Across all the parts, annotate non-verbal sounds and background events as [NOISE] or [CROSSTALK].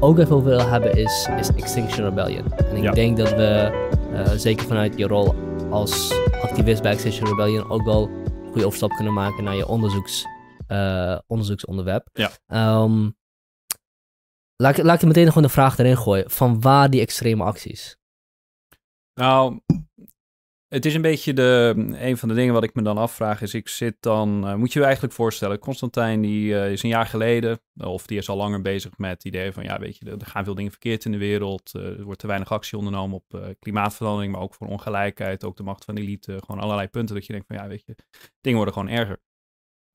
ook even over wil hebben is, is Extinction Rebellion. En ik Ja. denk dat we, eh, zeker vanuit je rol als activist bij Extinction Rebellion, ook wel een goede overstap kunnen maken naar je onderzoeks, eh, onderzoeksonderwerp. Ja. Ehm, laat, ik- laat ik meteen gewoon de vraag erin gooien. Van waar die extreme acties? Nou, het is een beetje de, een van de dingen wat ik me dan afvraag is, ik zit dan, eh, moet je je eigenlijk voorstellen, Constantijn die eh, is een jaar geleden, of die is al langer bezig met het idee van, ja weet je, er gaan veel dingen verkeerd in de wereld, eh, er wordt te weinig actie ondernomen op klimaatverandering, maar ook voor ongelijkheid, ook de macht van de elite, gewoon allerlei punten dat je denkt van, ja weet je, dingen worden gewoon erger.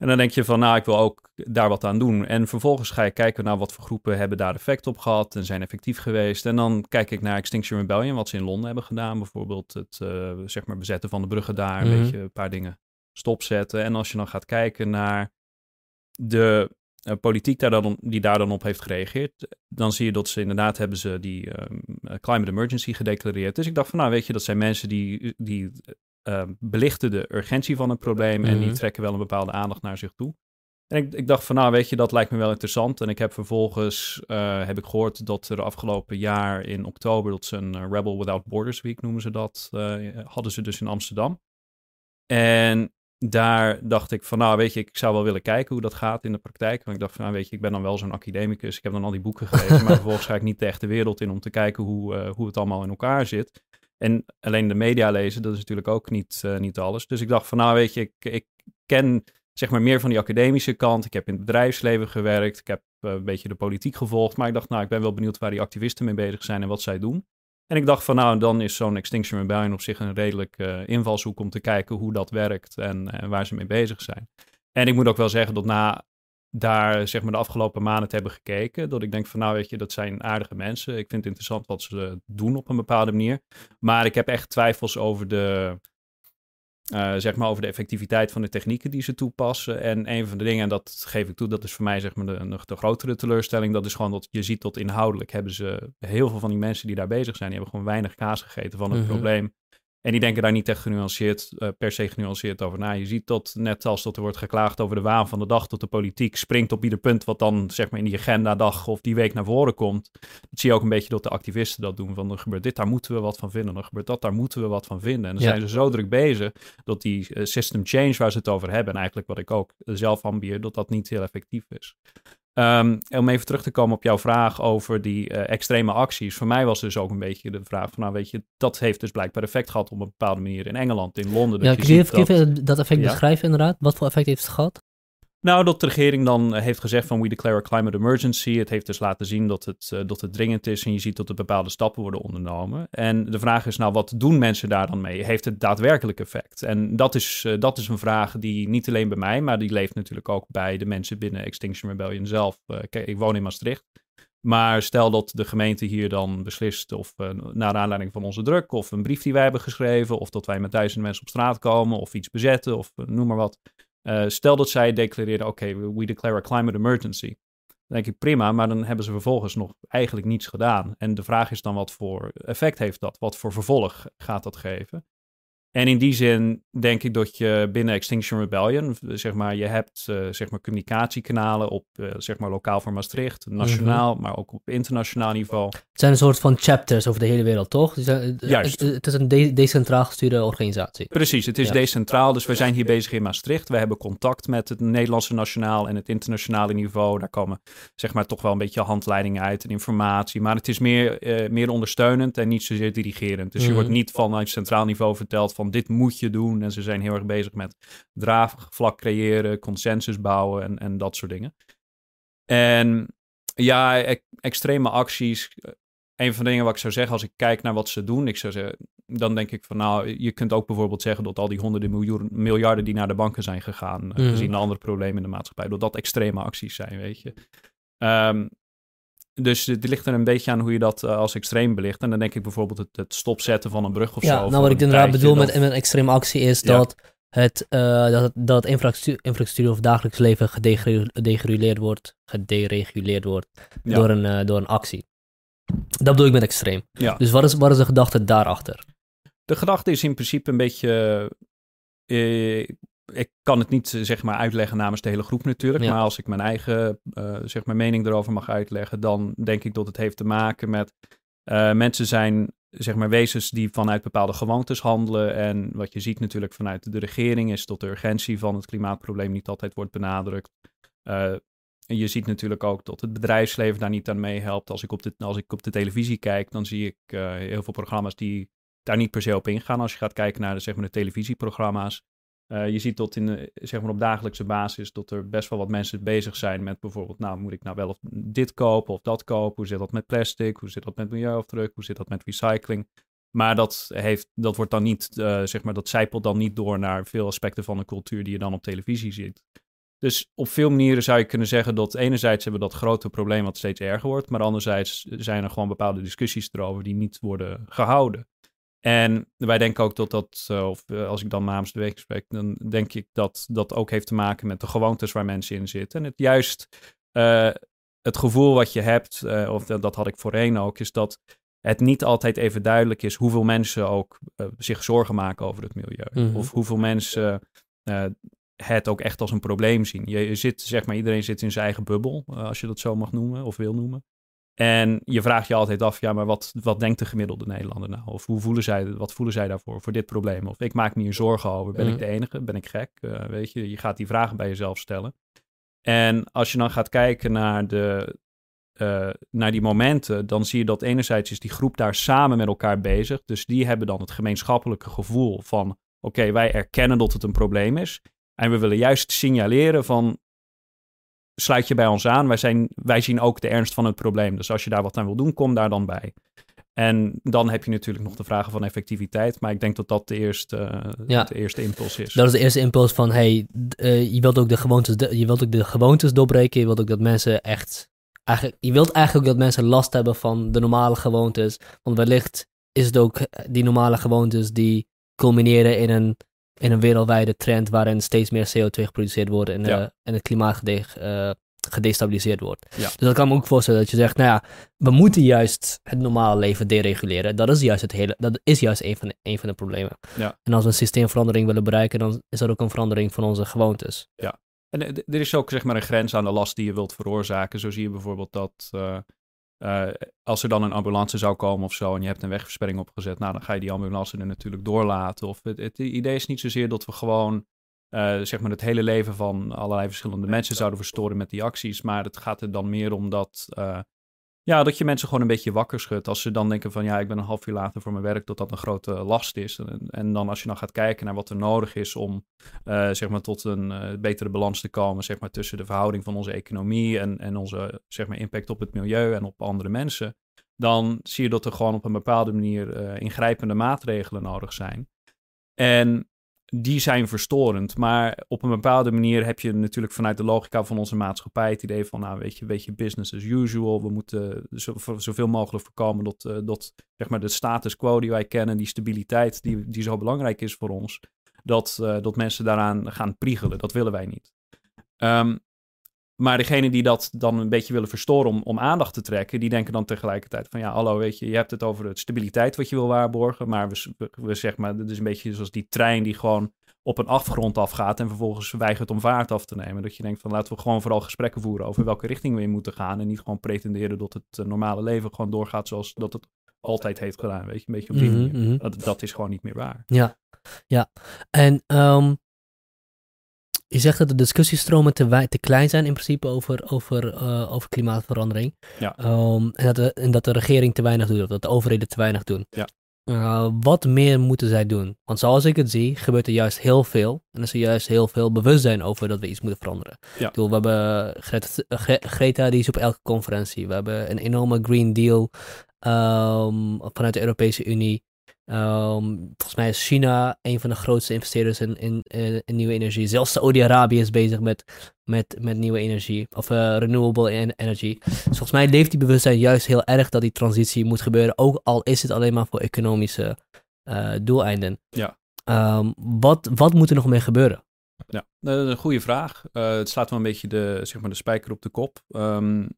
En dan denk je van, nou, ik wil ook daar wat aan doen. En vervolgens ga je kijken naar wat voor groepen hebben daar effect op gehad en zijn effectief geweest. En dan kijk ik naar Extinction Rebellion, wat ze in Londen hebben gedaan. Bijvoorbeeld het eh, zeg maar bezetten van de bruggen daar, een Mhm. beetje een paar dingen stopzetten. En als je dan gaat kijken naar de eh, politiek daar dan, die daar dan op heeft gereageerd, dan zie je dat ze inderdaad hebben ze die ehm, eh, climate emergency gedeclareerd. Dus ik dacht van, nou weet je, dat zijn mensen die, die eh, belichten de urgentie van het probleem en die Mhm. trekken wel een bepaalde aandacht naar zich toe. En ik, ik dacht van, nou weet je, dat lijkt me wel interessant. En ik heb vervolgens, eh, heb ik gehoord dat er afgelopen jaar in oktober, dat ze een eh, Rebel Without Borders Week noemen ze dat, eh, hadden ze dus in Amsterdam. En daar dacht ik van, nou weet je, ik zou wel willen kijken hoe dat gaat in de praktijk. Want ik dacht van, nou weet je, ik ben dan wel zo'n academicus. Ik heb dan al die boeken gelezen, maar [LAUGHS] vervolgens ga ik niet de echte wereld in om te kijken hoe, hoe het allemaal in elkaar zit. En alleen de media lezen, dat is natuurlijk ook niet, eh, niet alles. Dus ik dacht van, nou weet je, ik, ik ken zeg maar meer van die academische kant. Ik heb in het bedrijfsleven gewerkt. Ik heb eh, een beetje de politiek gevolgd. Maar ik dacht, nou, ik ben wel benieuwd waar die activisten mee bezig zijn en wat zij doen. En ik dacht van, nou, dan is zo'n Extinction Rebellion op zich een redelijk eh, invalshoek om te kijken hoe dat werkt en, en waar ze mee bezig zijn. En ik moet ook wel zeggen dat na daar zeg maar de afgelopen maanden te hebben gekeken, dat ik denk van, nou weet je, dat zijn aardige mensen. Ik vind het interessant wat ze doen op een bepaalde manier. Maar ik heb echt twijfels over de, eh, zeg maar over de effectiviteit van de technieken die ze toepassen. En een van de dingen, en dat geef ik toe, dat is voor mij zeg maar de, nog de grotere teleurstelling. Dat is gewoon dat je ziet dat inhoudelijk hebben ze heel veel van die mensen die daar bezig zijn, die hebben gewoon weinig kaas gegeten van het Mhm. probleem. En die denken daar niet echt genuanceerd, eh, per se genuanceerd over na. Je ziet dat net als dat er wordt geklaagd over de waan van de dag, tot de politiek springt op ieder punt wat dan zeg maar in die agendadag of die week naar voren komt. Dat zie je ook een beetje dat de activisten dat doen. Van er gebeurt dit, daar moeten we wat van vinden. Er gebeurt dat, daar moeten we wat van vinden. En dan Ja. zijn ze zo druk bezig dat die eh, system change waar ze het over hebben, en eigenlijk wat ik ook zelf ambieer, dat dat niet heel effectief is. En om even terug te komen op jouw vraag over die eh, extreme acties. Voor mij was dus ook een beetje de vraag van, nou weet je, dat heeft dus blijkbaar effect gehad op een bepaalde manier in Engeland, in Londen. Ja, kun je dat- dat effect Ja. beschrijven inderdaad? Wat voor effect heeft het gehad? Nou, dat de regering dan eh, heeft gezegd van we declare a climate emergency. Het heeft dus laten zien dat het, eh, dat het dringend is en je ziet dat er bepaalde stappen worden ondernomen. En de vraag is nou, wat doen mensen daar dan mee? Heeft het daadwerkelijk effect? En dat is, eh, dat is een vraag die niet alleen bij mij, maar die leeft natuurlijk ook bij de mensen binnen Extinction Rebellion zelf. Kijk, ik woon in Maastricht. Maar stel dat de gemeente hier dan beslist, of naar aanleiding van onze druk, of een brief die wij hebben geschreven, of dat wij met duizenden mensen op straat komen, of iets bezetten, of noem maar wat. Uh, stel dat zij declareren, oké, we declare a climate emergency. Dan denk ik prima, maar dan hebben ze vervolgens nog eigenlijk niets gedaan. En de vraag is dan wat voor effect heeft dat? Wat voor vervolg gaat dat geven? En in die zin denk ik dat je binnen Extinction Rebellion, zeg maar, je hebt uh, zeg maar communicatiekanalen op uh, zeg maar lokaal voor Maastricht, nationaal, mm -hmm. maar ook op internationaal niveau. Het zijn een soort van chapters over de hele wereld, toch? Zijn, Juist. Het, het is een de decentraal gestuurde organisatie. Precies, het is ja. decentraal. Dus we zijn hier bezig in Maastricht. We hebben contact met het Nederlandse nationaal en het internationale niveau. Daar komen zeg maar toch wel een beetje handleidingen uit en informatie. Maar het is meer, meer ondersteunend en niet zozeer dirigerend. Dus mm -hmm. je wordt niet vanuit centraal niveau verteld van dit moet je doen. En ze zijn heel erg bezig met draagvlak creëren, consensus bouwen en, en dat soort dingen. En ja, e extreme acties. Een van de dingen wat ik zou zeggen als ik kijk naar wat ze doen, ik zou zeggen, dan denk ik van nou, je kunt ook bijvoorbeeld zeggen dat al die honderden miljoen, miljarden die naar de banken zijn gegaan, mm -hmm. gezien de andere problemen in de maatschappij, dat dat extreme acties zijn, weet je. Um, dus het ligt er een beetje aan hoe je dat uh, als extreem belicht. En dan denk ik bijvoorbeeld het, het stopzetten van een brug of ja, zo. Nou, wat ik inderdaad bedoel met, met extreme actie is ja. dat het, uh, dat, dat infrastructuur, infrastructuur of dagelijks leven gedereguleerd wordt, gedereguleerd wordt ja. door, een, uh, door een actie. Dat bedoel ik met extreem. Ja. Dus wat is, wat is de gedachte daarachter? De gedachte is in principe een beetje... ik kan het niet zeg maar uitleggen namens de hele groep natuurlijk. Maar als ik mijn eigen zeg maar mening erover mag uitleggen, dan denk ik dat het heeft te maken met mensen zijn zeg maar wezens die vanuit bepaalde gewoontes handelen. En wat je ziet natuurlijk vanuit de regering is dat de urgentie van het klimaatprobleem niet altijd wordt benadrukt. Uh, je ziet natuurlijk ook dat het bedrijfsleven daar niet aan meehelpt. Als ik op de, als ik op de televisie kijk, dan zie ik heel veel programma's die daar niet per se op ingaan. Als je gaat kijken naar de, zeg maar, de televisieprogramma's. Uh, je ziet tot in de, zeg maar op dagelijkse basis dat er best wel wat mensen bezig zijn met bijvoorbeeld, nou moet ik nou wel of dit kopen of dat kopen? Hoe zit dat met plastic? Hoe zit dat met milieuafdruk? Hoe zit dat met recycling? Maar dat, heeft, dat wordt dan niet, uh, zeg maar, dat zijpelt dan niet door naar veel aspecten van de cultuur die je dan op televisie ziet. Dus op veel manieren zou je kunnen zeggen dat enerzijds hebben we dat grote probleem wat steeds erger wordt, maar anderzijds zijn er gewoon bepaalde discussies erover die niet worden gehouden. En wij denken ook dat dat, eh, of eh, als ik dan namens de week spreek, dan denk ik dat dat ook heeft te maken met de gewoontes waar mensen in zitten. En het juist uh, het gevoel wat je hebt, of dat, dat, had ik voorheen ook, is dat het niet altijd even duidelijk is hoeveel mensen ook zich zorgen maken over het milieu. Mhm. Of hoeveel mensen het ook echt als een probleem zien. Je, zit, zeg maar, iedereen zit in zijn eigen bubbel, als je dat zo mag noemen of wil noemen. En je vraagt je altijd af, ja, maar wat, wat denkt de gemiddelde Nederlander nou? Of hoe voelen zij, wat voelen zij daarvoor, voor dit probleem? Of ik maak me hier zorgen over, ben ik mhm. de enige? Ben ik gek? Uh, weet je, je gaat die vragen bij jezelf stellen. En als je dan gaat kijken naar, de, uh, naar die momenten, dan zie je dat enerzijds is die groep daar samen met elkaar bezig. Dus die hebben dan het gemeenschappelijke gevoel van, oké, wij erkennen dat het een probleem is. En we willen juist signaleren van, sluit je bij ons aan. Wij, zijn, wij zien ook de ernst van het probleem. Dus als je daar wat aan wil doen, kom daar dan bij. En dan heb je natuurlijk nog de vragen van effectiviteit. Maar ik denk dat dat de eerste, ja. de eerste impuls is. Dat is de eerste impuls van, hey, uh, je wilt ook de gewoontes, je wilt ook de gewoontes doorbreken. Je wilt ook dat mensen echt, eigenlijk, je wilt eigenlijk ook dat mensen last hebben van de normale gewoontes. Want wellicht is het ook die normale gewoontes die culmineren in een in een wereldwijde trend waarin steeds meer CO2 geproduceerd wordt en, uh, en het klimaat uh, gedestabiliseerd wordt. Dus dat kan me ook voorstellen dat je zegt, nou ja, we moeten juist het normale leven dereguleren. Dat is juist, het hele, dat is juist een, van de, een van de problemen. Ja. En als we een systeemverandering willen bereiken, dan is dat ook een verandering van onze gewoontes. Ja, en er is ook zeg maar een grens aan de last die je wilt veroorzaken. Zo zie je bijvoorbeeld dat uh, uh, als er dan een ambulance zou komen of zo en je hebt een wegversperring opgezet, nou dan ga je die ambulance er natuurlijk doorlaten. Of het, het idee is niet zozeer dat we gewoon uh, zeg maar het hele leven van allerlei verschillende mensen zouden verstoren met die acties, maar het gaat er dan meer om dat uh, ja, dat je mensen gewoon een beetje wakker schudt. Als ze dan denken van ja, ik ben een half uur later voor mijn werk, dat dat een grote last is. En, en dan als je dan gaat kijken naar wat er nodig is om uh, zeg maar tot een uh, betere balans te komen, zeg maar tussen de verhouding van onze economie en, en onze zeg maar impact op het milieu en op andere mensen. Dan zie je dat er gewoon op een bepaalde manier uh, ingrijpende maatregelen nodig zijn. En die zijn verstorend. Maar op een bepaalde manier heb je natuurlijk vanuit de logica van onze maatschappij het idee van, nou weet je, weet je business as usual. We moeten zo, zoveel mogelijk voorkomen dat, uh, dat zeg maar de status quo die wij kennen, die stabiliteit die, die zo belangrijk is voor ons, dat, uh, dat mensen daaraan gaan priegelen. Dat willen wij niet. Um, maar degene die dat dan een beetje willen verstoren om, om aandacht te trekken, die denken dan tegelijkertijd van ja, hallo, weet je, je hebt het over het stabiliteit wat je wil waarborgen, maar we, we, we zeg maar, het is een beetje zoals die trein die gewoon op een afgrond afgaat en vervolgens weigert om vaart af te nemen. Dat je denkt van laten we gewoon vooral gesprekken voeren over welke richting we in moeten gaan en niet gewoon pretenderen dat het eh, normale leven gewoon doorgaat zoals dat het altijd heeft gedaan, weet je, een beetje op die mhm, manier. Mhm. dat, dat, is gewoon niet meer waar. Ja, ja. En um, je zegt dat de discussiestromen te, te klein zijn in principe over, over, uh, over klimaatverandering. Ja. Um, en, dat de, en dat de regering te weinig doet, of dat de overheden te weinig doen. Ja. Uh, wat meer moeten zij doen? Want zoals ik het zie, gebeurt er juist heel veel. En er is er juist heel veel bewustzijn over dat we iets moeten veranderen. Ja. Ik bedoel, we hebben Greta, Greta, die is op elke conferentie. We hebben een enorme Green Deal um, vanuit de Europese Unie. Um, volgens mij is China een van de grootste investeerders in, in, in, nieuwe energie. Zelfs Saudi-Arabië is bezig met, met, met nieuwe energie, of uh, renewable energy. Dus volgens mij leeft die bewustzijn juist heel erg dat die transitie moet gebeuren, ook al is het alleen maar voor economische uh, doeleinden. Ja. Um, wat, wat moet er nog mee gebeuren? Ja, dat is een goede vraag. Uh, het slaat wel een beetje de, zeg maar de spijker op de kop. Um,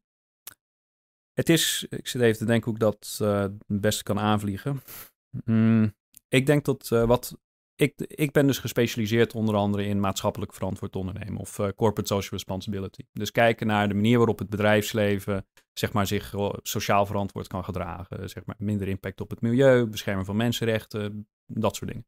het is, ik zit even te denken hoe ik dat het beste kan aanvliegen. Mm, ik denk dat uh, wat ik, ik ben dus gespecialiseerd onder andere in maatschappelijk verantwoord ondernemen of uh, corporate social responsibility. Dus kijken naar de manier waarop het bedrijfsleven zeg maar, zich sociaal verantwoord kan gedragen. Zeg maar, minder impact op het milieu, beschermen van mensenrechten, dat soort dingen.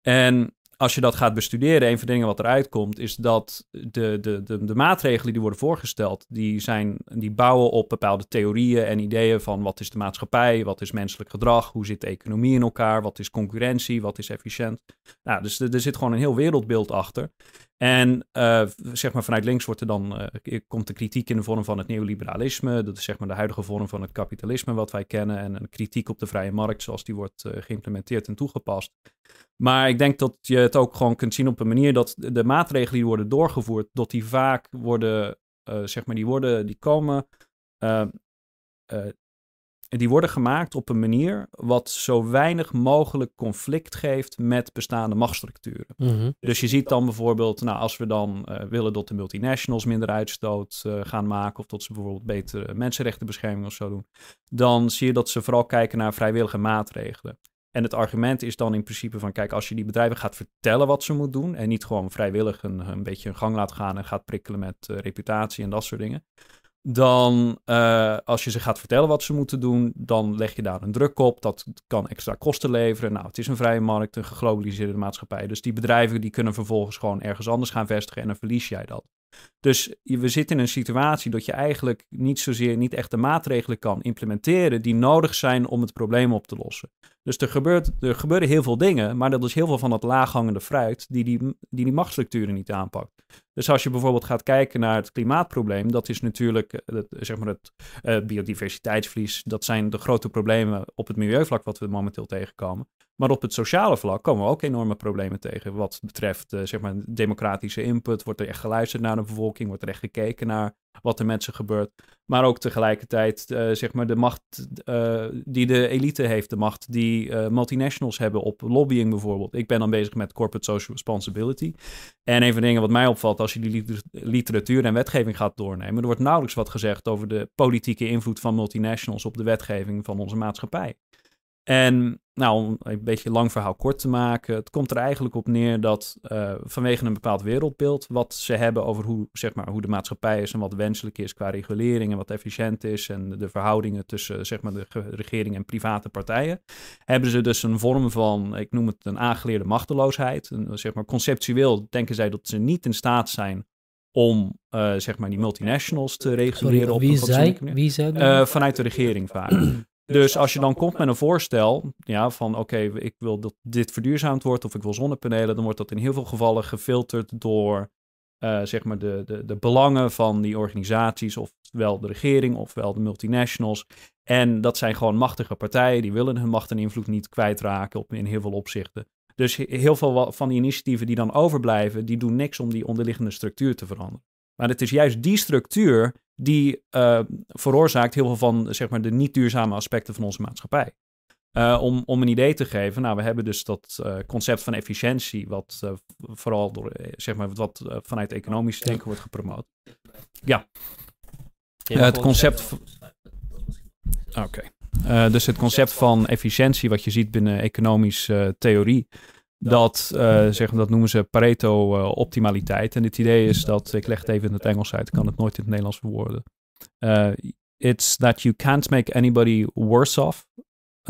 En als je dat gaat bestuderen, een van de dingen wat eruit komt, is dat de, de, de, de, maatregelen die worden voorgesteld, die, zijn, die bouwen op bepaalde theorieën en ideeën van wat is de maatschappij, wat is menselijk gedrag, hoe zit de economie in elkaar, wat is concurrentie, wat is efficiënt. Nou, dus er, er zit gewoon een heel wereldbeeld achter. En uh, zeg maar vanuit links wordt er dan, uh, komt de kritiek in de vorm van het neoliberalisme. Dat is zeg maar de huidige vorm van het kapitalisme wat wij kennen. En een kritiek op de vrije markt zoals die wordt uh, geïmplementeerd en toegepast. Maar ik denk dat je het ook gewoon kunt zien op een manier dat de maatregelen die worden doorgevoerd, dat die vaak worden, zeg maar, die worden, die komen die worden gemaakt op een manier wat zo weinig mogelijk conflict geeft met bestaande machtsstructuren. Mhm. Dus je ziet dan bijvoorbeeld, nou, als we dan uh, willen dat de multinationals minder uitstoot uh, gaan maken, of dat ze bijvoorbeeld betere mensenrechtenbescherming of zo doen, dan zie je dat ze vooral kijken naar vrijwillige maatregelen. En het argument is dan in principe van, kijk, als je die bedrijven gaat vertellen wat ze moeten doen en niet gewoon vrijwillig een, een beetje een gang laat gaan en gaat prikkelen met uh, reputatie en dat soort dingen, dan uh, als je ze gaat vertellen wat ze moeten doen, dan leg je daar een druk op. Dat kan extra kosten leveren. Nou, het is een vrije markt, een geglobaliseerde maatschappij. Dus die bedrijven die kunnen vervolgens gewoon ergens anders gaan vestigen en dan verlies jij dat. Dus we zitten in een situatie dat je eigenlijk niet zozeer, niet echt de maatregelen kan implementeren die nodig zijn om het probleem op te lossen. Dus er, gebeurt, er gebeuren heel veel dingen, maar dat is heel veel van dat laaghangende fruit die die, die, die machtsstructuren niet aanpakt. Dus als je bijvoorbeeld gaat kijken naar het klimaatprobleem, dat is natuurlijk eh, het, zeg maar het uh, biodiversiteitsverlies. Dat zijn de grote problemen op het milieuvlak wat we momenteel tegenkomen. Maar op het sociale vlak komen we ook enorme problemen tegen. Wat betreft uh, zeg maar democratische input. Wordt er echt geluisterd naar de bevolking? Wordt er echt gekeken naar wat er met ze gebeurt? Maar ook tegelijkertijd uh, zeg maar de macht uh, die de elite heeft. De macht die multinationals hebben op lobbying bijvoorbeeld. Ik ben dan bezig met corporate social responsibility. En een van de dingen wat mij opvalt als je die literatuur en wetgeving gaat doornemen. Er wordt nauwelijks wat gezegd over de politieke invloed van multinationals op de wetgeving van onze maatschappij. En nou, om een beetje lang verhaal kort te maken, het komt er eigenlijk op neer dat uh, vanwege een bepaald wereldbeeld, wat ze hebben over hoe, zeg maar, hoe de maatschappij is en wat wenselijk is qua regulering en wat efficiënt is en de verhoudingen tussen zeg maar, de regering en private partijen, hebben ze dus een vorm van, ik noem het een aangeleerde machteloosheid. Een, zeg maar, conceptueel denken zij dat ze niet in staat zijn om uh, zeg maar die multinationals te reguleren Sorry, wie op een Wie zei uh, vanuit de regering vaak. Dus als je dan komt met een voorstel ja, van oké, ik wil dat dit verduurzaamd wordt of ik wil zonnepanelen, dan wordt dat in heel veel gevallen gefilterd door uh, zeg maar de, de, de belangen van die organisaties, ofwel de regering ofwel de multinationals. En dat zijn gewoon machtige partijen, die willen hun macht en invloed niet kwijtraken op, in heel veel opzichten. Dus heel veel van die initiatieven die dan overblijven, die doen niks om die onderliggende structuur te veranderen. Maar het is juist die structuur die uh, veroorzaakt heel veel van zeg maar, de niet duurzame aspecten van onze maatschappij. Uh, om, om een idee te geven, nou, we hebben dus dat uh, concept van efficiëntie, wat vooral door, zeg maar, wat vanuit economisch denken wordt gepromoot. Ja. het concept. Oké. Okay. dus het concept van efficiëntie, wat je ziet binnen economische theorie, dat, uh, zeg, dat noemen ze Pareto-optimaliteit. en het idee is dat, ik leg het even in het Engels uit, ik kan het nooit in het Nederlands verwoorden. Uh, it's that you can't make anybody worse off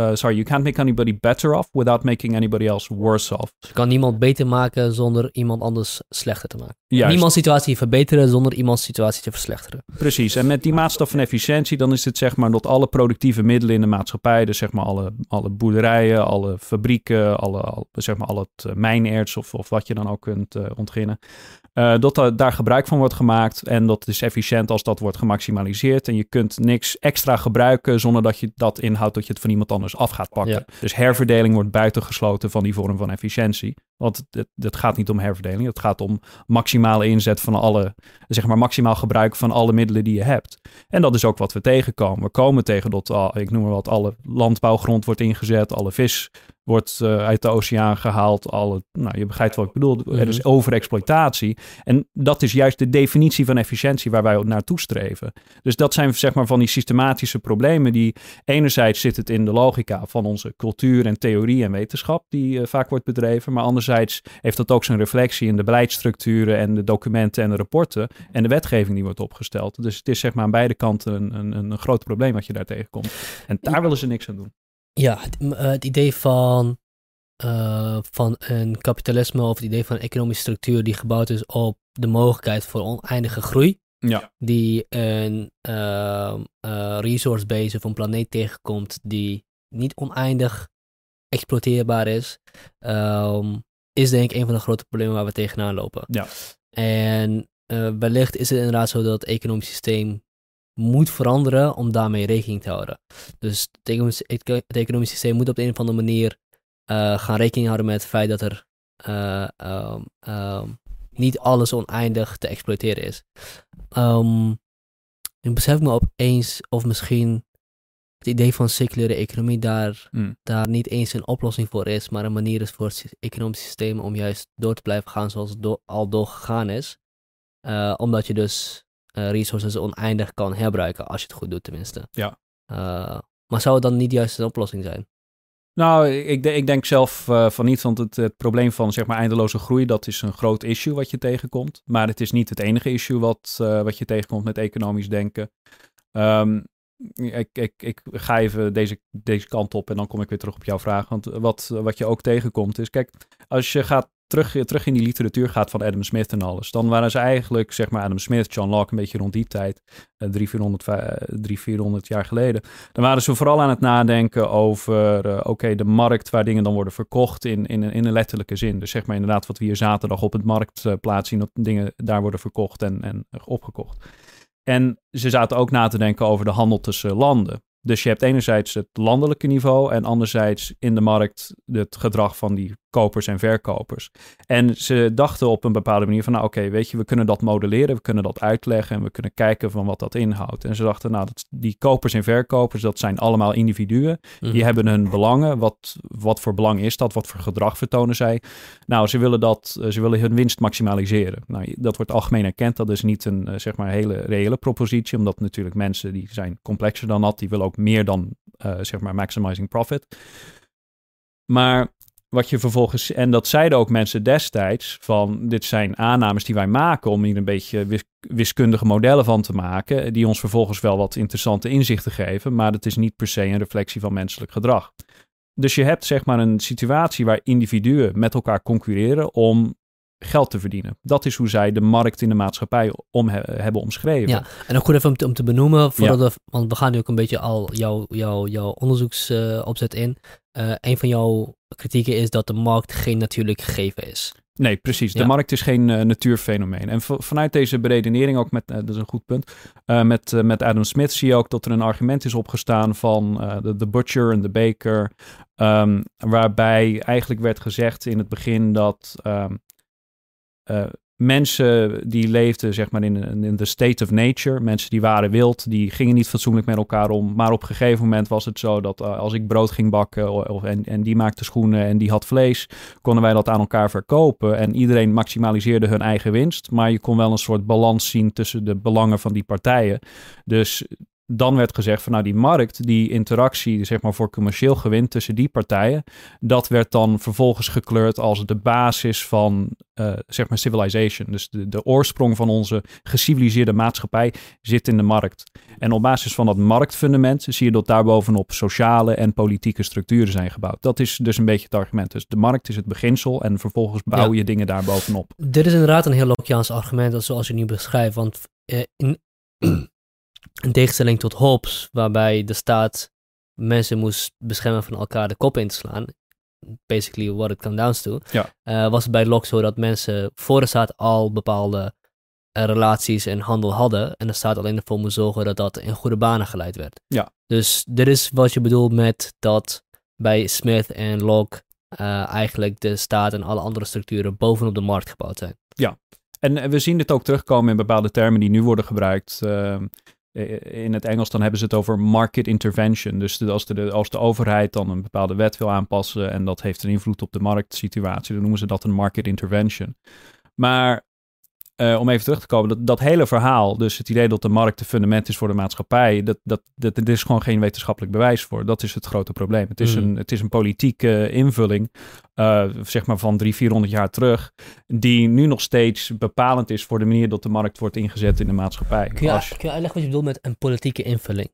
uh, sorry, you can't make anybody better off without making anybody else worse off. je kan niemand beter maken zonder iemand anders slechter te maken. Juist. Niemands situatie verbeteren zonder iemands situatie te verslechteren. Precies, en met die maatstaf van efficiëntie, dan is het zeg maar dat alle productieve middelen in de maatschappij, dus zeg maar alle, alle boerderijen, alle fabrieken, alle, zeg maar al het uh, mijnerts of, of wat je dan ook kunt uh, ontginnen, uh, dat daar gebruik van wordt gemaakt en dat is efficiënt als dat wordt gemaximaliseerd. En je kunt niks extra gebruiken zonder dat je dat inhoudt dat je het van iemand anders af gaat pakken. Dus herverdeling wordt buitengesloten van die vorm van efficiëntie. Want het, gaat niet om herverdeling, het gaat om maximale inzet van alle, zeg maar maximaal gebruik van alle middelen die je hebt. En dat is ook wat we tegenkomen. We komen tegen dat, ik noem maar wat, alle landbouwgrond wordt ingezet, alle vis wordt uh, uit de oceaan gehaald. Alle, nou, je begrijpt wat ik bedoel. Er is overexploitatie. En dat is juist de definitie van efficiëntie waar wij naartoe streven. Dus dat zijn zeg maar van die systematische problemen die enerzijds zit het in de logica van onze cultuur en theorie en wetenschap die uh, vaak wordt bedreven. Maar anderzijds heeft dat ook zijn reflectie in de beleidsstructuren en de documenten en de rapporten en de wetgeving die wordt opgesteld. Dus het is zeg maar aan beide kanten een, een, een groot probleem wat je daar tegenkomt. En daar willen ze niks aan doen. Ja, het, eh, het idee van, uh, van een kapitalisme of het idee van een economische structuur die gebouwd is op de mogelijkheid voor oneindige groei. Ja. Die een uh, resource base of een planeet tegenkomt die niet oneindig exploiteerbaar is, um, is denk ik een van de grote problemen waar we tegenaan lopen. Ja. En wellicht is het inderdaad zo dat het economisch systeem moet veranderen om daarmee rekening te houden. Dus het economische, systeem moet op de een of andere manier uh, gaan rekening houden met het feit dat er uh, um, um, niet alles oneindig te exploiteren is. Um, ik besef me opeens of misschien het idee van circulaire economie daar, mm. daar niet eens een oplossing voor is, maar een manier is voor het economische systeem om juist door te blijven gaan zoals het do al doorgegaan is. Uh, omdat je dus uh, resources oneindig kan herbruiken, als je het goed doet tenminste. Ja. Uh, maar zou het dan niet juist een oplossing zijn? Nou, ik, ik denk zelf van niet, want het, het, probleem van zeg maar eindeloze groei, dat is een groot issue wat je tegenkomt. Maar het is niet het enige issue wat, wat je tegenkomt met economisch denken. Um, ik, ik, ik ga even deze, deze kant op en dan kom ik weer terug op jouw vraag. Want wat, wat je ook tegenkomt is, kijk, als je gaat terug, terug in die literatuur gaat van Adam Smith en alles, dan waren ze eigenlijk, zeg maar, Adam Smith, John Locke, een beetje rond die tijd, uh, 300, 400, 400 jaar geleden. Dan waren ze vooral aan het nadenken over, uh, oké, de markt waar dingen dan worden verkocht in, in, in een letterlijke zin. Dus zeg maar inderdaad wat we hier zaterdag op het marktplaats zien, dat dingen daar worden verkocht en, en opgekocht. En ze zaten ook na te denken over de handel tussen landen. Dus je hebt enerzijds het landelijke niveau en anderzijds in de markt het gedrag van die kopers en verkopers. En ze dachten op een bepaalde manier van, nou oké, weet je, we kunnen dat modelleren, we kunnen dat uitleggen en we kunnen kijken van wat dat inhoudt. En ze dachten, nou, dat, die kopers en verkopers, dat zijn allemaal individuen. Die mhm. hebben hun belangen. Wat, wat voor belang is dat? Wat voor gedrag vertonen zij? Nou, ze willen dat, ze willen hun winst maximaliseren. Nou, dat wordt algemeen erkend. Dat is niet een, eh, zeg maar, hele reële propositie, omdat natuurlijk mensen die zijn complexer dan dat, die willen ook meer dan, uh, zeg maar, maximizing profit. Maar wat je vervolgens, en dat zeiden ook mensen destijds, van dit zijn aannames die wij maken om hier een beetje wiskundige modellen van te maken, die ons vervolgens wel wat interessante inzichten geven, maar het is niet per se een reflectie van menselijk gedrag. Dus je hebt zeg maar een situatie waar individuen met elkaar concurreren om geld te verdienen. Dat is hoe zij de markt in de maatschappij om hebben omschreven. Ja, en ook goed even om te, om te benoemen, voordat we, want we gaan nu ook een beetje al jouw, onderzoeksopzet uh, in. Uh, een van jouw kritieken is dat de markt geen natuurlijk gegeven is. Nee, precies. De markt is geen uh, natuurfenomeen. En vanuit deze beredenering ook met, uh, dat is een goed punt, uh, met, met Adam Smith zie je ook dat er een argument is opgestaan van de, de butcher en de baker, um, waarbij eigenlijk werd gezegd in het begin dat um, mensen die leefden zeg maar in, in de state of nature, mensen die waren wild, die gingen niet fatsoenlijk met elkaar om. Maar op een gegeven moment was het zo dat uh, als ik brood ging bakken of, en, en die maakte schoenen en die had vlees, konden wij dat aan elkaar verkopen. En iedereen maximaliseerde hun eigen winst, maar je kon wel een soort balans zien tussen de belangen van die partijen. Dus dan werd gezegd van nou die markt, die interactie zeg maar voor commercieel gewin tussen die partijen, dat werd dan vervolgens gekleurd als de basis van uh, zeg maar civilization. Dus de, de oorsprong van onze geciviliseerde maatschappij zit in de markt. En op basis van dat marktfundament zie je dat daarbovenop sociale en politieke structuren zijn gebouwd. Dat is dus een beetje het argument. Dus de markt is het beginsel en vervolgens bouw je dingen daarbovenop. Dit is inderdaad een heel Lockeaans argument zoals je nu beschrijft, want uh, in [CLEARS THROAT] in tegenstelling tot Hobbes, waarbij de staat mensen moest beschermen van elkaar de kop in te slaan. Basically what it comes down to. Ja. Uh, was het bij Locke zo dat mensen voor de staat al bepaalde uh, relaties en handel hadden. En de staat alleen ervoor moest zorgen dat dat in goede banen geleid werd. Ja. Dus dit is wat je bedoelt met dat bij Smith en Locke uh, eigenlijk de staat en alle andere structuren bovenop de markt gebouwd zijn. Ja, en we zien dit ook terugkomen in bepaalde termen die nu worden gebruikt. Uh, in het Engels dan hebben ze het over market intervention. Dus als de, als de overheid dan een bepaalde wet wil aanpassen en dat heeft een invloed op de marktsituatie, dan noemen ze dat een market intervention. Maar uh, om even terug te komen, dat, dat hele verhaal, dus het idee dat de markt de fundament is voor de maatschappij, dat, dat, dat, er is gewoon geen wetenschappelijk bewijs voor. Dat is het grote probleem. Het is, mm. een, het is een politieke invulling, uh, zeg maar van drie, vierhonderd jaar terug, die nu nog steeds bepalend is voor de manier dat de markt wordt ingezet in de maatschappij. Kun je, Als, kun je uitleggen wat je bedoelt met een politieke invulling?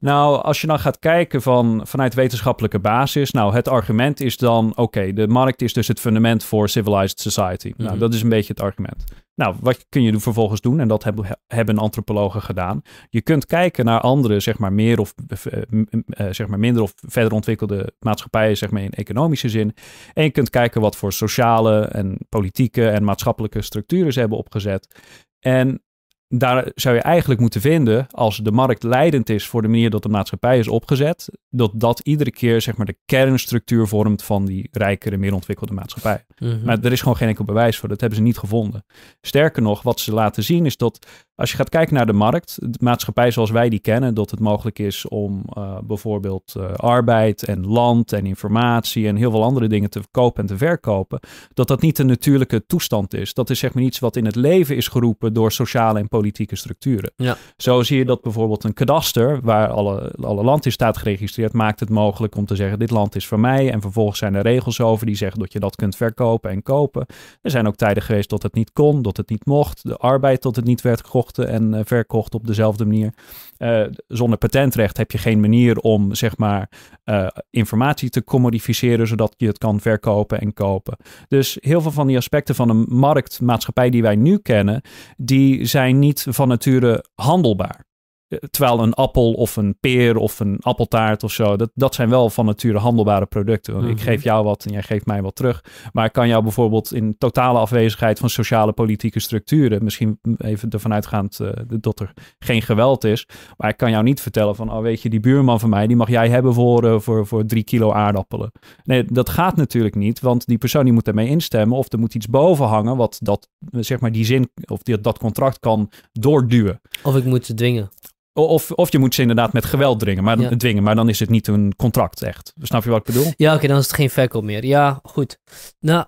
Nou, als je dan gaat kijken van, vanuit wetenschappelijke basis, nou, het argument is dan, oké, de markt is dus het fundament voor civilized society. Nou, mhm. dat is een beetje het argument. Nou, wat kun je vervolgens doen? En dat hebben, antropologen gedaan. Je kunt kijken naar andere, zeg maar, meer of uh, zeg maar minder of verder ontwikkelde maatschappijen, zeg maar in economische zin. En je kunt kijken wat voor sociale en politieke en maatschappelijke structuren ze hebben opgezet. En daar zou je eigenlijk moeten vinden, als de markt leidend is voor de manier dat de maatschappij is opgezet, dat dat iedere keer zeg maar de kernstructuur vormt van die rijkere, meer ontwikkelde maatschappij. Mhm. Maar er is gewoon geen enkel bewijs voor, dat hebben ze niet gevonden. Sterker nog, wat ze laten zien is dat als je gaat kijken naar de markt, de maatschappij zoals wij die kennen, dat het mogelijk is om uh, bijvoorbeeld uh, arbeid en land en informatie en heel veel andere dingen te kopen en te verkopen, dat dat niet een natuurlijke toestand is. Dat is zeg maar iets wat in het leven is geroepen door sociale en politieke structuren. Ja. Zo zie je dat bijvoorbeeld een kadaster, waar alle, alle land in staat geregistreerd, maakt het mogelijk om te zeggen: dit land is van mij. En vervolgens zijn er regels over die zeggen dat je dat kunt verkopen en kopen. Er zijn ook tijden geweest dat het niet kon, dat het niet mocht. De arbeid dat het niet werd gekocht en uh, verkocht op dezelfde manier. Uh, zonder patentrecht heb je geen manier om zeg maar uh, informatie te commodificeren zodat je het kan verkopen en kopen. Dus heel veel van die aspecten van een marktmaatschappij die wij nu kennen, die zijn niet van nature handelbaar. Eh, terwijl een appel of een peer of een appeltaart of zo, dat, dat zijn wel van nature handelbare producten. Ik mhm. geef jou wat en jij geeft mij wat terug. Maar ik kan jou bijvoorbeeld in totale afwezigheid van sociale politieke structuren, misschien even ervan uitgaand uh, dat er geen geweld is, maar ik kan jou niet vertellen van, oh weet je, die buurman van mij, die mag jij hebben voor, uh, voor, voor drie kilo aardappelen. Nee, dat gaat natuurlijk niet, want die persoon die moet daarmee instemmen of er moet iets boven hangen wat dat, zeg maar, die zin of die, dat contract kan doorduwen. Of ik moet ze dwingen. Of, of je moet ze inderdaad met geweld dwingen maar, dwingen, maar dan is het niet een contract echt. Snap je wat ik bedoel? Ja, oké, dan is het geen verkoop meer. Ja, goed. Nou,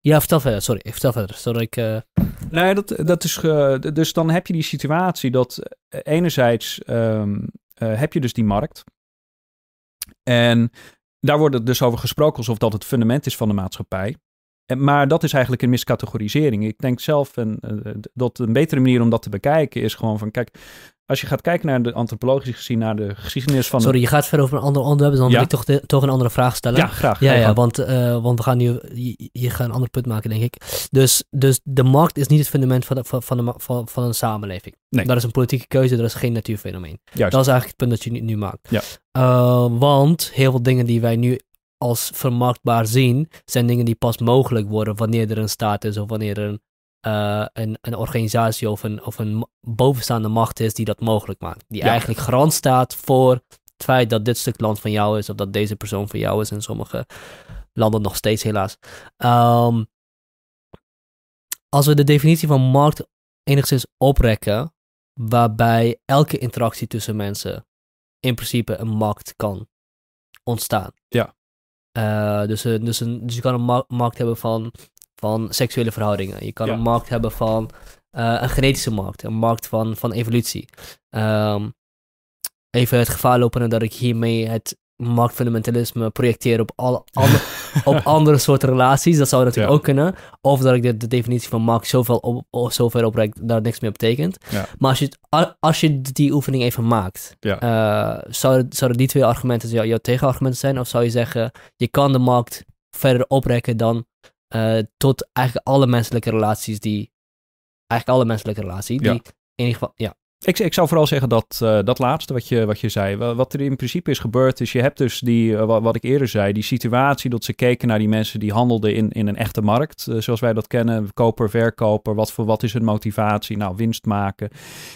ja, vertel verder. Sorry, vertel verder. Sorry, ik... Uh... Nee, dat, dat is... Uh, dus dan heb je die situatie dat uh, enerzijds um, heb je dus die markt. En daar wordt dus over gesproken alsof dat het fundament is van de maatschappij. Maar dat is eigenlijk een miscategorisering. Ik denk zelf en, uh, dat een betere manier om dat te bekijken is gewoon van, kijk, als je gaat kijken naar de antropologisch gezien, naar de geschiedenis van... Sorry, je gaat verder over een ander onderwerp, dus dan wil ik toch, de, toch een andere vraag stellen. Ja, graag. Ja, ja want, uh, want we gaan nu, je, je gaat een ander punt maken, denk ik. Dus, dus de markt is niet het fundament van, de, van, van, de, van, van een samenleving. Nee. Dat is een politieke keuze, dat is geen natuurfenomeen. Juist. Dat is eigenlijk het punt dat je nu, nu maakt. Ja. Uh, want heel veel dingen die wij nu als vermarktbaar zien, zijn dingen die pas mogelijk worden wanneer er een staat is of wanneer er een, uh, een, een, organisatie of een, of een bovenstaande macht is die dat mogelijk maakt. Die eigenlijk garant staat voor het feit dat dit stuk land van jou is of dat deze persoon van jou is. In sommige landen nog steeds helaas. Um, als we de definitie van markt enigszins oprekken, waarbij elke interactie tussen mensen in principe een markt kan ontstaan. Ja. Uh, dus, dus, een, dus je kan een markt hebben van, van seksuele verhoudingen. Je kan een markt hebben van uh, een genetische markt, een markt van, van evolutie. Um, even het gevaar lopen dat ik hiermee het marktfundamentalisme projecteer op, alle, [LAUGHS] andere, op andere soorten relaties. Dat zou natuurlijk ook kunnen. Of dat ik de, de definitie van markt zoveel op, of zover oprek dat het niks meer betekent. Maar als je, als je die oefening even maakt, ja. uh, zouden, die twee argumenten jou, jouw tegenargumenten zijn? Of zou je zeggen, je kan de markt verder oprekken dan uh, tot eigenlijk alle menselijke relaties die... Eigenlijk alle menselijke relaties die in ieder geval... Ja, ik, ik zou vooral zeggen dat uh, dat laatste wat je, wat je zei. Wat er in principe is gebeurd is, je hebt dus die, uh, wat, ik eerder zei, die situatie dat ze keken naar die mensen die handelden in, in een echte markt. Uh, zoals wij dat kennen, koper, verkoper, wat, voor, wat is hun motivatie? Nou, winst maken.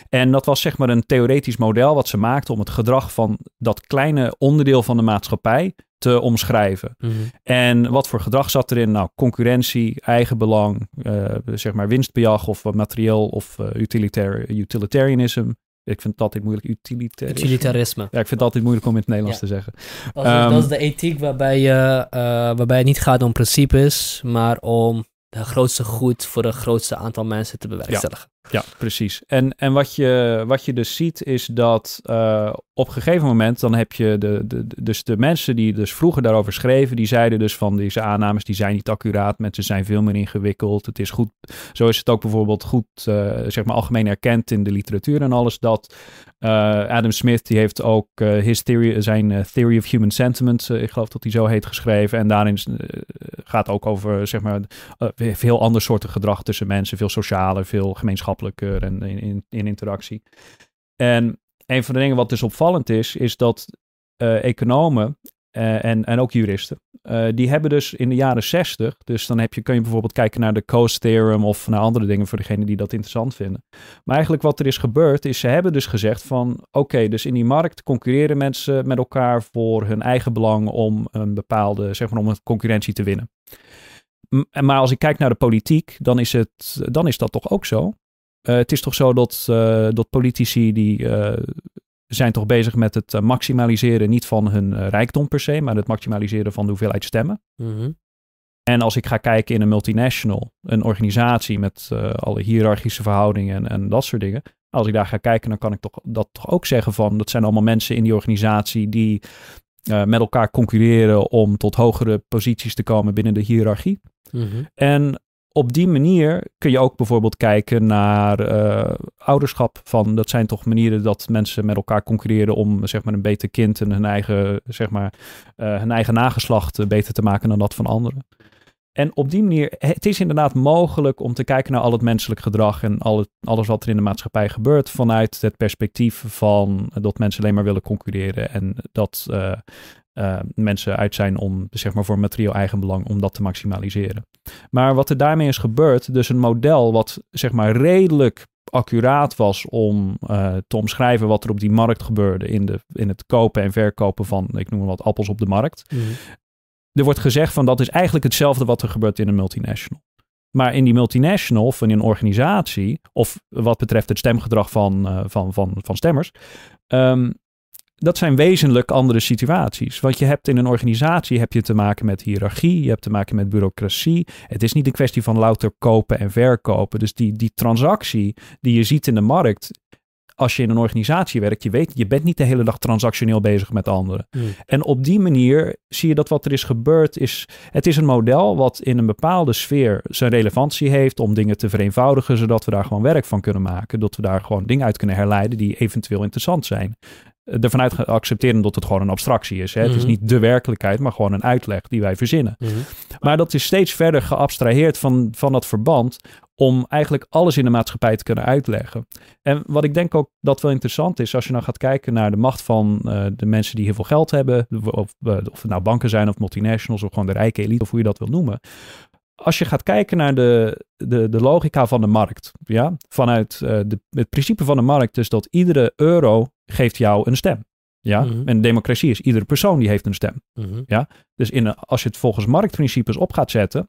En dat was zeg maar een theoretisch model wat ze maakten om het gedrag van dat kleine onderdeel van de maatschappij te omschrijven. Mhm. En wat voor gedrag zat erin? Nou, concurrentie, eigenbelang, uh, zeg maar winstbejag of wat materieel of uh, utilitair, utilitarianism. Ik vind het altijd moeilijk. Utilitarisme. Utilitarisme. Ja, ik vind het altijd moeilijk om in het Nederlands Ja. te zeggen. Dat is, Ehm, dat is de ethiek waarbij, je, eh, waarbij het niet gaat om principes, maar om de grootste goed voor het grootste aantal mensen te bewerkstelligen. Ja, precies. En, en wat, je, wat je dus ziet is dat eh, op een gegeven moment dan heb je de, de, dus de mensen die dus vroeger daarover schreven, die zeiden dus van deze aannames die zijn niet accuraat, mensen zijn veel meer ingewikkeld. Het is goed, zo is het ook bijvoorbeeld goed, eh, zeg maar algemeen erkend in de literatuur en alles dat Adam Smith die heeft ook eh, his theory, zijn eh, Theory of Human Sentiment, eh, ik geloof dat hij zo heet, geschreven. En daarin eh, gaat ook over zeg maar eh, veel ander soorten gedrag tussen mensen, veel socialer, veel gemeenschappelijker en in, in, in interactie. En een van de dingen wat dus opvallend is, is dat eh, economen eh, en, en ook juristen, eh, die hebben dus in de jaren 60, dus dan heb je, kun je bijvoorbeeld kijken naar de Coase Theorem of naar andere dingen voor degenen die dat interessant vinden. Maar eigenlijk wat er is gebeurd, is ze hebben dus gezegd van, oké, dus in die markt concurreren mensen met elkaar voor hun eigen belang om een bepaalde, zeg maar, om een concurrentie te winnen. Maar als ik kijk naar de politiek, dan is, het, dan is dat toch ook zo. Eh, het is toch zo dat, dat politici die zijn toch bezig met het eh, maximaliseren niet van hun eh, rijkdom per se, maar het maximaliseren van de hoeveelheid stemmen. Mhm. En als ik ga kijken in een multinational, een organisatie met eh, alle hiërarchische verhoudingen en, en dat soort dingen. Als ik daar ga kijken, dan kan ik toch, dat toch ook zeggen van, dat zijn allemaal mensen in die organisatie die met elkaar concurreren om tot hogere posities te komen binnen de hiërarchie. Mhm. En op die manier kun je ook bijvoorbeeld kijken naar eh, ouderschap. Van, dat zijn toch manieren dat mensen met elkaar concurreren om zeg maar, een beter kind en hun eigen, zeg maar, eh, hun eigen nageslacht eh, beter te maken dan dat van anderen. En op die manier, het is inderdaad mogelijk om te kijken naar al het menselijk gedrag en al het, alles wat er in de maatschappij gebeurt vanuit het perspectief van dat mensen alleen maar willen concurreren en dat eh, mensen uit zijn om, zeg maar, voor materieel eigenbelang, om dat te maximaliseren. Maar wat er daarmee is gebeurd, dus een model wat, zeg maar, redelijk accuraat was om eh, te omschrijven wat er op die markt gebeurde in, de, in het kopen en verkopen van, ik noem maar wat, appels op de markt. Mhm. Er wordt gezegd van dat is eigenlijk hetzelfde wat er gebeurt in een multinational. Maar in die multinational of in een organisatie, of wat betreft het stemgedrag van, eh, van, van, van stemmers, ehm, dat zijn wezenlijk andere situaties. Want je hebt in een organisatie heb je te maken met hiërarchie, je hebt te maken met bureaucratie. Het is niet een kwestie van louter kopen en verkopen. Dus die, die transactie die je ziet in de markt, als je in een organisatie werkt, je weet, je bent niet de hele dag transactioneel bezig met anderen. Mhm. En op die manier zie je dat wat er is gebeurd is, het is een model wat in een bepaalde sfeer zijn relevantie heeft om dingen te vereenvoudigen, zodat we daar gewoon werk van kunnen maken, dat we daar gewoon dingen uit kunnen herleiden die eventueel interessant zijn. Ervan uit accepteren dat het gewoon een abstractie is. Hè? Het is Mhm. niet de werkelijkheid, maar gewoon een uitleg die wij verzinnen. Mhm. Maar dat is steeds verder geabstraheerd van, van dat verband om eigenlijk alles in de maatschappij te kunnen uitleggen. En wat ik denk ook dat wel interessant is, als je nou gaat kijken naar de macht van eh, de mensen die heel veel geld hebben, of, eh, of het nou banken zijn of multinationals of gewoon de rijke elite, of hoe je dat wil noemen. Als je gaat kijken naar de, de, de logica van de markt, ja, vanuit eh, de, het principe van de markt is dat iedere euro geeft jou een stem. Ja, Mhm. en democratie is iedere persoon die heeft een stem. Mhm. Dus in een, als je het volgens marktprincipes op gaat zetten,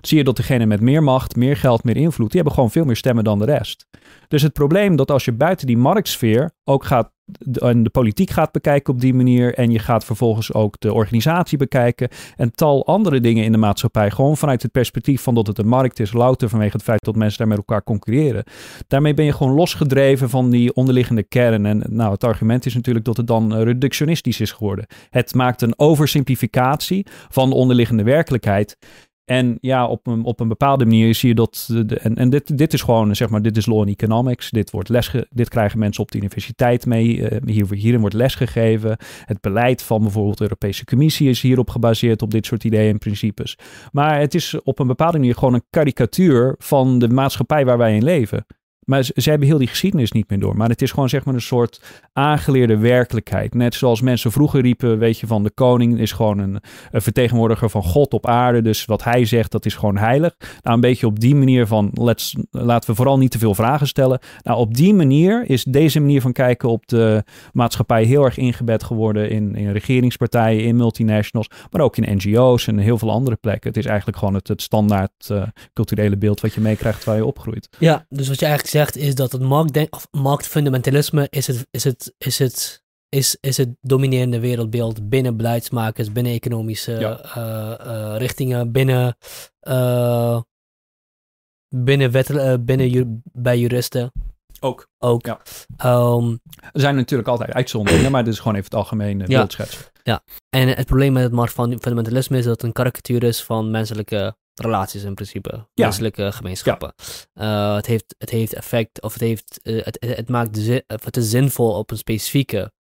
zie je dat degene met meer macht, meer geld, meer invloed, die hebben gewoon veel meer stemmen dan de rest. Dus het probleem dat als je buiten die marktsfeer ook gaat en de politiek gaat bekijken op die manier en je gaat vervolgens ook de organisatie bekijken en tal andere dingen in de maatschappij, gewoon vanuit het perspectief van dat het een markt is, louter vanwege het feit dat mensen daar met elkaar concurreren. Daarmee ben je gewoon losgedreven van die onderliggende kern. En nou, het argument is natuurlijk dat het dan eh, reductionistisch is geworden. Het maakt een oversimplificatie van de onderliggende werkelijkheid. En ja, op een, op een bepaalde manier zie je dat. de- en en dit, dit is gewoon, zeg maar, dit is law in economics. Dit, wordt lesge, dit krijgen mensen op de universiteit mee. eh, hier, hierin wordt lesgegeven. Het beleid van bijvoorbeeld de Europese Commissie is hierop gebaseerd op dit soort ideeën en principes. Maar het is op een bepaalde manier gewoon een karikatuur van de maatschappij waar wij in leven. Maar ze, hebben heel die geschiedenis niet meer door. Maar het is gewoon zeg maar een soort aangeleerde werkelijkheid. Net zoals mensen vroeger riepen, weet je, van de koning is gewoon een, vertegenwoordiger van God op aarde. Dus wat hij zegt, dat is gewoon heilig. Nou, een beetje op die manier van, let's, laten we vooral niet te veel vragen stellen. Nou, op die manier is deze manier van kijken op de maatschappij heel erg ingebed geworden in, in regeringspartijen, in multinationals, maar ook in NGO's en heel veel andere plekken. Het is eigenlijk gewoon het, standaard uh, culturele beeld wat je meekrijgt terwijl je opgroeit. Ja, dus wat je eigenlijk zegt is dat het marktdenk, of marktfundamentalisme is het, is het, is het, is, is het dominerende wereldbeeld binnen beleidsmakers, binnen economische uh, uh, richtingen, binnen, uh, binnen, wet, binnen bij juristen. Ook. Ook. Ja. Um, er zijn natuurlijk altijd uitzonderingen, maar dit is gewoon even het algemene ja. beeldschets. Ja, en het probleem met het marktfundamentalisme is dat het een karikatuur is van menselijke relaties in principe. Menselijke gemeenschappen. Uh, het, heeft, het heeft effect, of het, heeft, uh, het, het, maakt zin, het is zinvol op een specifieke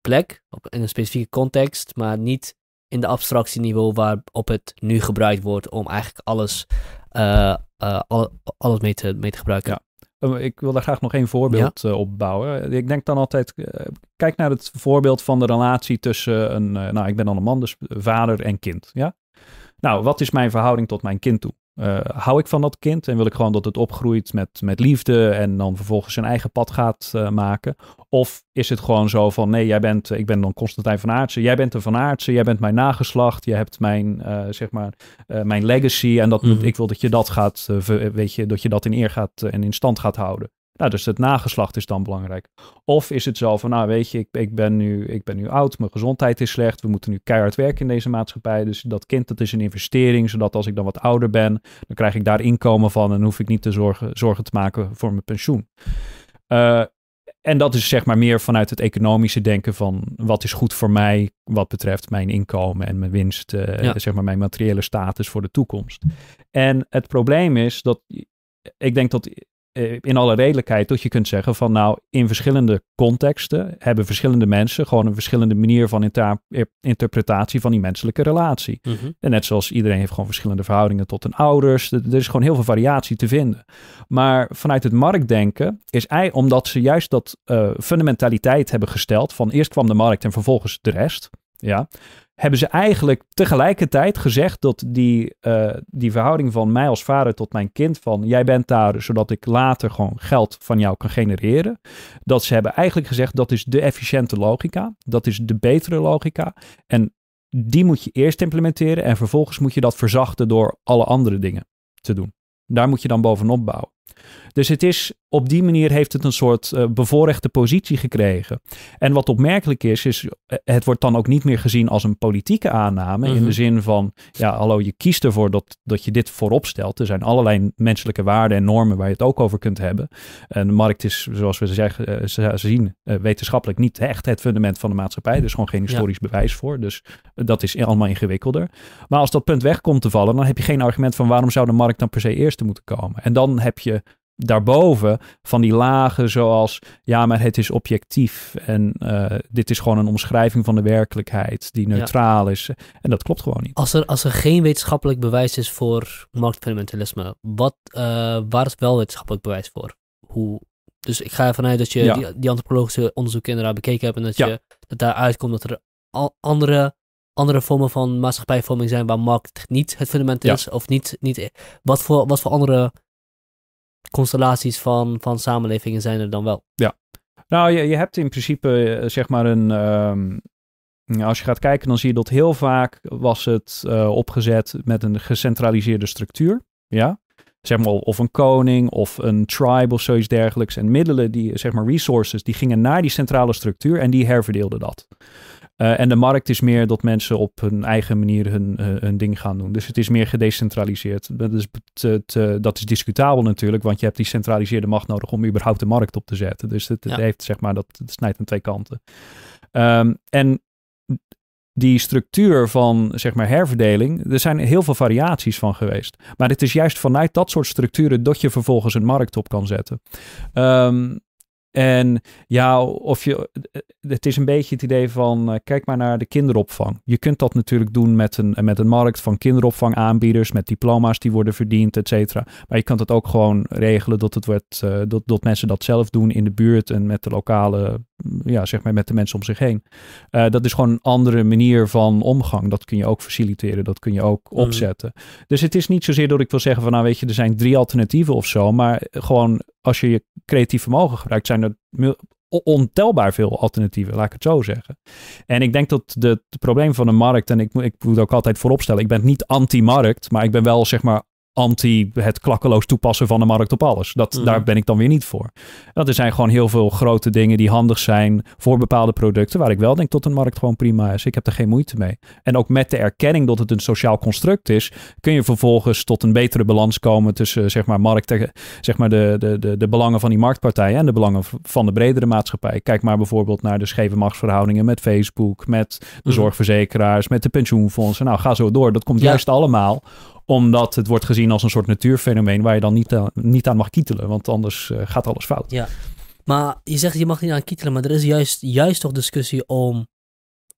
plek, op, in een specifieke context, maar niet in de abstractieniveau waarop het nu gebruikt wordt om eigenlijk alles, uh, al, alles mee te, mee te gebruiken. Ja. Ik wil daar graag nog één voorbeeld ja? op bouwen. Ik denk dan altijd, kijk naar het voorbeeld van de relatie tussen een, nou ik ben dan een man, dus vader en kind. Ja? Nou, wat is mijn verhouding tot mijn kind toe? Uh, hou ik van dat kind en wil ik gewoon dat het opgroeit met, met liefde en dan vervolgens zijn eigen pad gaat uh, maken? Of is het gewoon zo van nee, jij bent, ik ben dan Constantijn van Aartsen, jij bent een van Aartsen, jij bent mijn nageslacht, je hebt mijn, uh, zeg maar, mijn legacy en dat, mm. ik wil dat je dat gaat, weet je, dat je dat in eer gaat en in stand gaat houden. Nou, dus het nageslacht is dan belangrijk. Of is het zo van, nou weet je, ik, ik, ben nu, ik ben nu oud, mijn gezondheid is slecht, we moeten nu keihard werken in deze maatschappij. Dus dat kind, dat is een investering, zodat als ik dan wat ouder ben, dan krijg ik daar inkomen van en hoef ik niet te zorgen, zorgen te maken voor mijn pensioen. Uh, en dat is zeg maar meer vanuit het economische denken van wat is goed voor mij wat betreft mijn inkomen en mijn winst, uh, ja. zeg maar mijn materiële status voor de toekomst. En het probleem is dat ik denk dat eh, in alle redelijkheid dat je kunt zeggen van nou in verschillende contexten hebben verschillende mensen gewoon een verschillende manier van interpretatie van die menselijke relatie. Mhm. En net zoals iedereen heeft gewoon verschillende verhoudingen tot hun ouders. Er is gewoon heel veel variatie te vinden. Maar vanuit het marktdenken is hij, omdat ze juist dat uh, fundamentaliteit hebben gesteld van eerst kwam de markt en vervolgens de rest. Ja, hebben ze eigenlijk tegelijkertijd gezegd dat die, uh, die verhouding van mij als vader tot mijn kind, van jij bent daar zodat ik later gewoon geld van jou kan genereren, dat ze hebben eigenlijk gezegd dat is de efficiënte logica, dat is de betere logica en die moet je eerst implementeren en vervolgens moet je dat verzachten door alle andere dingen te doen. Daar moet je dan bovenop bouwen. Dus het is op die manier heeft het een soort uh, bevoorrechte positie gekregen. En wat opmerkelijk is, is uh, het wordt dan ook niet meer gezien als een politieke aanname. In de mhm. zin van, ja, hallo, je kiest ervoor dat, dat je dit voorop stelt. Er zijn allerlei menselijke waarden en normen waar je het ook over kunt hebben. En de markt is, zoals we zeggen, uh, zien, wetenschappelijk niet echt het fundament van de maatschappij. Er is gewoon geen historisch bewijs voor. Dus dat is allemaal ingewikkelder. Maar als dat punt weg komt te vallen, dan heb je geen argument van waarom zou de markt dan per se eerste moeten komen. En dan heb je daarboven van die lagen zoals, ja, maar het is objectief en uh, dit is gewoon een omschrijving van de werkelijkheid die neutraal is. En dat klopt gewoon niet. Als er, als er geen wetenschappelijk bewijs is voor marktfundamentalisme, wat, uh, waar is wel wetenschappelijk bewijs voor? Hoe, dus ik ga ervan uit dat je ja. die, die, antropologische onderzoeken inderdaad bekeken hebt en dat, ja. je, dat daaruit komt dat er al andere andere vormen van maatschappijvorming zijn waar markt niet het fundament is of niet, niet wat, voor, wat voor andere constellaties van, van samenlevingen zijn er dan wel. Ja, nou je, je hebt in principe eh, zeg maar een... Um, als je gaat kijken, dan zie je dat heel vaak was het uh, opgezet met een gecentraliseerde structuur. Ja, zeg maar of een koning of een tribe of zoiets dergelijks. En middelen, die, zeg maar resources, die gingen naar die centrale structuur en die herverdeelden dat. Uh, en de markt is meer dat mensen op hun eigen manier hun, uh, hun ding gaan doen. Dus het is meer gedecentraliseerd. Dat is, te, te, dat is discutabel natuurlijk, want je hebt die centraliseerde macht nodig om überhaupt de markt op te zetten. Dus het, het heeft, zeg maar, dat het snijdt aan twee kanten. Um, en die structuur van zeg maar herverdeling, er zijn heel veel variaties van geweest. Maar het is juist vanuit dat soort structuren dat je vervolgens een markt op kan zetten. Um, En ja, of je, het is een beetje het idee van, uh, kijk maar naar de kinderopvang. Je kunt dat natuurlijk doen met een, met een markt van kinderopvangaanbieders, met diploma's die worden verdiend, et cetera. Maar je kan het ook gewoon regelen dat, het wordt, uh, dat, dat mensen dat zelf doen in de buurt en met de lokale, ja, zeg maar met de mensen om zich heen. Uh, dat is gewoon een andere manier van omgang. Dat kun je ook faciliteren, dat kun je ook Mhm. opzetten. Dus het is niet zozeer dat ik wil zeggen van, nou weet je, er zijn drie alternatieven of zo, maar gewoon als je je creatief vermogen gebruikt, zijn o- ontelbaar veel alternatieven, laat ik het zo zeggen. En ik denk dat de, het probleem van een markt, en ik, ik moet ook altijd vooropstellen, ik ben niet anti-markt, maar ik ben wel zeg maar anti het klakkeloos toepassen van de markt op alles. Dat, Mhm. Daar ben ik dan weer niet voor. Want er zijn gewoon heel veel grote dingen die handig zijn voor bepaalde producten, waar ik wel denk dat een markt gewoon prima is. Ik heb er geen moeite mee. En ook met de erkenning dat het een sociaal construct is, kun je vervolgens tot een betere balans komen tussen zeg maar, markten, zeg maar de, de, de, de belangen van die marktpartijen en de belangen van de bredere maatschappij. Kijk maar bijvoorbeeld naar de scheve machtsverhoudingen met Facebook, met de Mhm. zorgverzekeraars, met de pensioenfondsen. Nou, ga zo door. Dat komt Ja. juist allemaal omdat het wordt gezien als een soort natuurfenomeen waar je dan niet, aan- niet aan mag kietelen, want anders eh, gaat alles fout. Ja. Maar je zegt je mag niet aan kietelen, maar er is juist, juist toch discussie om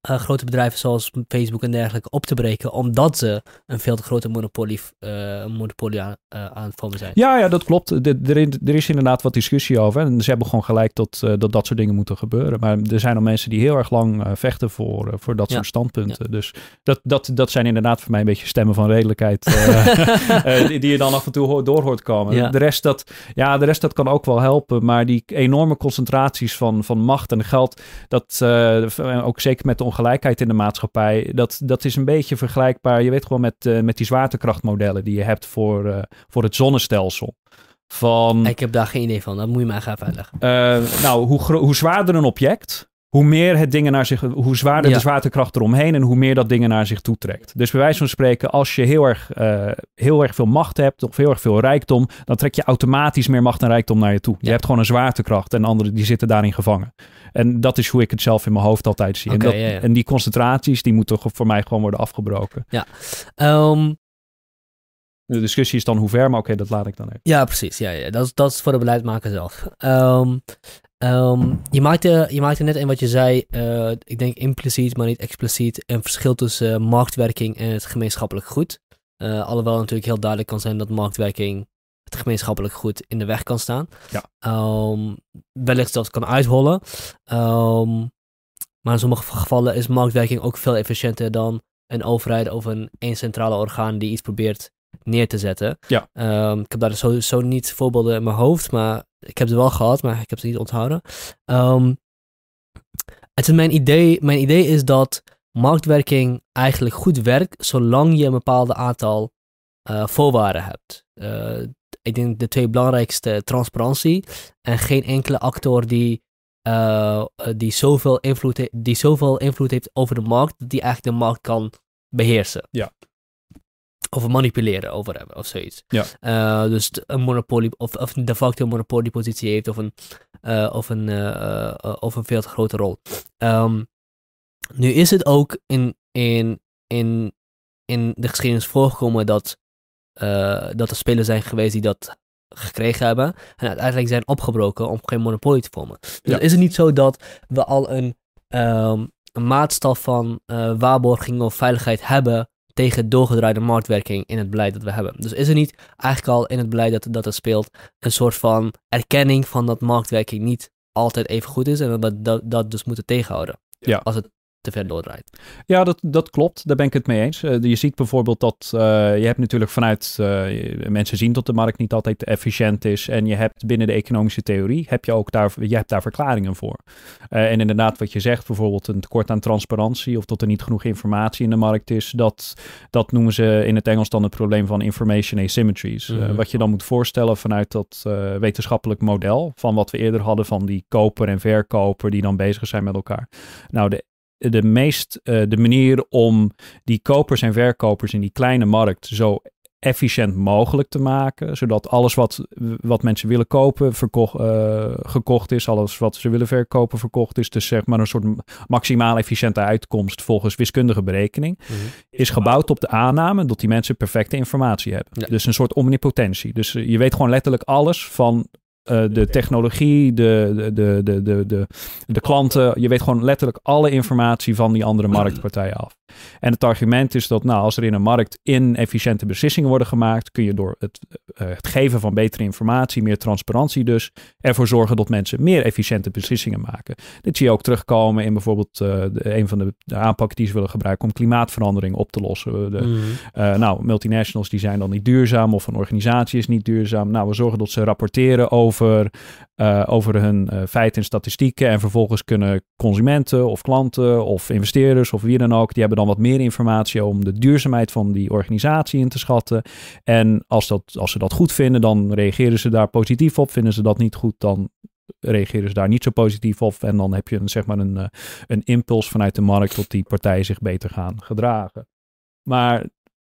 eh, grote bedrijven zoals Facebook en dergelijke op te breken, omdat ze een veel te grote monopolie, eh, monopolie aan, eh, aan het vormen zijn. Ja, ja, dat klopt. De- Er, is- er is inderdaad wat discussie over. En ze hebben gewoon gelijk dat, dat dat soort dingen moeten gebeuren. Maar er zijn al mensen die heel erg lang vechten voor, voor dat Ja. soort standpunten. Dus dat, dat, dat zijn inderdaad voor mij een beetje stemmen van redelijkheid. [LAUGHS] [LAUGHS] die, die je dan af en toe door hoort komen. Ja. De, rest dat, ja, de rest dat kan ook wel helpen. Maar die enorme concentraties van, van macht en geld. Dat ook zeker met de ongelijkheid in de maatschappij. Dat, dat is een beetje vergelijkbaar. Je weet gewoon met, eh, met die zwaartekrachtmodellen die je hebt voor, eh, voor het zonnestelsel. Van, Ik heb daar geen idee van, dat moet je mij gaan uitleggen. eh, nou, hoe, hoe zwaarder een object, hoe meer het dingen naar zich, hoe zwaarder Ja. de zwaartekracht eromheen en hoe meer dat dingen naar zich toe trekt. Dus bij wijze van spreken, als je heel erg, heel erg veel macht hebt of heel erg veel rijkdom, dan trek je automatisch meer macht en rijkdom naar je toe. Je hebt gewoon een zwaartekracht en anderen die zitten daarin gevangen. En dat is hoe ik het zelf in mijn hoofd altijd zie. En, dat, ja, ja. en die concentraties, die moeten voor mij gewoon worden afgebroken. Ehm, De discussie is dan hoe ver, maar oké, dat laat ik dan even. ja, precies. Ja, ja. Dat, is, dat is voor de beleidsmaker zelf. Ehm, ehm, je, maakte, je maakte net in wat je zei, eh, ik denk impliciet, maar niet expliciet, een verschil tussen marktwerking en het gemeenschappelijk goed. Eh, alhoewel natuurlijk heel duidelijk kan zijn dat marktwerking het gemeenschappelijk goed in de weg kan staan. Ja. Ehm, wellicht zelfs kan uithollen. Ehm, maar in sommige gevallen is marktwerking ook veel efficiënter dan een overheid of een één centrale orgaan die iets probeert neer te zetten. Ja. Ehm, ik heb daar sowieso niet voorbeelden in mijn hoofd, maar ik heb ze wel gehad, maar ik heb ze niet onthouden. Het is mijn idee, mijn idee is dat marktwerking eigenlijk goed werkt zolang je een bepaald aantal eh, voorwaarden hebt. Eh, ik denk de twee belangrijkste transparantie en geen enkele actor die, eh, eh, die, zoveel invloed he- die zoveel invloed heeft over de markt, dat die eigenlijk de markt kan beheersen. Ja. Of manipuleren over hebben of zoiets. Ja. Eh, dus een monopolie, of, of de facto een monopoliepositie heeft of een, of, een, of een veel te grote rol. Ehm, nu is het ook in, in, in, in de geschiedenis voorgekomen dat, eh, dat er spelers zijn geweest die dat gekregen hebben en uiteindelijk zijn opgebroken om geen monopolie te vormen. Dus Ja. is het niet zo dat we al een, ehm, een maatstaf van eh, waarborging of veiligheid hebben tegen doorgedraaide marktwerking in het beleid dat we hebben. Dus is er niet eigenlijk al in het beleid dat, dat er speelt een soort van erkenning van dat marktwerking niet altijd even goed is en dat we dat, dat dus moeten tegenhouden Ja. als het te ver doordraait. Ja, dat, dat klopt. Daar ben ik het mee eens. Eh, je ziet bijvoorbeeld dat eh, je hebt natuurlijk vanuit eh, mensen zien dat de markt niet altijd efficiënt is. En je hebt binnen de economische theorie heb je ook daar, je hebt daar verklaringen voor. En inderdaad, wat je zegt, bijvoorbeeld een tekort aan transparantie of dat er niet genoeg informatie in de markt is, dat, dat noemen ze in het Engels dan het probleem van information asymmetries. Mhm. wat je dan moet voorstellen vanuit dat wetenschappelijk model van wat we eerder hadden van die koper en verkoper die dan bezig zijn met elkaar. Nou, de de meest eh, de manier om die kopers en verkopers in die kleine markt zo efficiënt mogelijk te maken, zodat alles wat, wat mensen willen kopen verkocht, eh, gekocht is, alles wat ze willen verkopen verkocht is, dus zeg maar een soort maximaal efficiënte uitkomst volgens wiskundige berekening, is gebouwd op de aanname dat die mensen perfecte informatie hebben. Ja. Dus een soort omnipotentie. Dus eh, je weet gewoon letterlijk alles van uh, de technologie, de, de, de, de, de, de, klanten. Je weet gewoon letterlijk alle informatie van die andere marktpartijen af. En het argument is dat nou, als er in een markt inefficiënte beslissingen worden gemaakt, kun je door het, uh, het geven van betere informatie, meer transparantie dus, ervoor zorgen dat mensen meer efficiënte beslissingen maken. Dit zie je ook terugkomen in bijvoorbeeld uh, de, een van de, de, aanpakken die ze willen gebruiken om klimaatverandering op te lossen. De, mm. nou, multinationals die zijn dan niet duurzaam of een organisatie is niet duurzaam. Nou, we zorgen dat ze rapporteren over, uh, over hun uh, feiten en statistieken. En vervolgens kunnen consumenten of klanten of investeerders of wie dan ook, die hebben dan wat meer informatie om de duurzaamheid van die organisatie in te schatten. En als, dat, als ze dat goed vinden, dan reageren ze daar positief op. Vinden ze dat niet goed, dan reageren ze daar niet zo positief op. En dan heb je een, zeg maar een, een impuls vanuit de markt tot die partijen zich beter gaan gedragen. Maar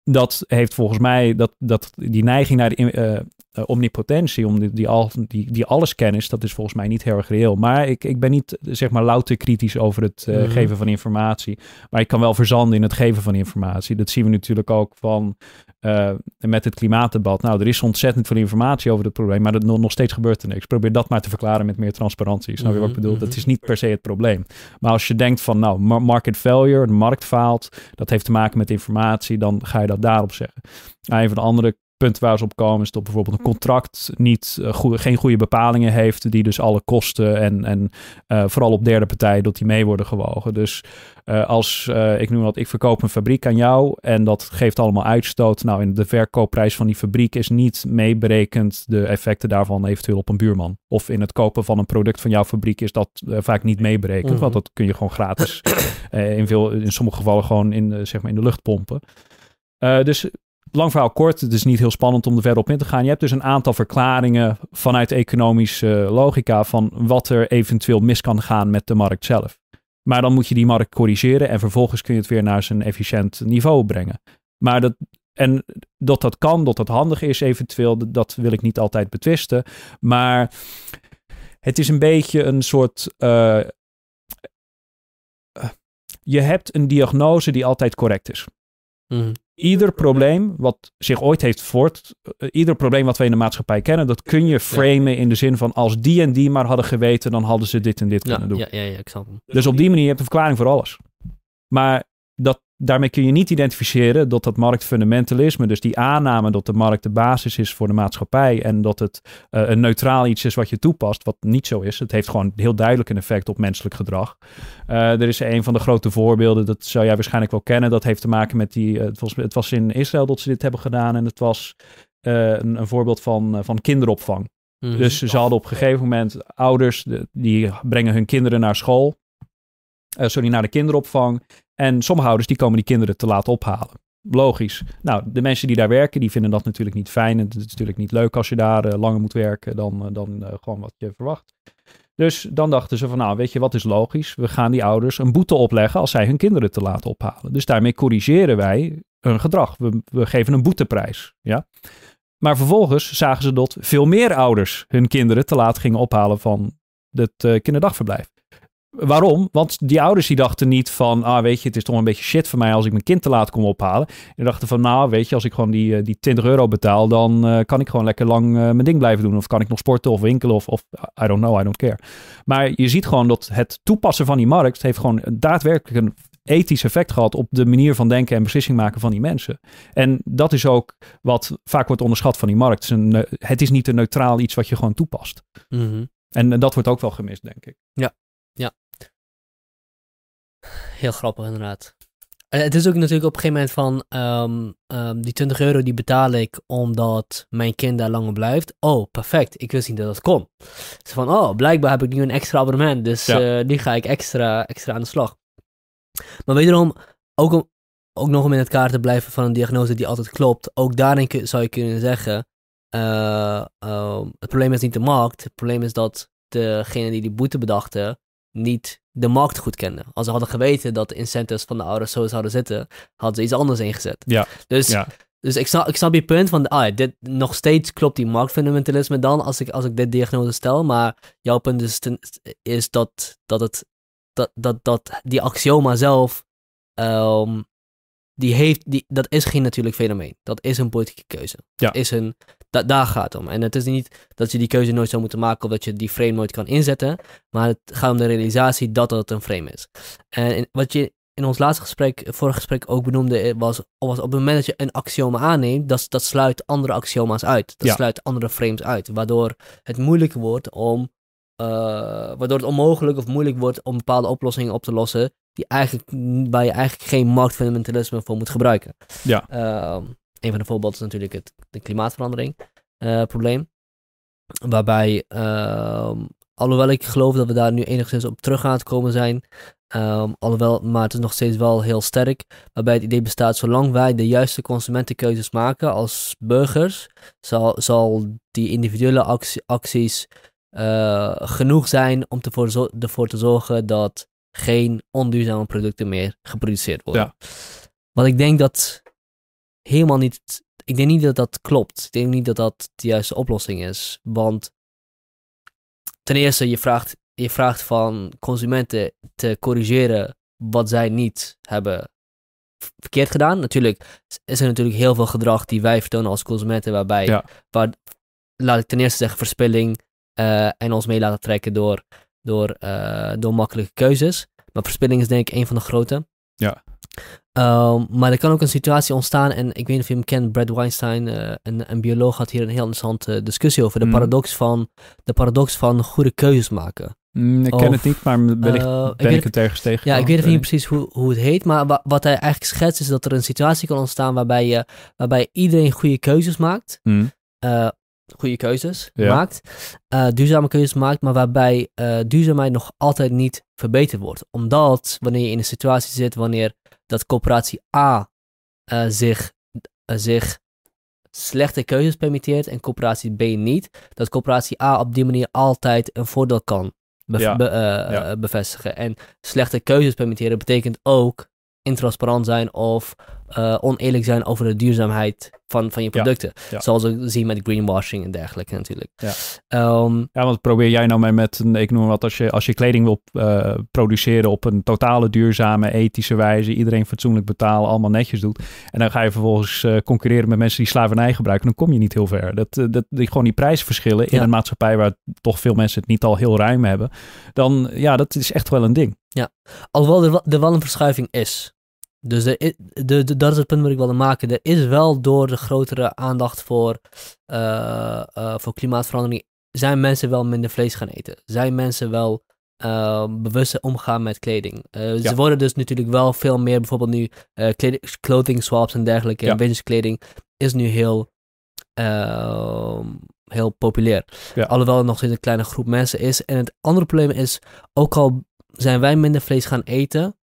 dat heeft volgens mij dat, dat die neiging naar de, uh, omnipotentie, om die, die, al, die, die alleskennis, dat is volgens mij niet heel erg reëel. Maar ik, ik ben niet zeg maar louter kritisch over het uh, geven van informatie. Maar ik kan wel verzanden in het geven van informatie. Dat zien we natuurlijk ook van uh, met het klimaatdebat. Nou, er is ontzettend veel informatie over het probleem, maar er, nog steeds gebeurt er niks. Probeer dat maar te verklaren met meer transparantie. Snap je wat ik bedoel? Dat is niet per se het probleem. Maar als je denkt van, nou, market failure, de markt faalt, dat heeft te maken met informatie, dan ga je dat daarop zeggen. Nou, een van de andere punt waar ze op komen is dat bijvoorbeeld een contract niet, uh, goede, geen goede bepalingen heeft, die dus alle kosten en, en uh, vooral op derde partij, dat die mee worden gewogen. Dus uh, als ik noem dat, ik verkoop een fabriek aan jou en dat geeft allemaal uitstoot. Nou, in de verkoopprijs van die fabriek is niet meeberekend de effecten daarvan eventueel op een buurman. Of in het kopen van een product van jouw fabriek is dat vaak niet meeberekend, mm -hmm. want dat kun je gewoon gratis [COUGHS] in, veel, in sommige gevallen gewoon in, zeg maar in de lucht pompen. Uh, dus lang verhaal kort, het is niet heel spannend om er verder op in te gaan. Je hebt dus een aantal verklaringen vanuit economische logica van wat er eventueel mis kan gaan met de markt zelf. Maar dan moet je die markt corrigeren en vervolgens kun je het weer naar zijn efficiënt niveau brengen. Maar dat, en dat dat kan, dat dat handig is eventueel, dat wil ik niet altijd betwisten. Maar het is een beetje een soort. Uh, je hebt een diagnose die altijd correct is. Mm ieder probleem wat zich ooit heeft voort, uh, ieder probleem wat we in de maatschappij kennen, dat kun je framen in de zin van als die en die maar hadden geweten, dan hadden ze dit en dit ja, kunnen doen. Ja, ja, ja, ik snap hem. Dus op die manier heb je een verklaring voor alles. Maar dat daarmee kun je niet identificeren dat dat marktfundamentalisme, dus die aanname dat de markt de basis is voor de maatschappij en dat het uh, een neutraal iets is wat je toepast, wat niet zo is. Het heeft gewoon heel duidelijk een effect op menselijk gedrag. Uh, er is een van de grote voorbeelden, dat zou jij waarschijnlijk wel kennen, dat heeft te maken met die, uh, het, was, het was in Israël dat ze dit hebben gedaan en het was een, een, voorbeeld van, van kinderopvang. Mm -hmm. Dus ze hadden op een gegeven moment ouders, de, die brengen hun kinderen naar school. Uh, sorry, naar de kinderopvang. En sommige ouders die komen die kinderen te laat ophalen. Logisch. Nou, de mensen die daar werken, die vinden dat natuurlijk niet fijn. En het is natuurlijk niet leuk als je daar uh, langer moet werken dan, uh, dan gewoon wat je verwacht. Dus dan dachten ze van, nou, weet je wat is logisch? We gaan die ouders een boete opleggen als zij hun kinderen te laat ophalen. Dus daarmee corrigeren wij hun gedrag. We, we geven een boeteprijs. Ja? Maar vervolgens zagen ze dat veel meer ouders hun kinderen te laat gingen ophalen van het kinderdagverblijf. Waarom? Want die ouders die dachten niet van, ah weet je, het is toch een beetje shit voor mij als ik mijn kind te laat kom ophalen. Die dachten van, nou weet je, als ik gewoon die, die 20 euro betaal, dan uh, kan ik gewoon lekker lang uh, mijn ding blijven doen. Of kan ik nog sporten of winkelen of, of I don't know, I don't care. Maar je ziet gewoon dat het toepassen van die markt heeft gewoon daadwerkelijk een ethisch effect gehad op de manier van denken en beslissing maken van die mensen. En dat is ook wat vaak wordt onderschat van die markt. Het is, niet een neutraal iets wat je gewoon toepast. Mm -hmm. En, dat wordt ook wel gemist, denk ik. Ja. Heel grappig inderdaad. En het is ook natuurlijk op een gegeven moment van um, um, die 20 euro die betaal ik omdat mijn kind daar langer blijft. Oh, perfect. Ik wist niet dat dat kon. Dus van, oh, blijkbaar heb ik nu een extra abonnement. Dus ja. uh, die ga ik extra, extra aan de slag. Maar wederom, ook, om, ook nog om in het kaart te blijven van een diagnose die altijd klopt. Ook daarin zou je kunnen zeggen, uh, uh, het probleem is niet de markt. Het probleem is dat degene die die boete bedachten niet de markt goed kenden. Als ze hadden geweten dat de incentives van de ouders zo zouden zitten, hadden ze iets anders ingezet. Ja. Dus, ja. dus ik, snap, ik snap je punt van, ah, dit, nog steeds klopt die marktfundamentalisme dan als ik, als ik dit diagnose stel, maar jouw punt is, ten, is dat, dat, het, dat, dat, dat die axioma zelf, um, die heeft, die, dat is geen natuurlijk fenomeen. Dat is een politieke keuze. Ja. Dat is een daar gaat het om. En het is niet dat je die keuze nooit zou moeten maken of dat je die frame nooit kan inzetten. Maar het gaat om de realisatie dat het een frame is. En wat je in ons laatste gesprek, vorig gesprek ook benoemde, eh, was, was op het moment dat je een axioma aanneemt, dat, dat sluit andere axioma's uit. Dat sluit andere frames uit. Waardoor het moeilijk wordt om, uh, waardoor het onmogelijk of moeilijk wordt om bepaalde oplossingen op te lossen, die eigenlijk, waar je eigenlijk geen marktfundamentalisme voor moet gebruiken. Ja. Uh, een van de voorbeelden is natuurlijk het de klimaatverandering uh, probleem. Waarbij, ehm, alhoewel ik geloof dat we daar nu enigszins op terug aan het komen zijn, Um, alhoewel, maar het is nog steeds wel heel sterk. Waarbij het idee bestaat, zolang wij de juiste consumentenkeuzes maken als burgers, zal, zal die individuele acties uh, genoeg zijn om te ervoor te zorgen dat geen onduurzame producten meer geproduceerd worden. Ja. Want ik denk dat helemaal niet. Ik denk niet dat dat klopt. Ik denk niet dat dat de juiste oplossing is. Want ten eerste, je vraagt je vraagt van consumenten te corrigeren wat zij niet hebben verkeerd gedaan. Natuurlijk is er natuurlijk heel veel gedrag die wij vertonen als consumenten, waarbij, waar, laat ik ten eerste zeggen, verspilling uh, en ons mee laten trekken door, door, uh, door makkelijke keuzes. Maar verspilling is denk ik een van de grote. Ja. Um, maar er kan ook een situatie ontstaan, en ik weet niet of je hem kent, Brad Weinstein, uh, een, een, bioloog, had hier een heel interessante discussie over de, mhm. paradox van, de paradox van goede keuzes maken. Mm, ik ken het niet, maar wellicht uh, ben ik, ik het ergens tegen. Ja, ik weet niet precies hoe, hoe het heet, maar wat hij eigenlijk schetst is dat er een situatie kan ontstaan waarbij, je, waarbij iedereen goede keuzes maakt. Mm. Uh, goede keuzes maakt, uh, duurzame keuzes maakt, maar waarbij duurzaamheid nog altijd niet verbeterd wordt. Omdat wanneer je in een situatie zit wanneer dat coöperatie A zich, zich slechte keuzes permitteert en coöperatie B niet, dat coöperatie A op die manier altijd een voordeel kan eh, eh, bevestigen. En slechte keuzes permitteren betekent ook intransparant zijn of uh, oneerlijk zijn over de duurzaamheid van, van je producten. Zoals we zien met greenwashing en dergelijke natuurlijk. Ja, um, ja want probeer jij nou met een, ik noem wat, als je, als je kleding wil uh, produceren op een totale duurzame, ethische wijze, iedereen fatsoenlijk betalen, allemaal netjes doet. En dan ga je vervolgens uh, concurreren met mensen die slavernij gebruiken, dan kom je niet heel ver. Dat, dat, die, gewoon die prijsverschillen in een maatschappij waar toch veel mensen het niet al heel ruim hebben, dan ja, dat is echt wel een ding. Ja, alhoewel er, er wel een verschuiving is. Dus de, de, dat is het punt wat ik wilde maken. Er is wel door de grotere aandacht voor, uh, uh, voor klimaatverandering, zijn mensen wel minder vlees gaan eten. Zijn mensen wel uh, bewuster omgaan met kleding. Ze worden dus natuurlijk wel veel meer, bijvoorbeeld nu clothing swaps en dergelijke. Ja. En kleding is nu heel, ehm, heel populair. Ja. Alhoewel het nog steeds een kleine groep mensen is. En het andere probleem is, ook al zijn wij minder vlees gaan eten,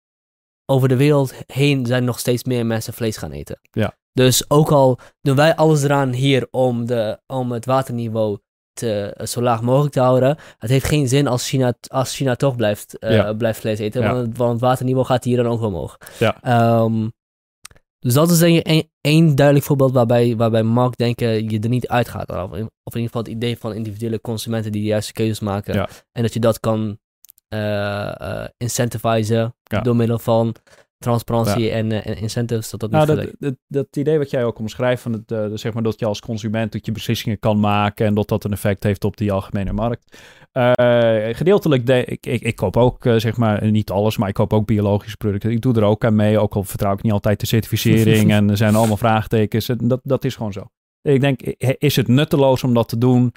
over de wereld heen zijn nog steeds meer mensen vlees gaan eten. Ja. Dus ook al doen wij alles eraan hier om, de, om het waterniveau te, uh, zo laag mogelijk te houden. Het heeft geen zin als China, als China toch blijft, uh, blijft vlees eten. Ja. Want, want, het waterniveau gaat hier dan ook omhoog. Ja. Um, dus dat is denk ik één duidelijk voorbeeld waarbij, waarbij markt denken je er niet uitgaat. Of in, ieder geval het idee van individuele consumenten die de juiste keuzes maken. Ja. En dat je dat kan uh, incentivizen door middel van transparantie en, en, incentives. Dat, dat, nou, dat, dat, dat, idee wat jij ook omschrijft, van het, zeg maar dat je als consument dat je beslissingen kan maken en dat dat een effect heeft op die algemene markt. gedeeltelijk, de, ik, ik, ik koop ook, zeg maar, niet alles, maar ik koop ook biologische producten. Ik doe er ook aan mee, ook al vertrouw ik niet altijd de certificering [LAUGHS] en er zijn allemaal vraagtekens. Dat, dat is gewoon zo. Ik denk, is het nutteloos om dat te doen?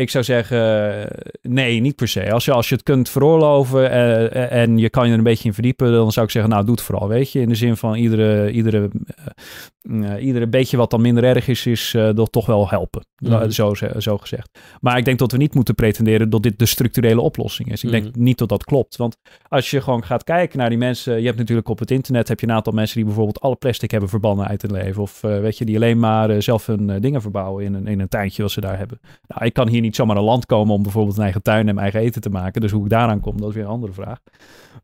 Ik zou zeggen, nee, niet per se. Als je, als je het kunt veroorloven uh, en je kan je er een beetje in verdiepen, dan zou ik zeggen, nou, doe het vooral, weet je. In de zin van iedere, iedere, uh, iedere beetje wat dan minder erg is, is dat toch wel helpen. Mm. Zo, zo gezegd. Maar ik denk dat we niet moeten pretenderen dat dit de structurele oplossing is. Ik denk mhm. niet dat dat klopt. Want als je gewoon gaat kijken naar die mensen, je hebt natuurlijk op het internet heb je een aantal mensen die bijvoorbeeld alle plastic hebben verbannen uit het leven. Of weet je, die alleen maar zelf hun dingen verbouwen in een, in een tuintje wat ze daar hebben. Nou, ik kan hier niet zomaar een land komen om bijvoorbeeld een eigen tuin en mijn eigen eten te maken. Dus hoe ik daaraan kom, dat is weer een andere vraag.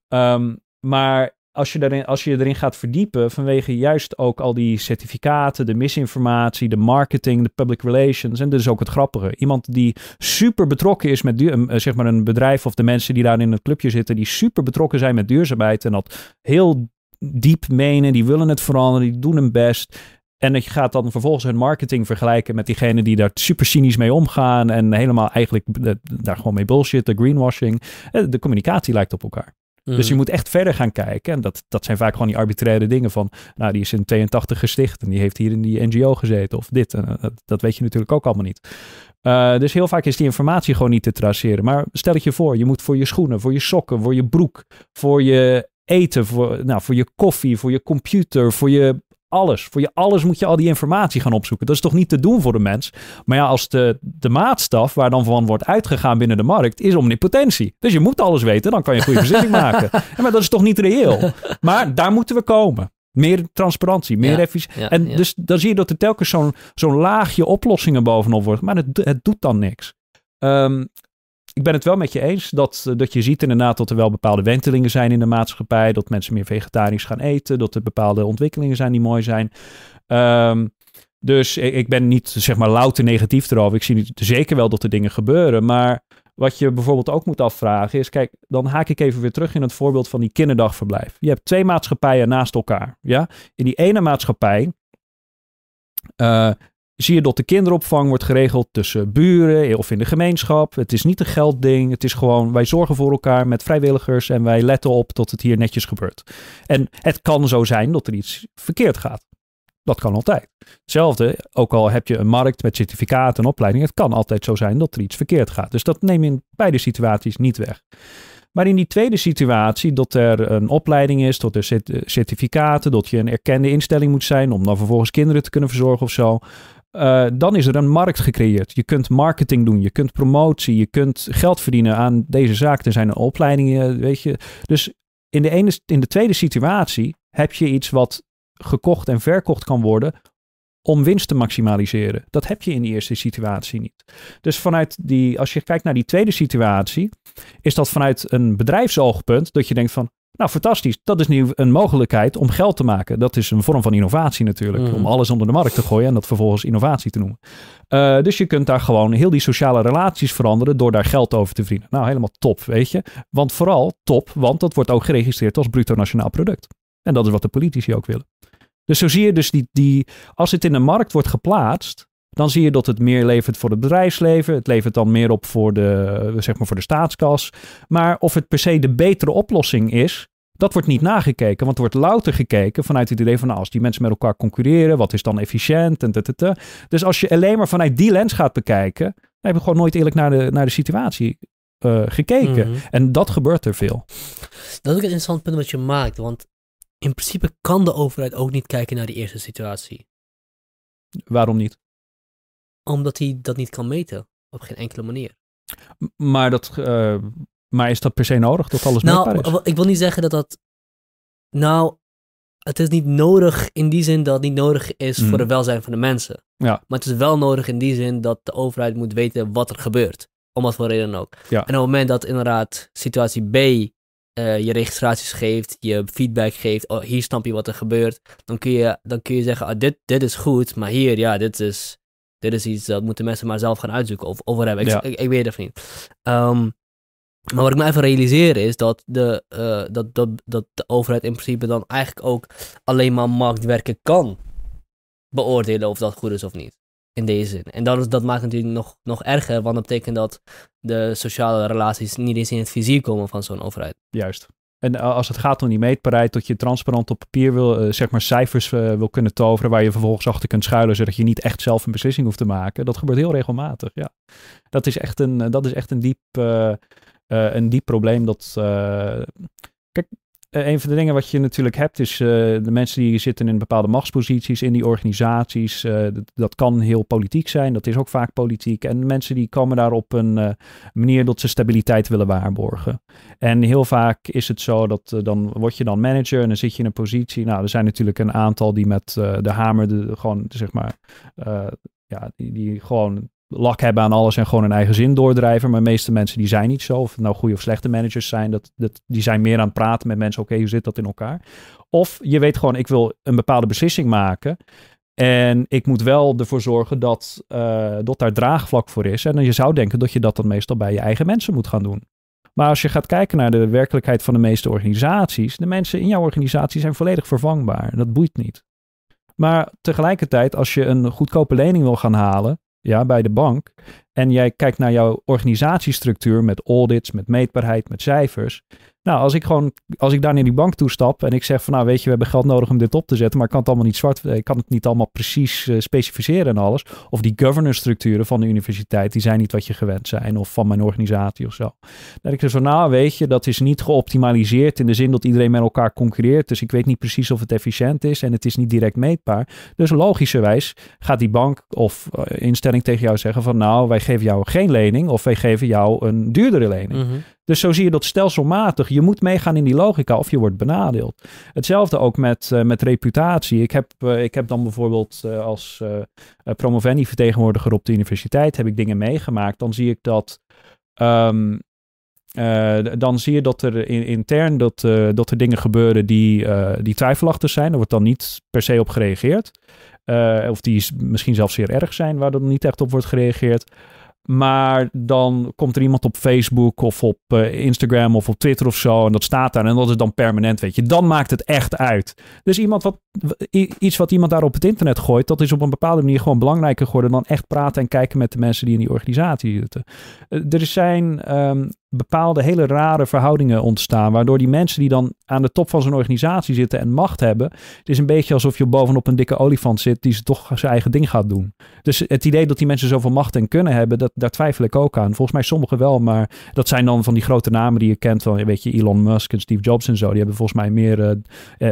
Ehm, maar als je, daarin, als je erin gaat verdiepen, vanwege juist ook al die certificaten, de misinformatie, de marketing, de public relations. En dat is ook het grappige. Iemand die super betrokken is met duur, zeg maar een bedrijf of de mensen die daar in het clubje zitten, die super betrokken zijn met duurzaamheid en dat heel diep menen, die willen het veranderen, die doen hun best. En dat je gaat dan vervolgens hun marketing vergelijken met diegenen die daar super cynisch mee omgaan en helemaal eigenlijk daar gewoon mee bullshit, de greenwashing. De communicatie lijkt op elkaar. Dus je mhm. moet echt verder gaan kijken. En dat, dat zijn vaak gewoon die arbitraire dingen van, nou, die is in 82 gesticht en die heeft hier in die NGO gezeten of dit. En, dat, dat weet je natuurlijk ook allemaal niet. Uh, dus heel vaak is die informatie gewoon niet te traceren. Maar stel het je voor, je moet voor je schoenen, voor je sokken, voor je broek, voor je eten, voor, nou, voor je koffie, voor je computer, voor je alles. Voor je alles moet je al die informatie gaan opzoeken. Dat is toch niet te doen voor de mens. Maar ja, als de, de maatstaf waar dan van wordt uitgegaan binnen de markt is omnipotentie. Dus je moet alles weten, dan kan je een goede beslissing [LAUGHS] maken. maar dat is toch niet reëel. Maar daar moeten we komen. Meer transparantie, meer efficiëntie. en dus dan zie je dat er telkens zo'n zo'n laagje oplossingen bovenop wordt. Maar het, het doet dan niks. Um, ik ben het wel met je eens dat, eh, dat je ziet inderdaad dat er wel bepaalde wentelingen zijn in de maatschappij. Dat mensen meer vegetarisch gaan eten. Dat er bepaalde ontwikkelingen zijn die mooi zijn. Um, dus ik ben niet zeg maar louter negatief erover. Ik zie zeker wel dat er dingen gebeuren. Maar wat je bijvoorbeeld ook moet afvragen is, kijk, dan haak ik even weer terug in het voorbeeld van die kinderdagverblijf. Je hebt twee maatschappijen naast elkaar. Ja? In die ene maatschappij uh, zie je dat de kinderopvang wordt geregeld tussen buren of in de gemeenschap. Het is niet een geldding. Het is gewoon, wij zorgen voor elkaar met vrijwilligers en wij letten op dat het hier netjes gebeurt. En het kan zo zijn dat er iets verkeerd gaat. Dat kan altijd. Hetzelfde, ook al heb je een markt met certificaten en opleiding, het kan altijd zo zijn dat er iets verkeerd gaat. Dus dat neem je in beide situaties niet weg. Maar in die tweede situatie, dat er een opleiding is, dat er certificaten, dat je een erkende instelling moet zijn om dan vervolgens kinderen te kunnen verzorgen of zo. Uh, dan is er een markt gecreëerd. Je kunt marketing doen, je kunt promotie, je kunt geld verdienen aan deze zaak. Er zijn opleidingen, weet je. Dus in de, ene, in de tweede situatie heb je iets wat gekocht en verkocht kan worden om winst te maximaliseren. Dat heb je in die eerste situatie niet. Dus vanuit die, als je kijkt naar die tweede situatie, is dat vanuit een bedrijfsoogpunt dat je denkt van, nou, fantastisch. Dat is nu een mogelijkheid om geld te maken. Dat is een vorm van innovatie natuurlijk. Mm. Om alles onder de markt te gooien en dat vervolgens innovatie te noemen. Uh, dus je kunt daar gewoon heel die sociale relaties veranderen door daar geld over te verdienen. Nou, helemaal top, weet je. Want vooral top, want dat wordt ook geregistreerd als bruto nationaal product. En dat is wat de politici ook willen. Dus zo zie je dus die, die als het in de markt wordt geplaatst, dan zie je dat het meer levert voor het bedrijfsleven. Het levert dan meer op voor de, zeg maar voor de staatskas. Maar of het per se de betere oplossing is, dat wordt niet nagekeken. Want er wordt louter gekeken vanuit het idee van nou, als die mensen met elkaar concurreren, wat is dan efficiënt en. Dus als je alleen maar vanuit die lens gaat bekijken, dan heb je gewoon nooit eerlijk naar de, naar de situatie uh, gekeken. Mhm. En dat gebeurt er veel. Dat is een interessant punt wat je maakt. Want in principe kan de overheid ook niet kijken naar die eerste situatie. Waarom niet? Omdat hij dat niet kan meten. Op geen enkele manier. Maar, dat, uh, maar is dat per se nodig dat alles nou, meetbaar is? Ik wil niet zeggen dat dat... Nou, het is niet nodig in die zin dat het niet nodig is voor hmm. het welzijn van de mensen. Ja. Maar het is wel nodig in die zin dat de overheid moet weten wat er gebeurt. Om wat voor reden ook. Ja. En op het moment dat inderdaad situatie B uh, je registraties geeft, je feedback geeft, oh, hier snap je wat er gebeurt, dan kun je, dan kun je zeggen, ah, dit, dit is goed, maar hier, ja, dit is, dit is iets dat moeten mensen maar zelf gaan uitzoeken of over hebben. Ik, ik, weet het niet. Um, maar wat ik me even realiseer is dat de, uh, dat, dat, dat de overheid in principe dan eigenlijk ook alleen maar marktwerken kan beoordelen of dat goed is of niet. In deze zin. En dat, is, dat maakt het natuurlijk nog, nog erger, want dat betekent dat de sociale relaties niet eens in het vizier komen van zo'n overheid. Juist. En eh, als het gaat om die meetbaarheid, dat je transparant op papier wil, uh, zeg maar cijfers uh, wil kunnen toveren waar je vervolgens achter kunt schuilen, zodat je niet echt zelf een beslissing hoeft te maken. Dat gebeurt heel regelmatig, ja. Dat is echt een, dat is echt een diep, een diep probleem dat... kijk, een van de dingen wat je natuurlijk hebt is uh, de mensen die zitten in bepaalde machtsposities in die organisaties. Dat, dat, kan heel politiek zijn, dat is ook vaak politiek. En mensen die komen daar op een manier dat ze stabiliteit willen waarborgen. En heel vaak is het zo dat dan word je dan manager en dan zit je in een positie. Nou, er zijn natuurlijk een aantal die met de hamer de, gewoon zeg maar ja, die, die gewoon lak hebben aan alles en gewoon een eigen zin doordrijven. Maar de meeste mensen die zijn niet zo. Of het nou goede of slechte managers zijn. Dat, dat, die zijn meer aan het praten met mensen. Oké, hoe zit dat in elkaar? Of je weet gewoon, ik wil een bepaalde beslissing maken. En ik moet wel ervoor zorgen dat, uh, dat daar draagvlak voor is. En je zou denken dat je dat dan meestal bij je eigen mensen moet gaan doen. Maar als je gaat kijken naar de werkelijkheid van de meeste organisaties. De mensen in jouw organisatie zijn volledig vervangbaar. Dat boeit niet. Maar tegelijkertijd, als je een goedkope lening wil gaan halen, ja, bij de bank, en jij kijkt naar jouw organisatiestructuur met audits, met meetbaarheid, met cijfers, nou, als ik gewoon, als ik daar naar die bank toe stap en ik zeg van, nou weet je, we hebben geld nodig om dit op te zetten, maar ik kan het allemaal niet zwart, ik kan het niet allemaal precies uh, specificeren en alles. Of die governance structuren van de universiteit, die zijn niet wat je gewend zijn, of van mijn organisatie of zo. Dat ik er zo, nou weet je, dat is niet geoptimaliseerd in de zin dat iedereen met elkaar concurreert, dus ik weet niet precies of het efficiënt is en het is niet direct meetbaar. Dus logischerwijs gaat die bank of uh, instelling tegen jou zeggen van, nou, wij geven jou geen lening of wij geven jou een duurdere lening. -hmm. Dus zo zie je dat stelselmatig. Je moet meegaan in die logica of je wordt benadeeld. Hetzelfde ook met, uh, met reputatie. Ik heb, uh, ik heb dan bijvoorbeeld uh, als promovendi-vertegenwoordiger op de universiteit heb ik dingen meegemaakt. Dan zie ik dat. Um, dan zie je dat er in, intern dat, dat er dingen gebeuren die, die twijfelachtig zijn. Er wordt dan niet per se op gereageerd. of die misschien zelfs zeer erg zijn, waar er niet echt op wordt gereageerd. Maar dan komt er iemand op Facebook of op uh, Instagram of op Twitter of zo. En dat staat daar. En dat is dan permanent, weet je. Dan maakt het echt uit. Dus iemand wat, iets wat iemand daar op het internet gooit. Dat is op een bepaalde manier gewoon belangrijker geworden. Dan echt praten en kijken met de mensen die in die organisatie zitten. Uh, er zijn um, bepaalde hele rare verhoudingen ontstaan. Waardoor die mensen die dan aan de top van zo'n organisatie zitten en macht hebben. Het is een beetje alsof je bovenop een dikke olifant zit die ze toch zijn eigen ding gaat doen. Dus het idee dat die mensen zoveel macht en kunnen hebben, dat, daar twijfel ik ook aan. Volgens mij sommigen wel, maar dat zijn dan van die grote namen die je kent. Van, weet je, Elon Musk en Steve Jobs en zo. Die hebben volgens mij meer, uh,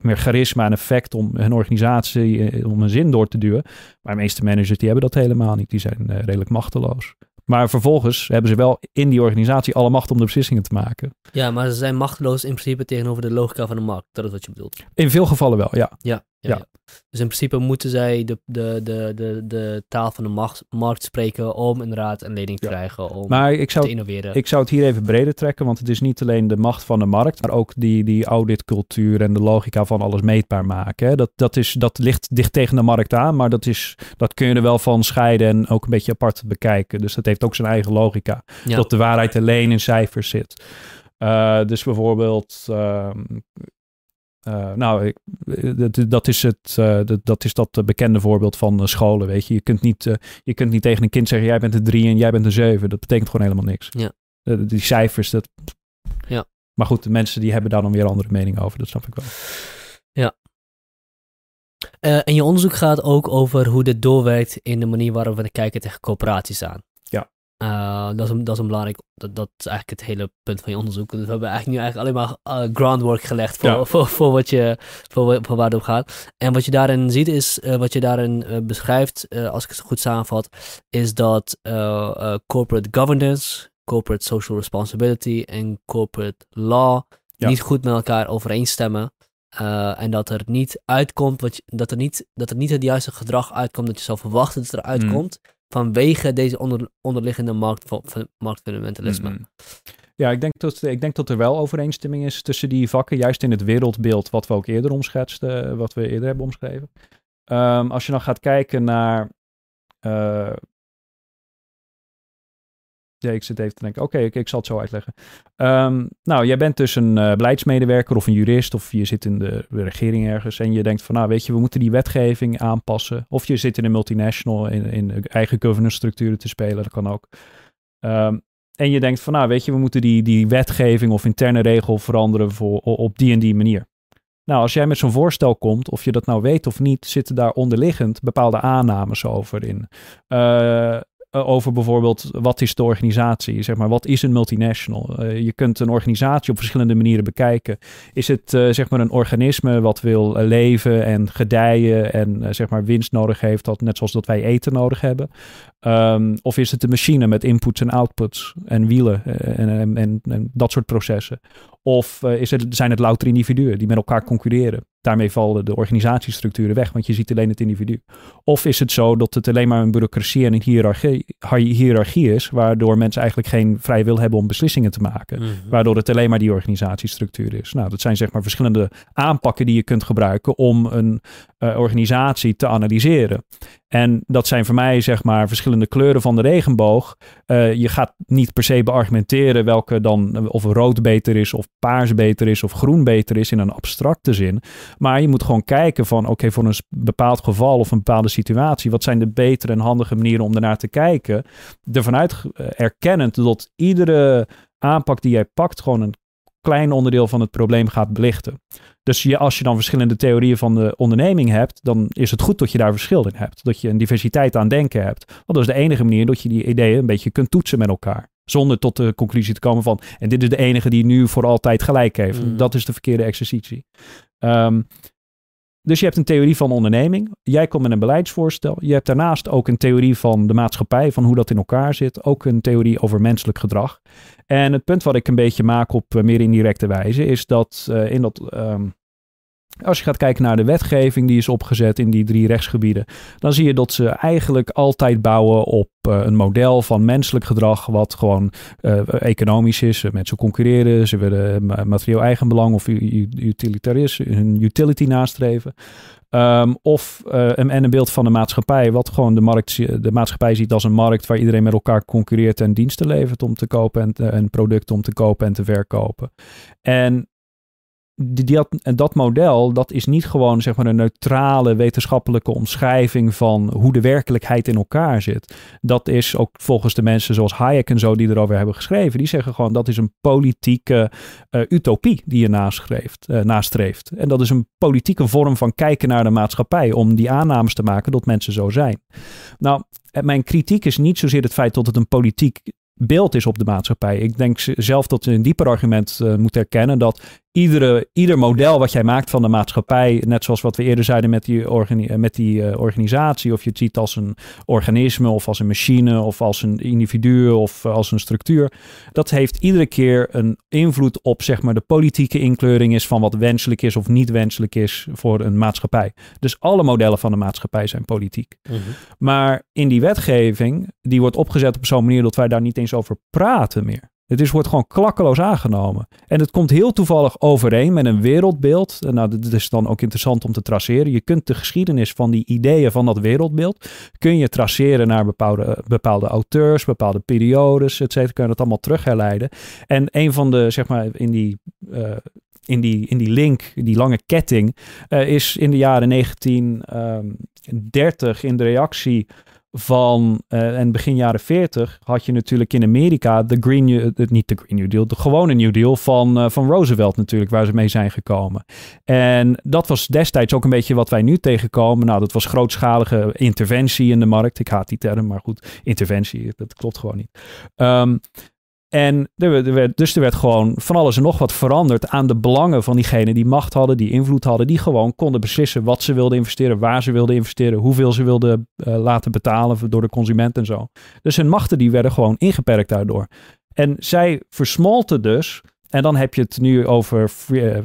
meer charisma en effect om hun organisatie om een zin door te duwen. Maar de meeste managers die hebben dat helemaal niet. Die zijn redelijk machteloos. Maar vervolgens hebben ze wel in die organisatie alle macht om de beslissingen te maken. Ja, maar ze zijn machteloos in principe tegenover de logica van de markt. Dat is wat je bedoelt. In veel gevallen wel, ja. Ja, ja, ja. Dus in principe moeten zij de, de, de, de, de taal van de markt, markt spreken om inderdaad een lening te krijgen, om maar ik zou, te innoveren. Ik zou het hier even breder trekken, want het is niet alleen de macht van de markt, maar ook die, die auditcultuur en de logica van alles meetbaar maken. Hè. Dat, dat, is, dat ligt dicht tegen de markt aan, maar dat, is, dat kun je er wel van scheiden en ook een beetje apart bekijken. Dus dat heeft ook zijn eigen logica. Ja. Dat de waarheid alleen in cijfers zit. Uh, dus bijvoorbeeld, uh, uh, nou, ik, dat, dat, is het, uh, dat, dat, is dat bekende voorbeeld van uh, scholen, weet je. Je kunt, niet, je kunt niet tegen een kind zeggen, jij bent een drie en jij bent een zeven. Dat betekent gewoon helemaal niks. Ja. die cijfers, dat... Ja. Maar goed, de mensen die hebben daar dan weer andere mening over, dat snap ik wel. Ja. en je onderzoek gaat ook over hoe dit doorwerkt in de manier waarop we kijken tegen coöperaties aan. Uh, dat, is een, dat is een belangrijk, dat, dat is eigenlijk het hele punt van je onderzoek. Dus we hebben eigenlijk nu eigenlijk alleen maar uh, groundwork gelegd voor, ja. voor, voor, wat je, voor, voor waar het op gaat. En wat je daarin ziet is, uh, wat je daarin beschrijft, als ik het goed samenvat, is dat corporate governance, corporate social responsibility en corporate law ja. niet goed met elkaar overeenstemmen. en dat er niet uitkomt, wat je, dat, er niet, dat er niet het juiste gedrag uitkomt dat je zou verwachten dat het eruit mm. Vanwege deze onder, onderliggende markt, marktfundamentalisme. Mm. Ja, ik denk, dat, ik denk dat er wel overeenstemming is tussen die vakken, juist in het wereldbeeld wat we ook eerder omschetsten, wat we eerder hebben omschreven. Um, als je dan gaat kijken naar ja, ik zit even te denken, oké, okay, ik, zal het zo uitleggen. Um, nou, jij bent dus een uh, beleidsmedewerker of een jurist of je zit in de, regering ergens en je denkt van, nou weet je, we moeten die wetgeving aanpassen. Of je zit in een multinational in, in eigen governance structuren te spelen, dat kan ook. Um, en je denkt van, nou weet je, we moeten die, die wetgeving of interne regel veranderen voor, op die en die manier. Nou, als jij met zo'n voorstel komt, of je dat nou weet of niet, zitten daar onderliggend bepaalde aannames over in. Uh, eh, over bijvoorbeeld wat is de organisatie? Zeg maar, wat is een multinational? Uh, je kunt een organisatie op verschillende manieren bekijken. Is het uh, zeg maar een organisme wat wil leven en gedijen en zeg maar winst nodig heeft, dat, net zoals dat wij eten nodig hebben? Um, of is het een machine met inputs en outputs en wielen en, en, en, en dat soort processen? Of is het, zijn het louter individuen die met elkaar concurreren? Daarmee vallen de organisatiestructuren weg, want je ziet alleen het individu. Of is het zo dat het alleen maar een bureaucratie en een hiërarchie, hiërarchie is, waardoor mensen eigenlijk geen vrije wil hebben om beslissingen te maken, mm -hmm. waardoor het alleen maar die organisatiestructuur is. Nou, dat zijn zeg maar verschillende aanpakken die je kunt gebruiken om een, uh, organisatie te analyseren. En dat zijn voor mij zeg maar verschillende kleuren van de regenboog. Uh, je gaat niet per se beargumenteren welke dan of rood beter is of paars beter is of groen beter is in een abstracte zin. Maar je moet gewoon kijken van oké voor een bepaald geval of een bepaalde situatie. Wat zijn de betere en handige manieren om ernaar te kijken. Ervan uit erkennend dat iedere aanpak die jij pakt gewoon een klein onderdeel van het probleem gaat belichten. Dus je, als je dan verschillende theorieën van de onderneming hebt, dan is het goed dat je daar verschil in hebt. Dat je een diversiteit aan denken hebt. Want dat is de enige manier dat je die ideeën een beetje kunt toetsen met elkaar. Zonder tot de conclusie te komen van, en dit is de enige die nu voor altijd gelijk heeft. Mm. Dat is de verkeerde exercitie. Um, dus je hebt een theorie van onderneming. Jij komt met een beleidsvoorstel. Je hebt daarnaast ook een theorie van de maatschappij, van hoe dat in elkaar zit. Ook een theorie over menselijk gedrag. En het punt wat ik een beetje maak op uh, meer indirecte wijze, is dat uh, in dat um, als je gaat kijken naar de wetgeving die is opgezet in die drie rechtsgebieden, dan zie je dat ze eigenlijk altijd bouwen op uh, een model van menselijk gedrag, wat gewoon uh, economisch is. Mensen concurreren, ze willen materieel eigenbelang of utilitarisme, hun utility nastreven. Um, of een, en een beeld van de maatschappij, wat gewoon de, markt, de maatschappij ziet als een markt waar iedereen met elkaar concurreert en diensten levert om te kopen en, en producten om te kopen en te verkopen. En die, dat, dat model, dat is niet gewoon zeg maar een neutrale wetenschappelijke omschrijving van hoe de werkelijkheid in elkaar zit. Dat is ook volgens de mensen zoals Hayek en zo die erover hebben geschreven, die zeggen gewoon dat is een politieke uh, utopie die je nastreeft, uh, nastreeft. En dat is een politieke vorm van kijken naar de maatschappij om die aannames te maken dat mensen zo zijn. Nou, mijn kritiek is niet zozeer het feit dat het een politiek beeld is op de maatschappij. Ik denk zelf dat je een dieper argument moet erkennen dat iedere, ieder model wat jij maakt van de maatschappij, net zoals wat we eerder zeiden met die, organi met die uh, organisatie, of je het ziet als een organisme of als een machine of als een individu of als een structuur, dat heeft iedere keer een invloed op zeg maar de politieke inkleuring is van wat wenselijk is of niet wenselijk is voor een maatschappij. Dus alle modellen van de maatschappij zijn politiek. Mm -hmm. Maar in die wetgeving, die wordt opgezet op zo'n manier dat wij daar niet eens over praten meer. Het is, wordt gewoon klakkeloos aangenomen. En het komt heel toevallig overeen met een wereldbeeld. Nou, dat is dan ook interessant om te traceren. Je kunt de geschiedenis van die ideeën van dat wereldbeeld... kun je traceren naar bepaalde, bepaalde auteurs, bepaalde periodes, et cetera. Kun je dat allemaal terug herleiden. En een van de, zeg maar, in die... Uh, in die, in die link, die lange ketting, uh, is in de jaren 1930 in de reactie van uh, en begin jaren 40 had je natuurlijk in Amerika de Green New, uh, niet de Green New Deal, de gewone New Deal van, uh, van Roosevelt natuurlijk, waar ze mee zijn gekomen. En dat was destijds ook een beetje wat wij nu tegenkomen. Nou, dat was grootschalige interventie in de markt. Ik haat die term, maar goed, interventie, dat klopt gewoon niet. Um, en er werd, dus er werd gewoon van alles en nog wat veranderd aan de belangen van diegenen die macht hadden, die invloed hadden, die gewoon konden beslissen wat ze wilden investeren, waar ze wilden investeren, hoeveel ze wilden uh, laten betalen door de consument en zo. Dus hun machten die werden gewoon ingeperkt daardoor. En zij versmolten dus en dan heb je het nu over uh, uh,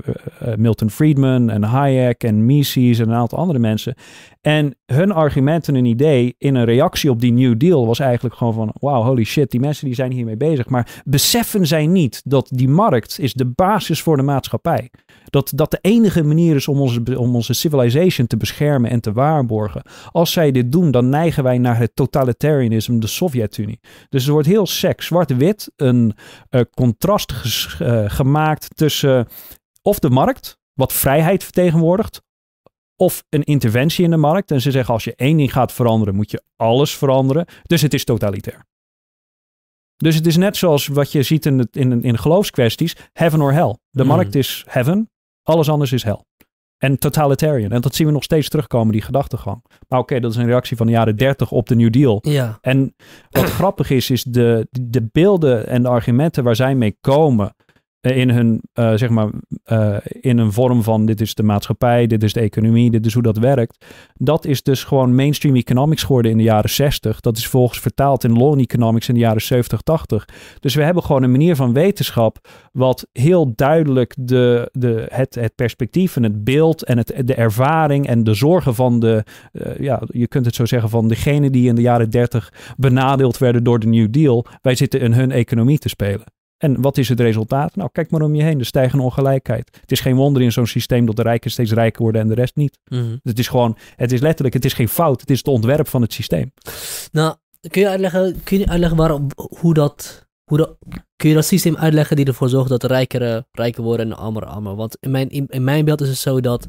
Milton Friedman en Hayek en Mises en een aantal andere mensen. En hun argument en idee in een reactie op die New Deal was eigenlijk gewoon van... wow, holy shit, die mensen die zijn hiermee bezig. Maar beseffen zij niet dat die markt is de basis voor de maatschappij. Dat dat de enige manier is om onze, om onze civilization te beschermen en te waarborgen. Als zij dit doen, dan neigen wij naar het totalitarianisme, de Sovjet-Unie. Dus er wordt heel sec, zwart-wit, een uh, contrast uh, gemaakt tussen of de markt, wat vrijheid vertegenwoordigt, of een interventie in de markt. En ze zeggen als je één ding gaat veranderen, moet je alles veranderen. Dus het is totalitair. Dus het is net zoals wat je ziet in, het, in, in geloofskwesties, heaven or hell. De mm. markt is heaven, alles anders is hell. En totalitarian. En dat zien we nog steeds terugkomen, die gedachtegang. Maar oké, okay, dat is een reactie van de jaren 30 op de New Deal. Ja. En wat [CLEARS THROAT] grappig is, is de, de beelden en de argumenten waar zij mee komen in hun, uh, zeg maar, uh, in een vorm van dit is de maatschappij, dit is de economie, dit is hoe dat werkt. Dat is dus gewoon mainstream economics geworden in de jaren 60. Dat is volgens vertaald in law economics in de jaren 70, 80. Dus we hebben gewoon een manier van wetenschap wat heel duidelijk de, de, het, het perspectief en het beeld en het, de ervaring en de zorgen van de, ja, je kunt het zo zeggen, van degene die in de jaren 30 benadeeld werden door de New Deal. Wij zitten in hun economie te spelen. En wat is het resultaat? Nou, kijk maar om je heen, de stijgende ongelijkheid. Het is geen wonder in zo'n systeem dat de rijken steeds rijker worden en de rest niet. Mhm. Het is gewoon, het is letterlijk, het is geen fout, het is het ontwerp van het systeem. Nou, kun je uitleggen, kun je uitleggen waarom, hoe dat, hoe dat, kun je dat systeem uitleggen die ervoor zorgt dat de rijkeren rijker worden en de armeren armer? Want in mijn, in, in mijn beeld is het zo dat,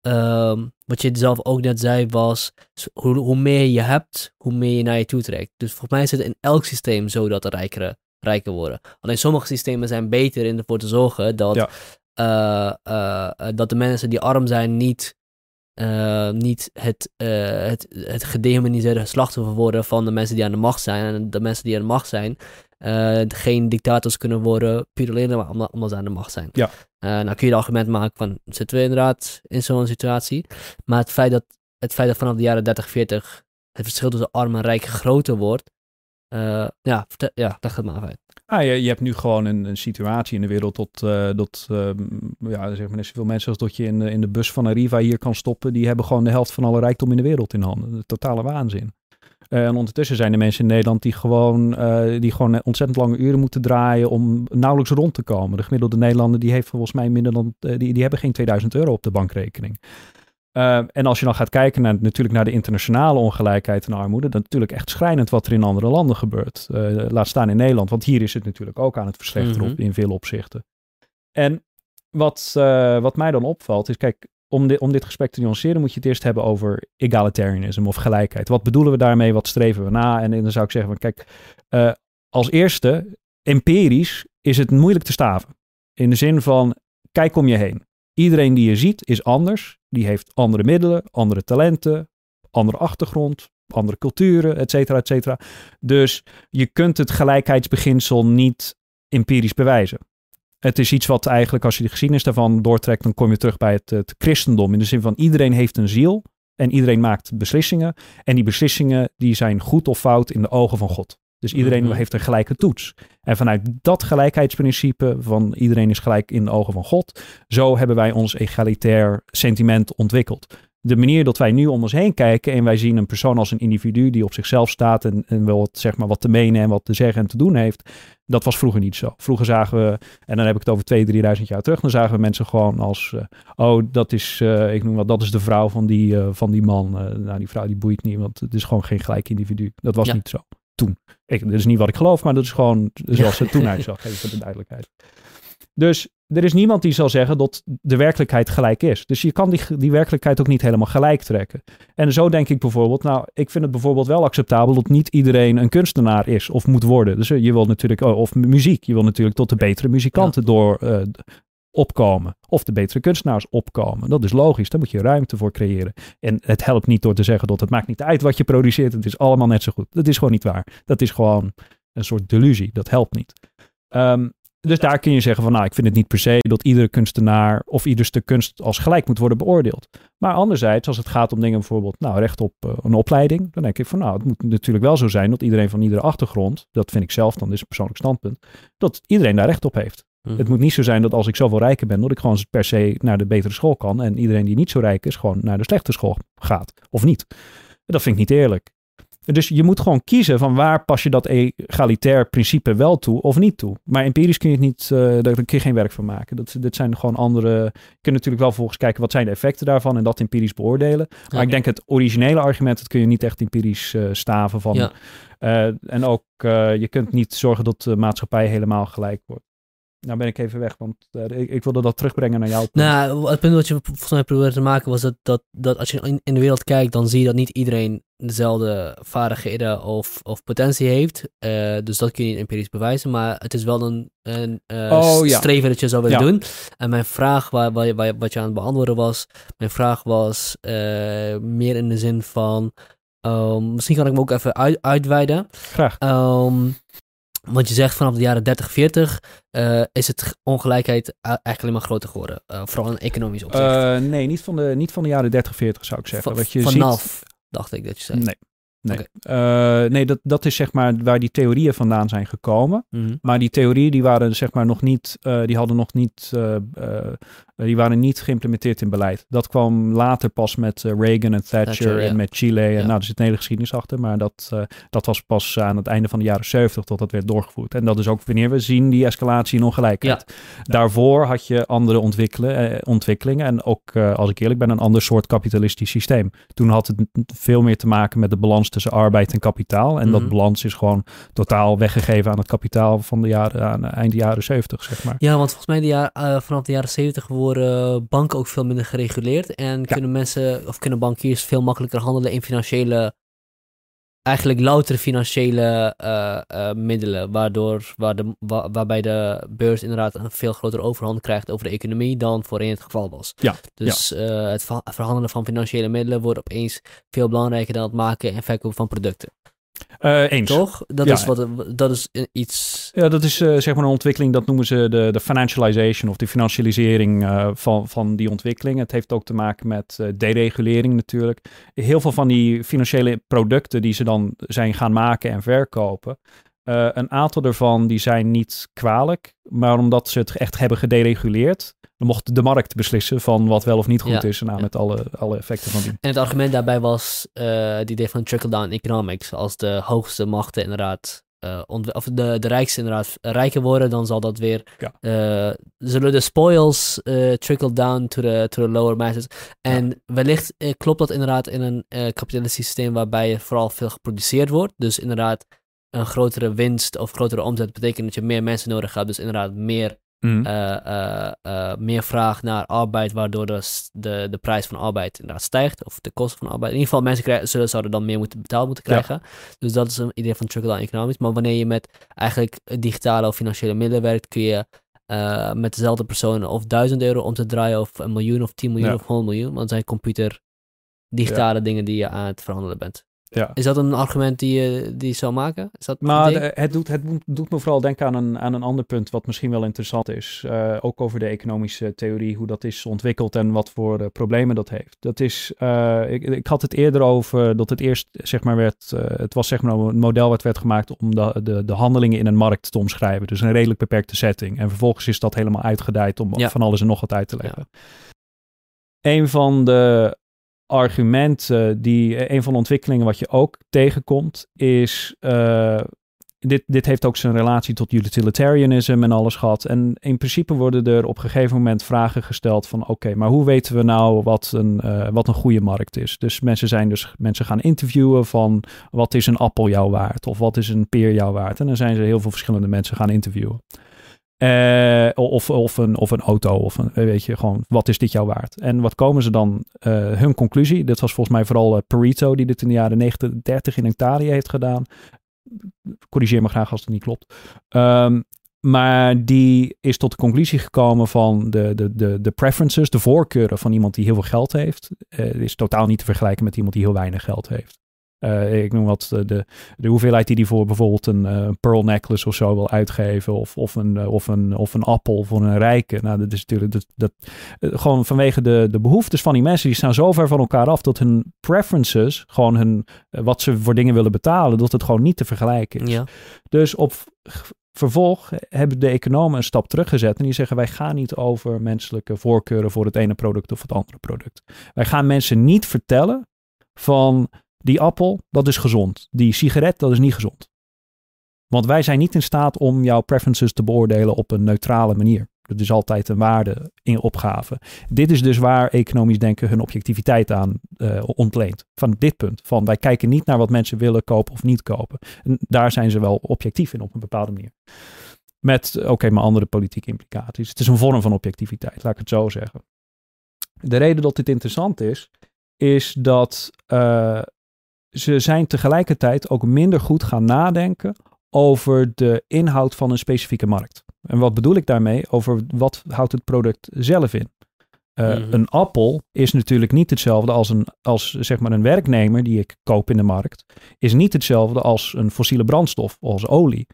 ehm, wat je zelf ook net zei, was hoe, hoe meer je hebt, hoe meer je naar je toe trekt. Dus volgens mij is het in elk systeem zo dat de rijkeren rijker worden. Alleen sommige systemen zijn beter in ervoor te zorgen dat, Ja. eh, eh, eh, dat de mensen die arm zijn niet, niet het, het, het gedemoniseerde slachtoffer worden van de mensen die aan de macht zijn. En de mensen die aan de macht zijn geen dictators kunnen worden puur alleen maar omdat, omdat ze aan de macht zijn. Ja. Nou kun je het argument maken van zitten we inderdaad in zo'n situatie. Maar het feit dat, het feit dat vanaf de jaren 30, 40 het verschil tussen arm en rijk groter wordt. Eh, ja, vertel- ja, leg het maar uit. Ah, je, je hebt nu gewoon een, een situatie in de wereld eh, dat eh, ja, zeg maar net zoveel mensen als dat je in in de bus van Arriva hier kan stoppen, die hebben gewoon de helft van alle rijkdom in de wereld in handen. De totale waanzin. Eh, en ondertussen zijn er mensen in Nederland die gewoon, die gewoon ontzettend lange uren moeten draaien om nauwelijks rond te komen. De gemiddelde Nederlander die heeft volgens mij minder dan, die, die hebben geen 2000 euro op de bankrekening. Eh, en als je dan gaat kijken naar, natuurlijk naar de internationale ongelijkheid en armoede, dan natuurlijk echt schrijnend wat er in andere landen gebeurt. Eh, laat staan in Nederland, want hier is het natuurlijk ook aan het verslechteren op, in veel opzichten. En wat, eh, wat mij dan opvalt is, kijk, om, di- om dit gesprek te nuanceren moet je het eerst hebben over egalitarianism of gelijkheid. Wat bedoelen we daarmee? Wat streven we na? En, dan zou ik zeggen, van, kijk, als eerste, empirisch is het moeilijk te staven. In de zin van, kijk om je heen. Iedereen die je ziet is anders. Die heeft andere middelen, andere talenten, andere achtergrond, andere culturen, et cetera, et cetera. Dus je kunt het gelijkheidsbeginsel niet empirisch bewijzen. Het is iets wat eigenlijk, als je de geschiedenis daarvan doortrekt, dan kom je terug bij het, het christendom. In de zin van iedereen heeft een ziel en iedereen maakt beslissingen. En die beslissingen die zijn goed of fout in de ogen van God. Dus iedereen Mhm. heeft een gelijke toets. En vanuit dat gelijkheidsprincipe van iedereen is gelijk in de ogen van God, zo hebben wij ons egalitair sentiment ontwikkeld. De manier dat wij nu om ons heen kijken en wij zien een persoon als een individu die op zichzelf staat en, en wel wat, zeg maar, wat te menen en wat te zeggen en te doen heeft, dat was vroeger niet zo. Vroeger zagen we, en dan heb ik het over 2.000, 3.000 jaar terug, dan zagen we mensen gewoon als, eh, oh, dat is, eh, ik noem wat, dat is de vrouw van die, eh, van die man. Nou, die vrouw die boeit niet, want het is gewoon geen gelijk individu. Dat was Ja. niet zo toen. Ik, dat is niet wat ik geloof, maar dat is gewoon zoals het [LAUGHS] toen uitzag, even voor de duidelijkheid. Dus er is niemand die zal zeggen dat de werkelijkheid gelijk is. Dus je kan die, die werkelijkheid ook niet helemaal gelijk trekken. En zo denk ik bijvoorbeeld, nou, ik vind het bijvoorbeeld wel acceptabel dat niet iedereen een kunstenaar is of moet worden. Dus eh, je wil natuurlijk, oh, of muziek, je wil natuurlijk tot de betere muzikanten door eh, opkomen. Of de betere kunstenaars opkomen. Dat is logisch, daar moet je ruimte voor creëren. En het helpt niet door te zeggen dat het maakt niet uit wat je produceert, het is allemaal net zo goed. Dat is gewoon niet waar. Dat is gewoon een soort delusie, dat helpt niet. Ehm, dus daar kun je zeggen van, nou, ik vind het niet per se dat iedere kunstenaar of ieder stuk kunst als gelijk moet worden beoordeeld. Maar anderzijds, als het gaat om dingen bijvoorbeeld, nou, recht op eh, een opleiding, dan denk ik van, nou, het moet natuurlijk wel zo zijn dat iedereen van iedere achtergrond, dat vind ik zelf dan, is een persoonlijk standpunt, dat iedereen daar recht op heeft. Mhm. Het moet niet zo zijn dat als ik zoveel rijker ben, dat ik gewoon per se naar de betere school kan en iedereen die niet zo rijk is, gewoon naar de slechte school gaat. Of niet. Dat vind ik niet eerlijk. Dus je moet gewoon kiezen van waar pas je dat egalitair principe wel toe of niet toe. Maar empirisch kun je het niet, eh, daar kun je geen werk van maken. Dat, dit zijn gewoon andere. Je kunt natuurlijk wel volgens kijken wat zijn de effecten daarvan en dat empirisch beoordelen. Maar ik denk het originele argument, dat kun je niet echt empirisch eh, staven van. Ja. Eh, en ook, je kunt niet zorgen dat de maatschappij helemaal gelijk wordt. Nou ben ik even weg, want eh, ik, ik wilde dat terugbrengen naar jou. Nou, het punt wat je volgens mij probeerde te maken was dat, dat, dat als je in, in de wereld kijkt, dan zie je dat niet iedereen dezelfde vaardigheden of, of potentie heeft. Eh, dus dat kun je niet empirisch bewijzen, maar het is wel een, een eh, Oh, ja. streven dat je zou willen Ja. doen. En mijn vraag, waar, waar, waar, wat je aan het beantwoorden was, mijn vraag was meer in de zin van, ehm, misschien kan ik hem ook even uit, uitweiden. Graag. Ehm, want je zegt vanaf de jaren 30, 40 eh, is het ongelijkheid eigenlijk alleen maar groter geworden. Eh, vooral in economisch opzicht. Eh, nee, niet van, de, niet van de jaren 30, 40 zou ik zeggen. Va- Wat je vanaf, ziet, dacht ik dat je zei. Nee. Nee, okay. nee dat, dat is zeg maar waar die theorieën vandaan zijn gekomen. Mhm. Maar die theorieën die waren zeg maar nog niet, die hadden nog niet eh, die waren niet geïmplementeerd in beleid. Dat kwam later pas met eh, Reagan en Thatcher, en met Chile. En nou, er zit een hele geschiedenis achter. Maar dat, dat was pas aan het einde van de jaren 70 tot dat werd doorgevoerd. En dat is ook wanneer we zien die escalatie in ongelijkheid. Daarvoor had je andere ontwikkelen, ontwikkelingen. En ook, als ik eerlijk ben, een ander soort kapitalistisch systeem. Toen had het veel meer te maken met de balans tussen arbeid en kapitaal. En dat mhm. balans is gewoon totaal weggegeven aan het kapitaal van de jaren, aan eind jaren 70, zeg maar. Ja, want volgens mij de jaar, vanaf de jaren 70 worden worden banken ook veel minder gereguleerd. En kunnen mensen, of kunnen bankiers veel makkelijker handelen in financiële, eigenlijk loutere financiële uh, uh, middelen. Waardoor, waar de, waarbij de beurs inderdaad een veel grotere overhand krijgt over de economie dan voorheen het geval was. Ja. Dus ja. Uh, het verhandelen van financiële middelen wordt opeens veel belangrijker dan het maken en verkopen van producten. Uh, eens. Toch? Dat, is wat, dat is iets. Ja, dat is uh, zeg maar een ontwikkeling, dat noemen ze de, de financialization of de financialisering uh, van, van die ontwikkeling. Het heeft ook te maken met deregulering natuurlijk. Heel veel van die financiële producten die ze dan zijn gaan maken en verkopen. Een aantal daarvan die zijn niet kwalijk, maar omdat ze het echt hebben gedereguleerd, dan mocht de markt beslissen van wat wel of niet goed is. Nou, met alle, alle effecten van die. En het argument daarbij was uh, het idee van trickle-down economics. Als de hoogste machten inderdaad, uh, of de, de rijkste inderdaad rijker worden, dan zal dat weer, zullen de spoils trickle down to the, to the lower masses. En wellicht klopt dat inderdaad in een kapitalistisch systeem waarbij er vooral veel geproduceerd wordt. Dus inderdaad een grotere winst of grotere omzet betekent dat je meer mensen nodig hebt. Dus inderdaad meer Mm. meer vraag naar arbeid, waardoor de, de, de prijs van arbeid inderdaad stijgt, of de kosten van arbeid. In ieder geval, mensen krijgen, zullen, zouden dan meer moeten, betaald moeten krijgen. Dus dat is een idee van trickle-down economics. Maar wanneer je met eigenlijk digitale of financiële middelen werkt, kun je met dezelfde personen of 1000 euro om te draaien, of een miljoen, of 10 miljoen, of 100 miljoen. Want het zijn computer digitale dingen die je aan het verhandelen bent. Ja. Is dat een argument die je, die zou maken? Is dat maar het, doet, het doet me vooral denken aan een, aan een ander punt wat misschien wel interessant is. Uh, ook over de economische theorie, hoe dat is ontwikkeld en wat voor uh, problemen dat heeft. Dat is, uh, ik, ik had het eerder over dat het eerst, zeg maar, werd, het was zeg maar een model wat werd gemaakt om de, de, de handelingen in een markt te omschrijven. Dus een redelijk beperkte setting. En vervolgens is dat helemaal uitgedijd om van alles en nog wat uit te leggen. Ja. Een van de argument, die eh, een van de ontwikkelingen wat je ook tegenkomt, is. Uh, dit, dit heeft ook zijn relatie tot utilitarianism en alles gehad. En in principe worden er op een gegeven moment vragen gesteld van oké, maar hoe weten we nou wat een, uh, wat een goede markt is? Dus mensen zijn dus mensen gaan interviewen van wat is een appel jou waard? Of wat is een peer jou waard? En dan zijn ze heel veel verschillende mensen gaan interviewen. Uh, of, of, een, of een auto, of een, weet je, gewoon, wat is dit jou waard? En wat komen ze dan, uh, hun conclusie, dit was volgens mij vooral uh, Perito, die dit in de jaren 1930 in Italië heeft gedaan. Corrigeer me graag als het niet klopt. Um, maar die is tot de conclusie gekomen van de, de, de, de preferences, de voorkeuren van iemand die heel veel geld heeft. is totaal niet te vergelijken met iemand die heel weinig geld heeft. Uh, ik noem wat eh, de, de hoeveelheid die die voor bijvoorbeeld een uh, pearl necklace of zo wil uitgeven. Of, of, een, of, een, of een appel voor een rijke. Nou, dat is natuurlijk dat, dat, gewoon vanwege de, de behoeftes van die mensen. Die staan zo ver van elkaar af dat hun preferences, gewoon hun, wat ze voor dingen willen betalen, dat het gewoon niet te vergelijken is. Ja. Dus op vervolg hebben de economen een stap teruggezet en die zeggen wij gaan niet over menselijke voorkeuren voor het ene product of het andere product. Wij gaan mensen niet vertellen van die appel, dat is gezond. Die sigaret, dat is niet gezond. Want wij zijn niet in staat om jouw preferences te beoordelen op een neutrale manier. Dat is altijd een waarde in opgave. Dit is dus waar economisch denken hun objectiviteit aan uh, ontleent. Van dit punt. Van wij kijken niet naar wat mensen willen kopen of niet kopen. En daar zijn ze wel objectief in op een bepaalde manier. Met, oké, maar andere politieke implicaties. Het is een vorm van objectiviteit, laat ik het zo zeggen. De reden dat dit interessant is, is dat uh, ze zijn tegelijkertijd ook minder goed gaan nadenken over de inhoud van een specifieke markt. En wat bedoel ik daarmee? Over wat houdt het product zelf in? Uh, Een appel is natuurlijk niet hetzelfde als, een, als zeg maar een werknemer die ik koop in de markt. Is niet hetzelfde als een fossiele brandstof, als olie.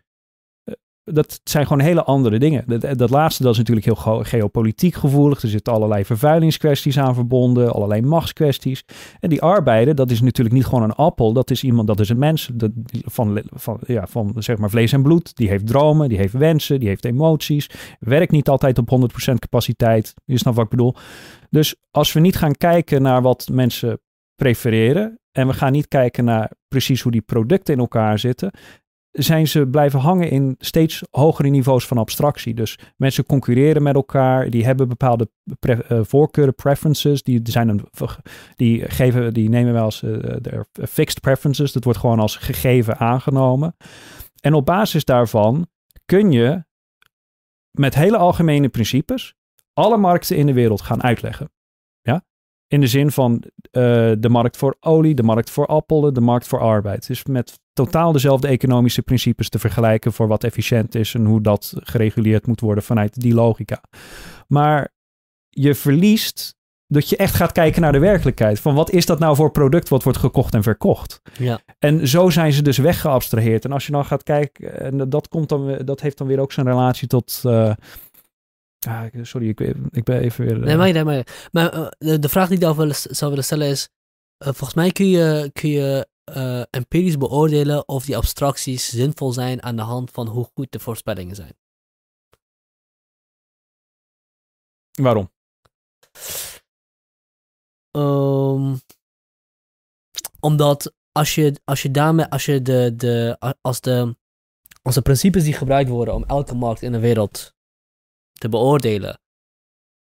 Dat zijn gewoon hele andere dingen. Dat, dat laatste dat is natuurlijk heel geopolitiek gevoelig. Er zitten allerlei vervuilingskwesties aan verbonden, allerlei machtskwesties. En die arbeider, dat is natuurlijk niet gewoon een appel. Dat is iemand, dat is een mens van, van, ja, van zeg maar vlees en bloed. Die heeft dromen, die heeft wensen, die heeft emoties. Werkt niet altijd op 100% capaciteit. Je snapt wat ik bedoel. Dus als we niet gaan kijken naar wat mensen prefereren en we gaan niet kijken naar precies hoe die producten in elkaar zitten, zijn ze blijven hangen in steeds hogere niveaus van abstractie. Dus mensen concurreren met elkaar, die hebben bepaalde uh, voorkeuren, preferences, die, zijn een, die, geven, die nemen wel als uh, fixed preferences, dat wordt gewoon als gegeven aangenomen. En op basis daarvan kun je met hele algemene principes alle markten in de wereld gaan uitleggen. Ja? In de zin van uh, de markt voor olie, de markt voor appelen, de markt voor arbeid. Dus met totaal dezelfde economische principes te vergelijken voor wat efficiënt is en hoe dat gereguleerd moet worden vanuit die logica. Maar je verliest dat je echt gaat kijken naar de werkelijkheid. Van wat is dat nou voor product wat wordt gekocht en verkocht? Ja. En zo zijn ze dus weggeabstraheerd. En als je dan gaat kijken, en dat, komt dan, dat heeft dan weer ook zijn relatie tot. Uh, sorry, ik, ik ben even weer. Nee, maar, nee, maar, maar uh, de, vraag die ik daarover zou willen stellen is: volgens mij kun je, kun je uh, empirisch beoordelen of die abstracties zinvol zijn aan de hand van hoe goed de voorspellingen zijn. Waarom? Um, omdat als je, als je daarmee, als je de, de, als de, als de principes die gebruikt worden om elke markt in de wereld te beoordelen,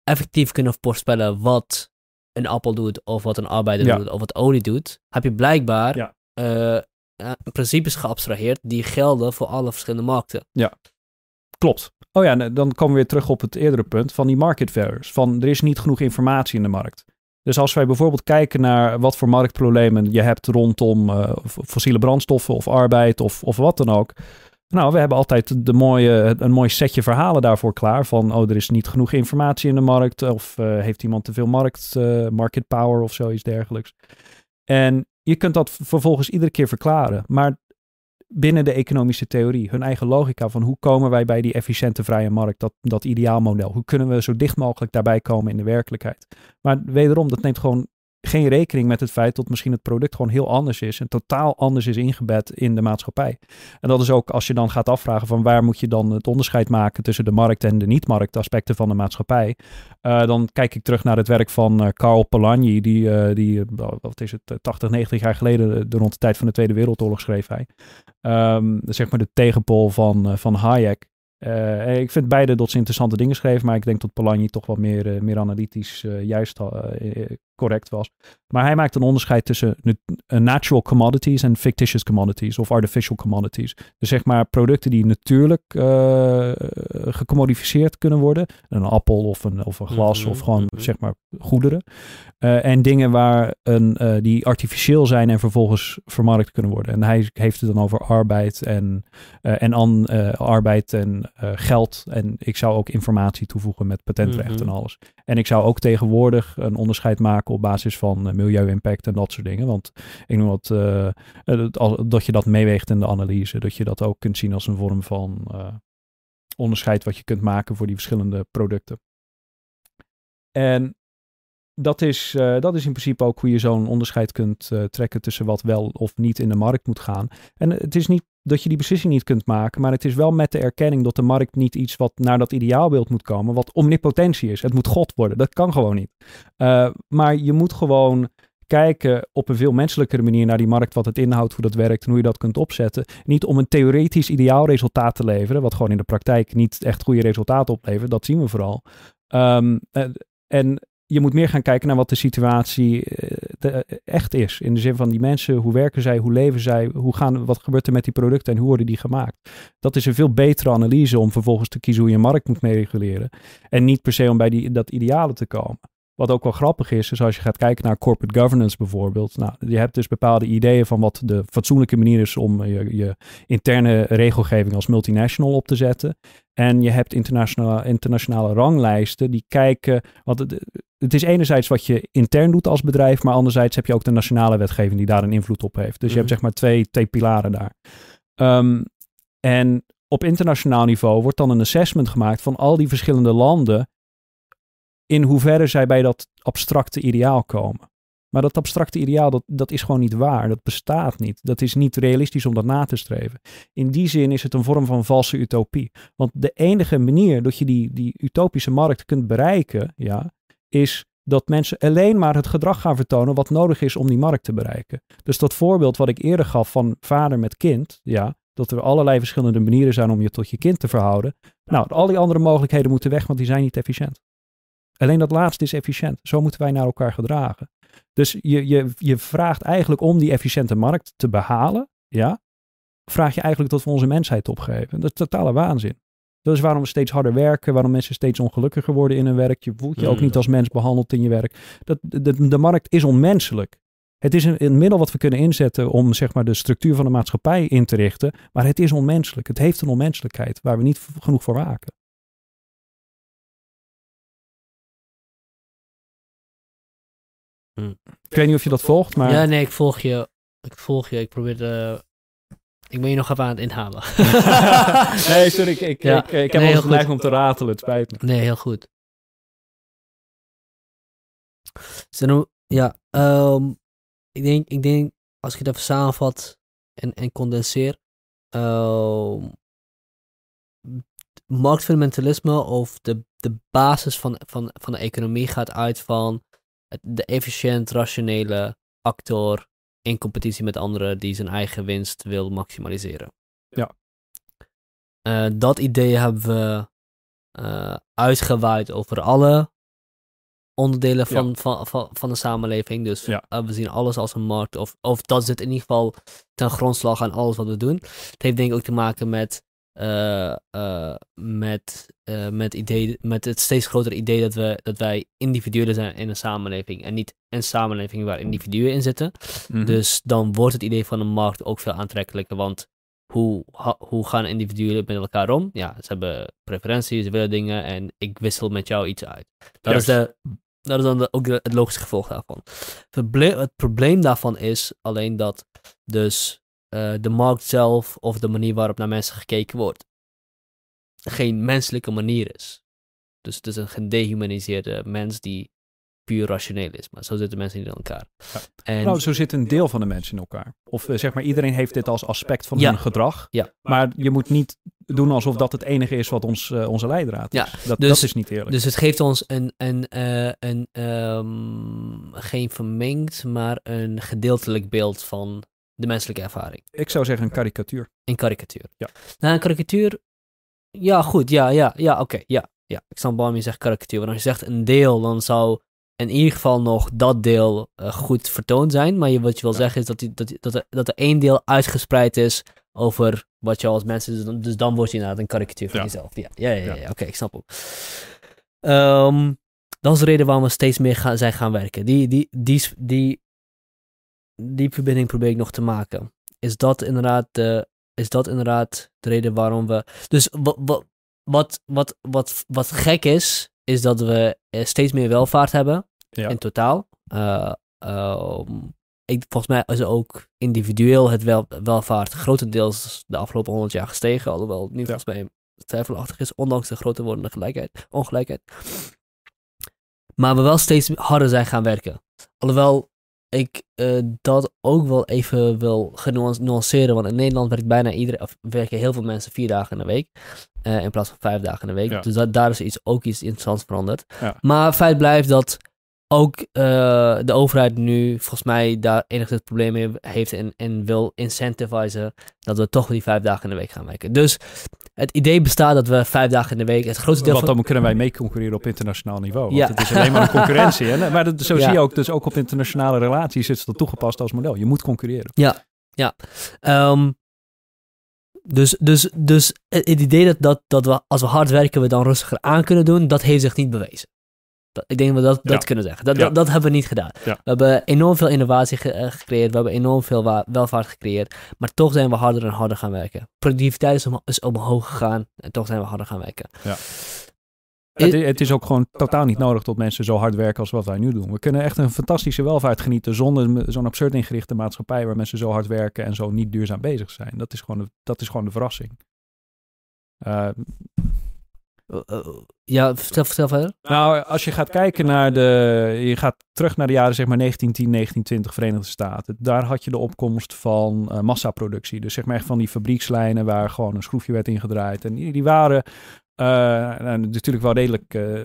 effectief kunnen voorspellen wat een appel doet, of wat een arbeider doet, of wat olie doet, heb je blijkbaar ja. uh, principes geabstraheerd die gelden voor alle verschillende markten. Ja, klopt. Oh ja, dan komen we weer terug op het eerdere punt van die market failures. Van er is niet genoeg informatie in de markt. Dus als wij bijvoorbeeld kijken naar wat voor marktproblemen je hebt rondom uh, fossiele brandstoffen of arbeid of, of wat dan ook, nou, we hebben altijd de mooie, een mooi setje verhalen daarvoor klaar. Van, oh, er is niet genoeg informatie in de markt. Of uh, heeft iemand te veel markt, uh, market power of zoiets dergelijks. En je kunt dat vervolgens iedere keer verklaren. Maar binnen de economische theorie, hun eigen logica van hoe komen wij bij die efficiënte vrije markt, dat, dat ideaalmodel. Hoe kunnen we zo dicht mogelijk daarbij komen in de werkelijkheid. Maar wederom, dat neemt gewoon geen rekening met het feit dat misschien het product gewoon heel anders is en totaal anders is ingebed in de maatschappij. En dat is ook als je dan gaat afvragen van waar moet je dan het onderscheid maken tussen de markt en de niet-markt aspecten van de maatschappij. Uh, dan kijk ik terug naar het werk van uh, Karl Polanyi, die, uh, die wat is het, 80, 90 jaar geleden, de rond de tijd van de Tweede Wereldoorlog schreef hij. Um, zeg maar de tegenpol van, van Hayek. Ik vind beide dat ze interessante dingen schreven, maar ik denk dat Polanyi toch wat meer, meer analytisch juist correct was. Maar hij maakt een onderscheid tussen natural commodities en fictitious commodities of artificial commodities. Dus zeg maar producten die natuurlijk gecommodificeerd kunnen worden. Een appel of een, of een glas mhm, of gewoon mhm. zeg maar goederen. en dingen waar een, die artificieel zijn en vervolgens vermarkt kunnen worden. En hij heeft het dan over arbeid en, en an, arbeid en geld. En ik zou ook informatie toevoegen met patentrecht en mhm. alles. En ik zou ook tegenwoordig een onderscheid maken op basis van uh, milieu-impact en dat soort dingen. Want ik noem wat, uh, dat je dat meeweegt in de analyse. Dat je dat ook kunt zien als een vorm van onderscheid wat je kunt maken voor die verschillende producten. En dat is, dat is in principe ook hoe je zo'n onderscheid kunt trekken tussen wat wel of niet in de markt moet gaan. En het is niet dat je die beslissing niet kunt maken. Maar het is wel met de erkenning dat de markt niet iets wat naar dat ideaalbeeld moet komen, wat omnipotentie is. Het moet God worden. Dat kan gewoon niet. Uh, maar je moet gewoon kijken op een veel menselijkere manier naar die markt, wat het inhoudt, hoe dat werkt en hoe je dat kunt opzetten. Niet om een theoretisch ideaal resultaat te leveren, wat gewoon in de praktijk niet echt goede resultaten oplevert. Dat zien we vooral. Um, en je moet meer gaan kijken naar wat de situatie eh, eh, echt is. In de zin van die mensen, hoe werken zij, hoe leven zij, hoe gaan, wat gebeurt er met die producten en hoe worden die gemaakt. Dat is een veel betere analyse om vervolgens te kiezen hoe je markt moet mee reguleren. En niet per se om bij die, dat ideale te komen. Wat ook wel grappig is, is als je gaat kijken naar corporate governance bijvoorbeeld. Nou, je hebt dus bepaalde ideeën van wat de fatsoenlijke manier is om je, je interne regelgeving als multinational op te zetten. En je hebt internationale, internationale ranglijsten die kijken. Wat het, is enerzijds wat je intern doet als bedrijf, maar anderzijds heb je ook de nationale wetgeving die daar een invloed op heeft. Dus je hebt mhm. zeg maar twee, twee pilaren daar. Um, en op internationaal niveau wordt dan een assessment gemaakt van al die verschillende landen in hoeverre zij bij dat abstracte ideaal komen. Maar dat abstracte ideaal, dat, dat is gewoon niet waar. Dat bestaat niet. Dat is niet realistisch om dat na te streven. In die zin is het een vorm van valse utopie. Want de enige manier dat je die, die utopische markt kunt bereiken, ja, is dat mensen alleen maar het gedrag gaan vertonen wat nodig is om die markt te bereiken. Dus dat voorbeeld wat ik eerder gaf van vader met kind, ja, dat er allerlei verschillende manieren zijn om je tot je kind te verhouden. Nou, al die andere mogelijkheden moeten weg, want die zijn niet efficiënt. Alleen dat laatste is efficiënt. Zo moeten wij naar elkaar gedragen. Dus je, je, je vraagt eigenlijk om die efficiënte markt te behalen, ja, vraag je eigenlijk dat we onze mensheid opgeven. Dat is totale waanzin. Dat is waarom we steeds harder werken, waarom mensen steeds ongelukkiger worden in hun werk. Je voelt je ook Hmm. niet als mens behandeld in je werk. Dat, de, de markt is onmenselijk. Het is een, een middel wat we kunnen inzetten om zeg maar, de structuur van de maatschappij in te richten. Maar het is onmenselijk. Het heeft een onmenselijkheid waar we niet genoeg voor waken. Hmm. Ik weet niet of je dat volgt, maar... Ja, nee, ik volg je. Ik volg je. Ik probeer de... Ik ben je nog even aan het inhalen. [LAUGHS] nee, sorry, ik, ik, Ja. ik, ik heb Nee, neiging om te ratelen. Het spijt me. Nee, heel goed. Zo, ja, ehm, ik, denk, ik denk, als ik het even samenvat en, en condenseer, ehm, marktfundamentalisme of de, de basis van, van, van de economie gaat uit van de efficiënt, rationele actor in competitie met anderen die zijn eigen winst wil maximaliseren. Ja. Eh, dat idee hebben we eh, uitgewaaid over alle onderdelen van, van, van, van de samenleving. Dus Ja. eh, we zien alles als een markt. Of, of dat zit in ieder geval ten grondslag aan alles wat we doen. Het heeft denk ik ook te maken met, eh, eh, met, eh, met, idee, met het steeds grotere idee dat, we, dat wij individuelen zijn in een samenleving. En niet een samenleving waar individuen in zitten. Mhm. Dus dan wordt het idee van een markt ook veel aantrekkelijker. Want hoe, ha- hoe gaan individuen met elkaar om? Ja, ze hebben preferenties, ze willen dingen en ik wissel met jou iets uit. Dat is, de, dat is dan de- ook de- het logische gevolg daarvan. Het proble- het probleem daarvan is alleen dat dus de markt zelf of de manier waarop naar mensen gekeken wordt geen menselijke manier is. Dus het is een gedehumaniseerde mens die puur rationeel is. Maar zo zitten mensen niet in elkaar. Ja. En, Nou, zo zit een deel van de mensen in elkaar. Of eh, zeg maar, iedereen heeft dit als aspect van Ja. hun gedrag. Ja. Maar je moet niet doen alsof dat het enige is wat ons, eh, onze leidraad is. Ja, dat, dus- dat is niet eerlijk. Dus het geeft ons een, een, eh, een ehm, geen vermengd, maar een gedeeltelijk beeld van de menselijke ervaring. Ik zou zeggen een karikatuur. In karikatuur. Ja. Nou, een karikatuur, ja, goed, ja, ja, ja, oké, ja, ja. Ik snap waarom je zegt karikatuur. Want als je zegt een deel, dan zou in ieder geval nog dat deel eh, goed vertoond zijn. Maar je, wat je wil Ja. zeggen is dat, die, dat, die- dat, er, dat er één deel uitgespreid is over wat je als mensen... Dus dan, dus dan word je inderdaad een karikatuur van Ja. jezelf. Ja, ja, ja, ja, oké, ik snap ook. Ehm, dat is de reden waarom we steeds meer gaan, zijn gaan werken. Die, die, die, die, die verbinding probeer ik nog te maken. Is dat inderdaad de, is dat inderdaad de reden waarom we... Dus wat, wat, wat, wat, wat, wat gek is, is dat we eh, steeds meer welvaart hebben Ja. in totaal. Eh, ehm, ik, volgens mij is ook individueel het wel, welvaart grotendeels de afgelopen honderd jaar gestegen. Alhoewel het nu Ja. volgens mij twijfelachtig is, ondanks de groter wordende gelijkheid, ongelijkheid. Maar we wel steeds harder zijn gaan werken. Alhoewel ik eh, dat ook wel even wil genuanceren. Want in Nederland werkt bijna iedereen, of werken heel veel mensen vier dagen in de week. eh, in plaats van vijf dagen in de week. Ja. Dus dat, daar is iets, ook iets interessants veranderd. Ja. Maar feit blijft dat ook eh, de overheid nu volgens mij daar enigszins probleem mee heeft en, en wil incentivizen dat we toch die vijf dagen in de week gaan werken. Dus het idee bestaat dat we vijf dagen in de week, het grootste deel Want van... dan kunnen wij mee concurreren op internationaal niveau. Want Ja. het is alleen maar een concurrentie. Hè? Maar dat, zo Ja. zie je ook, dus ook op internationale relaties is dat toegepast als model. Je moet concurreren. Ehm, dus, dus, dus het het idee dat, dat, dat we als we hard werken we dan rustiger aan kunnen doen, dat heeft zich niet bewezen. Dat, ik denk dat we dat, dat kunnen zeggen. Dat, dat, dat hebben we niet gedaan. We hebben enorm veel innovatie ge- eh, gecreëerd, we hebben enorm veel welvaart gecreëerd, maar toch zijn we harder en harder gaan werken. Productiviteit is, om, is omhoog gegaan en toch zijn we harder gaan werken. Ja. I- Het, het is ook gewoon totaal niet nodig dat mensen zo hard werken als wat wij nu doen. We kunnen echt een fantastische welvaart genieten zonder zo'n absurd ingerichte maatschappij waar mensen zo hard werken en zo niet duurzaam bezig zijn. Dat is gewoon de, dat is gewoon de verrassing. Ja, vertel, verder. Nou, als je gaat kijken naar de. Je gaat terug naar de jaren zeg maar 1910, 1920 Verenigde Staten. Daar had je de opkomst van uh, massaproductie. Dus zeg maar van die fabriekslijnen waar gewoon een schroefje werd ingedraaid. En die, die waren nou, natuurlijk wel redelijk. Uh,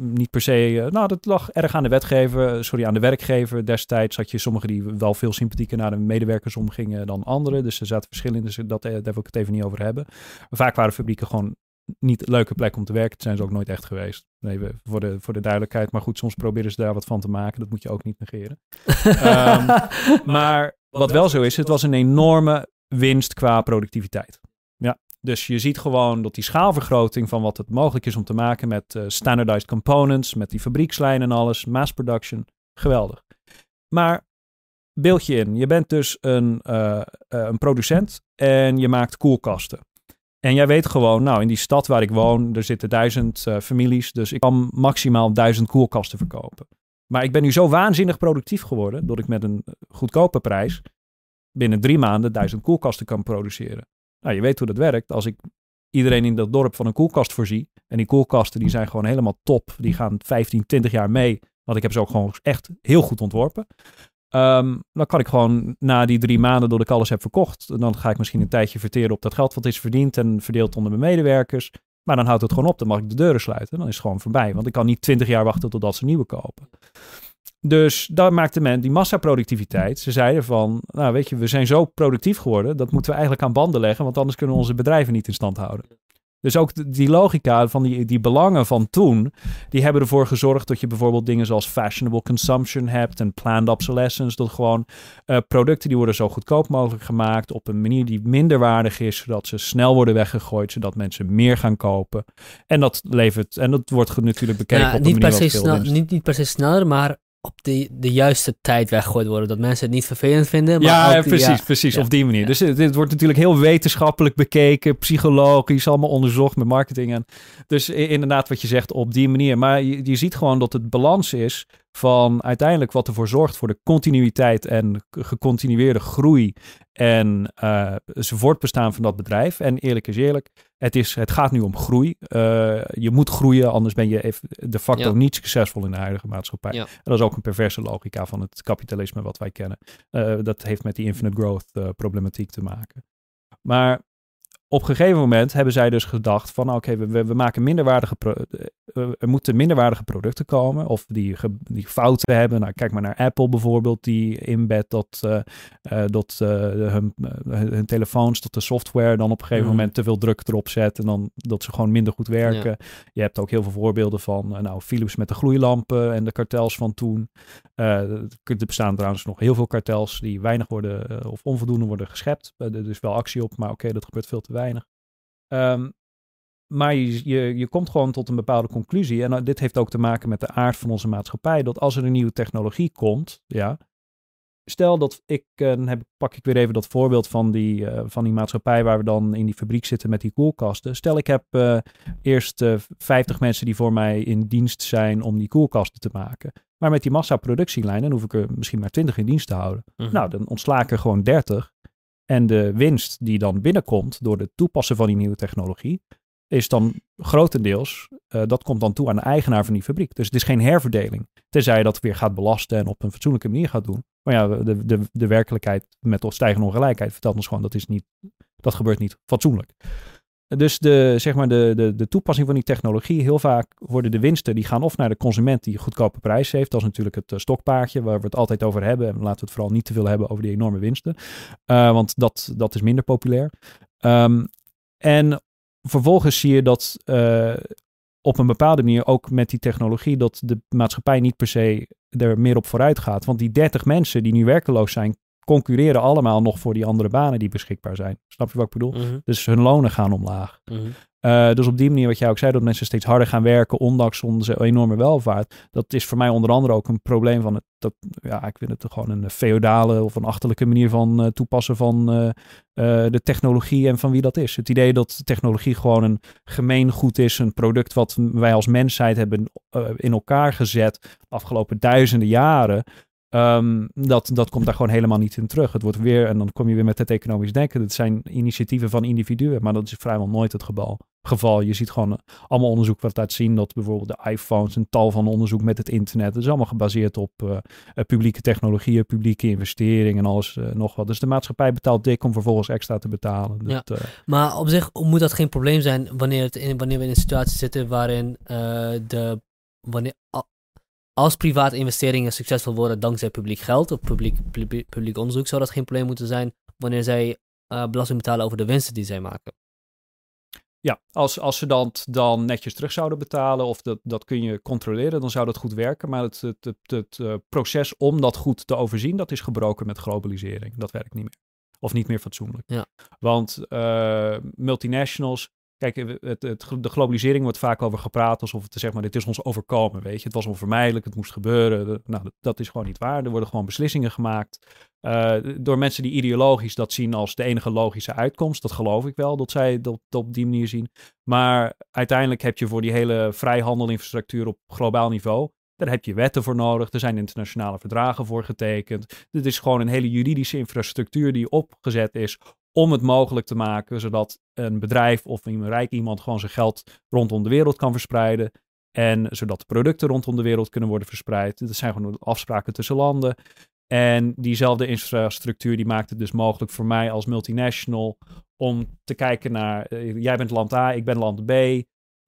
niet per se. nou, dat lag erg aan de wetgever, sorry, aan de werkgever. Destijds had je sommigen die wel veel sympathieker naar de medewerkers omgingen dan anderen. Dus er zaten verschillen dus dat, daar wil ik het even niet over hebben. vaak waren fabrieken gewoon niet een leuke plek om te werken. Dat zijn ze ook nooit echt geweest. Nee, voor, de, voor de duidelijkheid. Maar goed, soms proberen ze daar wat van te maken. Dat moet je ook niet negeren. [LAUGHS] um, maar wat wel zo is, het was een enorme winst qua productiviteit. Ja, dus je ziet gewoon dat die schaalvergroting van wat het mogelijk is om te maken met uh, standardized components, met die fabriekslijnen en alles, mass production, geweldig. Maar beeld je in, je bent dus een, uh, een producent en je maakt koelkasten. En jij weet gewoon, nou, in die stad waar ik woon, er zitten duizend uh, families. Dus ik kan maximaal duizend koelkasten verkopen. Maar ik ben nu zo waanzinnig productief geworden dat ik met een goedkope prijs binnen drie maanden duizend koelkasten kan produceren. Nou, je weet hoe dat werkt. Als ik iedereen in dat dorp van een koelkast voorzie. En die koelkasten die zijn gewoon helemaal top. Die gaan 15, 20 jaar mee. Want ik heb ze ook gewoon echt heel goed ontworpen. Um, dan kan ik gewoon na die drie maanden dat ik alles heb verkocht, dan ga ik misschien een tijdje verteren op dat geld wat is verdiend en verdeeld onder mijn medewerkers. Maar dan houdt het gewoon op, dan mag ik de deuren sluiten. Dan is het gewoon voorbij, want ik kan niet twintig jaar wachten totdat ze nieuwe kopen. Dus dat maakte men die massaproductiviteit. Ze zeiden van, nou weet je, we zijn zo productief geworden, dat moeten we eigenlijk aan banden leggen, want anders kunnen we onze bedrijven niet in stand houden. Dus ook die logica van die, die belangen van toen, die hebben ervoor gezorgd dat je bijvoorbeeld dingen zoals fashionable consumption hebt en planned obsolescence. Dat gewoon uh, producten die worden zo goedkoop mogelijk gemaakt op een manier die minder waardig is, zodat ze snel worden weggegooid, zodat mensen meer gaan kopen. En dat levert, en dat wordt natuurlijk bekeken ja, op niet per se snel, niet, niet per se sneller, maar op de, de juiste tijd weggegooid worden. Dat mensen het niet vervelend vinden. Maar ja, precies, precies. Op die manier. Dus dit, wordt natuurlijk heel wetenschappelijk bekeken, psychologisch, allemaal onderzocht met marketing. En dus inderdaad wat je zegt op die manier. Maar je, je ziet gewoon dat het balans is van uiteindelijk wat ervoor zorgt voor de continuïteit en gecontinueerde groei en uh, voortbestaan van dat bedrijf. En eerlijk is eerlijk, het, is, het gaat nu om groei. Uh, je moet groeien, anders ben je de facto niet succesvol in de huidige maatschappij. En dat is ook een perverse logica van het kapitalisme wat wij kennen. Uh, dat heeft met die infinite growth problematiek te maken. Maar op een gegeven moment hebben zij dus gedacht van oké, we, we, maken minderwaardige uh, er moeten minderwaardige producten komen of die, die fouten hebben. Nou, kijk maar naar Apple bijvoorbeeld, die inbed dat, uh, uh, dat hun, hun, telefoons, dat de software dan op een gegeven mhm. moment te veel druk erop zet en dan dat ze gewoon minder goed werken. Je hebt ook heel veel voorbeelden van nou, Philips met de gloeilampen en de kartels van toen. Er bestaan trouwens nog heel veel kartels die weinig worden of onvoldoende worden geschept. er is wel actie op, maar oké, dat gebeurt veel te weinig. Um, maar je, je, je komt gewoon tot een bepaalde conclusie. En dit heeft ook te maken met de aard van onze maatschappij. Dat als er een nieuwe technologie komt, ja. Stel dat ik, heb, pak ik weer even dat voorbeeld van die, van die maatschappij waar we dan in die fabriek zitten met die koelkasten. Stel ik heb eerst 50 mensen die voor mij in dienst zijn om die koelkasten te maken. Maar met die massaproductielijn, dan hoef ik er misschien maar 20 in dienst te houden. Mhm. Nou, dan ontsla ik er gewoon 30. En de winst die dan binnenkomt door het toepassen van die nieuwe technologie, is dan grotendeels, uh, dat komt dan toe aan de eigenaar van die fabriek. Dus het is geen herverdeling. Tenzij je dat weer gaat belasten en op een fatsoenlijke manier gaat doen. Maar ja, de, de, de werkelijkheid met stijgende ongelijkheid vertelt ons gewoon dat is niet, dat gebeurt niet fatsoenlijk. Dus de, zeg maar de, de, de toepassing van die technologie, heel vaak worden de winsten, die gaan of naar de consument die een goedkope prijs heeft. Dat is natuurlijk het uh, stokpaardje waar we het altijd over hebben. En laten we het vooral niet te veel hebben over die enorme winsten. Uh, want dat, dat is minder populair. Um, en vervolgens zie je dat uh, op een bepaalde manier ook met die technologie dat de maatschappij niet per se er meer op vooruit gaat. Want die 30 mensen die nu werkeloos zijn, concurreren allemaal nog voor die andere banen die beschikbaar zijn. Snap je wat ik bedoel? Mhm. Dus hun lonen gaan omlaag. Mm uh, dus op die manier, wat jij ook zei, dat mensen steeds harder gaan werken, ondanks onze enorme welvaart. Dat is voor mij onder andere ook een probleem van het, dat, ja, ik vind het gewoon een feodale of een achterlijke manier van uh, toepassen van uh, de technologie en van wie dat is. Het idee dat technologie gewoon een gemeengoed is, een product wat wij als mensheid hebben in elkaar gezet de afgelopen duizenden jaren. Um, dat, dat komt daar gewoon helemaal niet in terug. Het wordt weer, en dan kom je weer met het economisch denken. Dat zijn initiatieven van individuen, maar dat is vrijwel nooit het geval. geval. Je ziet gewoon allemaal onderzoek wat laat zien dat bijvoorbeeld de iPhones, een tal van onderzoek met het internet, dat is allemaal gebaseerd op uh, publieke technologieën, publieke investeringen en alles uh, nog wat. Dus de maatschappij betaalt dik om vervolgens extra te betalen. Ja. Uh, maar op zich moet dat geen probleem zijn wanneer, het in, wanneer we in een situatie zitten waarin de wanneer, als private investeringen succesvol worden dankzij publiek geld of publiek, publiek, publiek onderzoek, zou dat geen probleem moeten zijn wanneer zij uh, belasting betalen over de winsten die zij maken. Ja, als, als ze dat dan netjes terug zouden betalen of dat, dat kun je controleren, dan zou dat goed werken. Maar het, het, het, het uh, proces om dat goed te overzien, dat is gebroken met globalisering. Dat werkt niet meer. Of niet meer fatsoenlijk. Ja. Want uh, multinationals Kijk, het, het, de globalisering wordt vaak over gepraat alsof het zeg maar, dit is ons overkomen, weet je. Het was onvermijdelijk, het moest gebeuren. Nou, dat, is gewoon niet waar. Er worden gewoon beslissingen gemaakt uh, door mensen die ideologisch dat zien als de enige logische uitkomst. Dat geloof ik wel, dat zij dat, dat op die manier zien. Maar uiteindelijk heb je voor die hele vrijhandelinfrastructuur op globaal niveau, daar heb je wetten voor nodig. Er zijn internationale verdragen voor getekend. Dit is gewoon een hele juridische infrastructuur die opgezet is om het mogelijk te maken, zodat een bedrijf of een rijk iemand gewoon zijn geld rondom de wereld kan verspreiden. En zodat de producten rondom de wereld kunnen worden verspreid. Dat zijn gewoon afspraken tussen landen. En diezelfde infrastructuur die maakt het dus mogelijk voor mij als multinational om te kijken naar, eh, jij bent land A, ik ben land B.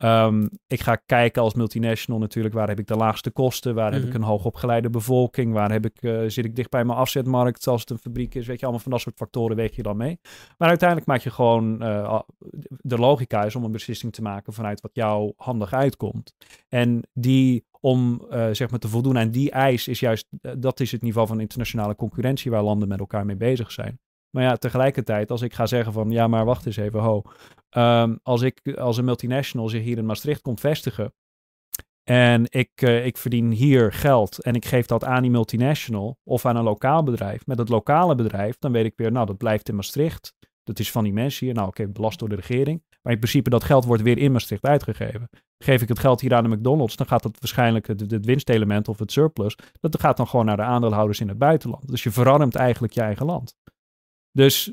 Um, ik ga kijken als multinational natuurlijk, waar heb ik de laagste kosten? Waar heb ik mhm. een hoogopgeleide bevolking? Waar heb ik, uh, zit ik dicht bij mijn afzetmarkt als het een fabriek is? Weet je, allemaal van dat soort factoren weet je dan mee. Maar uiteindelijk maak je gewoon, uh, de logica is om een beslissing te maken vanuit wat jou handig uitkomt. En die, om uh, zeg maar te voldoen aan die eis, is juist, dat is het niveau van internationale concurrentie waar landen met elkaar mee bezig zijn. Maar ja, tegelijkertijd, als ik ga zeggen van ja, maar wacht eens even, ho. Um, als ik als een multinational zich hier in Maastricht komt vestigen en ik, uh, ik verdien hier geld en ik geef dat aan die multinational of aan een lokaal bedrijf. Met het lokale bedrijf, dan weet ik weer, nou, dat blijft in Maastricht. Dat is van die mensen hier. Nou, oké, okay, belast door de regering. Maar in principe, dat geld wordt weer in Maastricht uitgegeven. Geef ik het geld hier aan de McDonald's, dan gaat dat waarschijnlijk het, het winstelement of het surplus. Dat gaat dan gewoon naar de aandeelhouders in het buitenland. Dus je verarmt eigenlijk je eigen land. Dus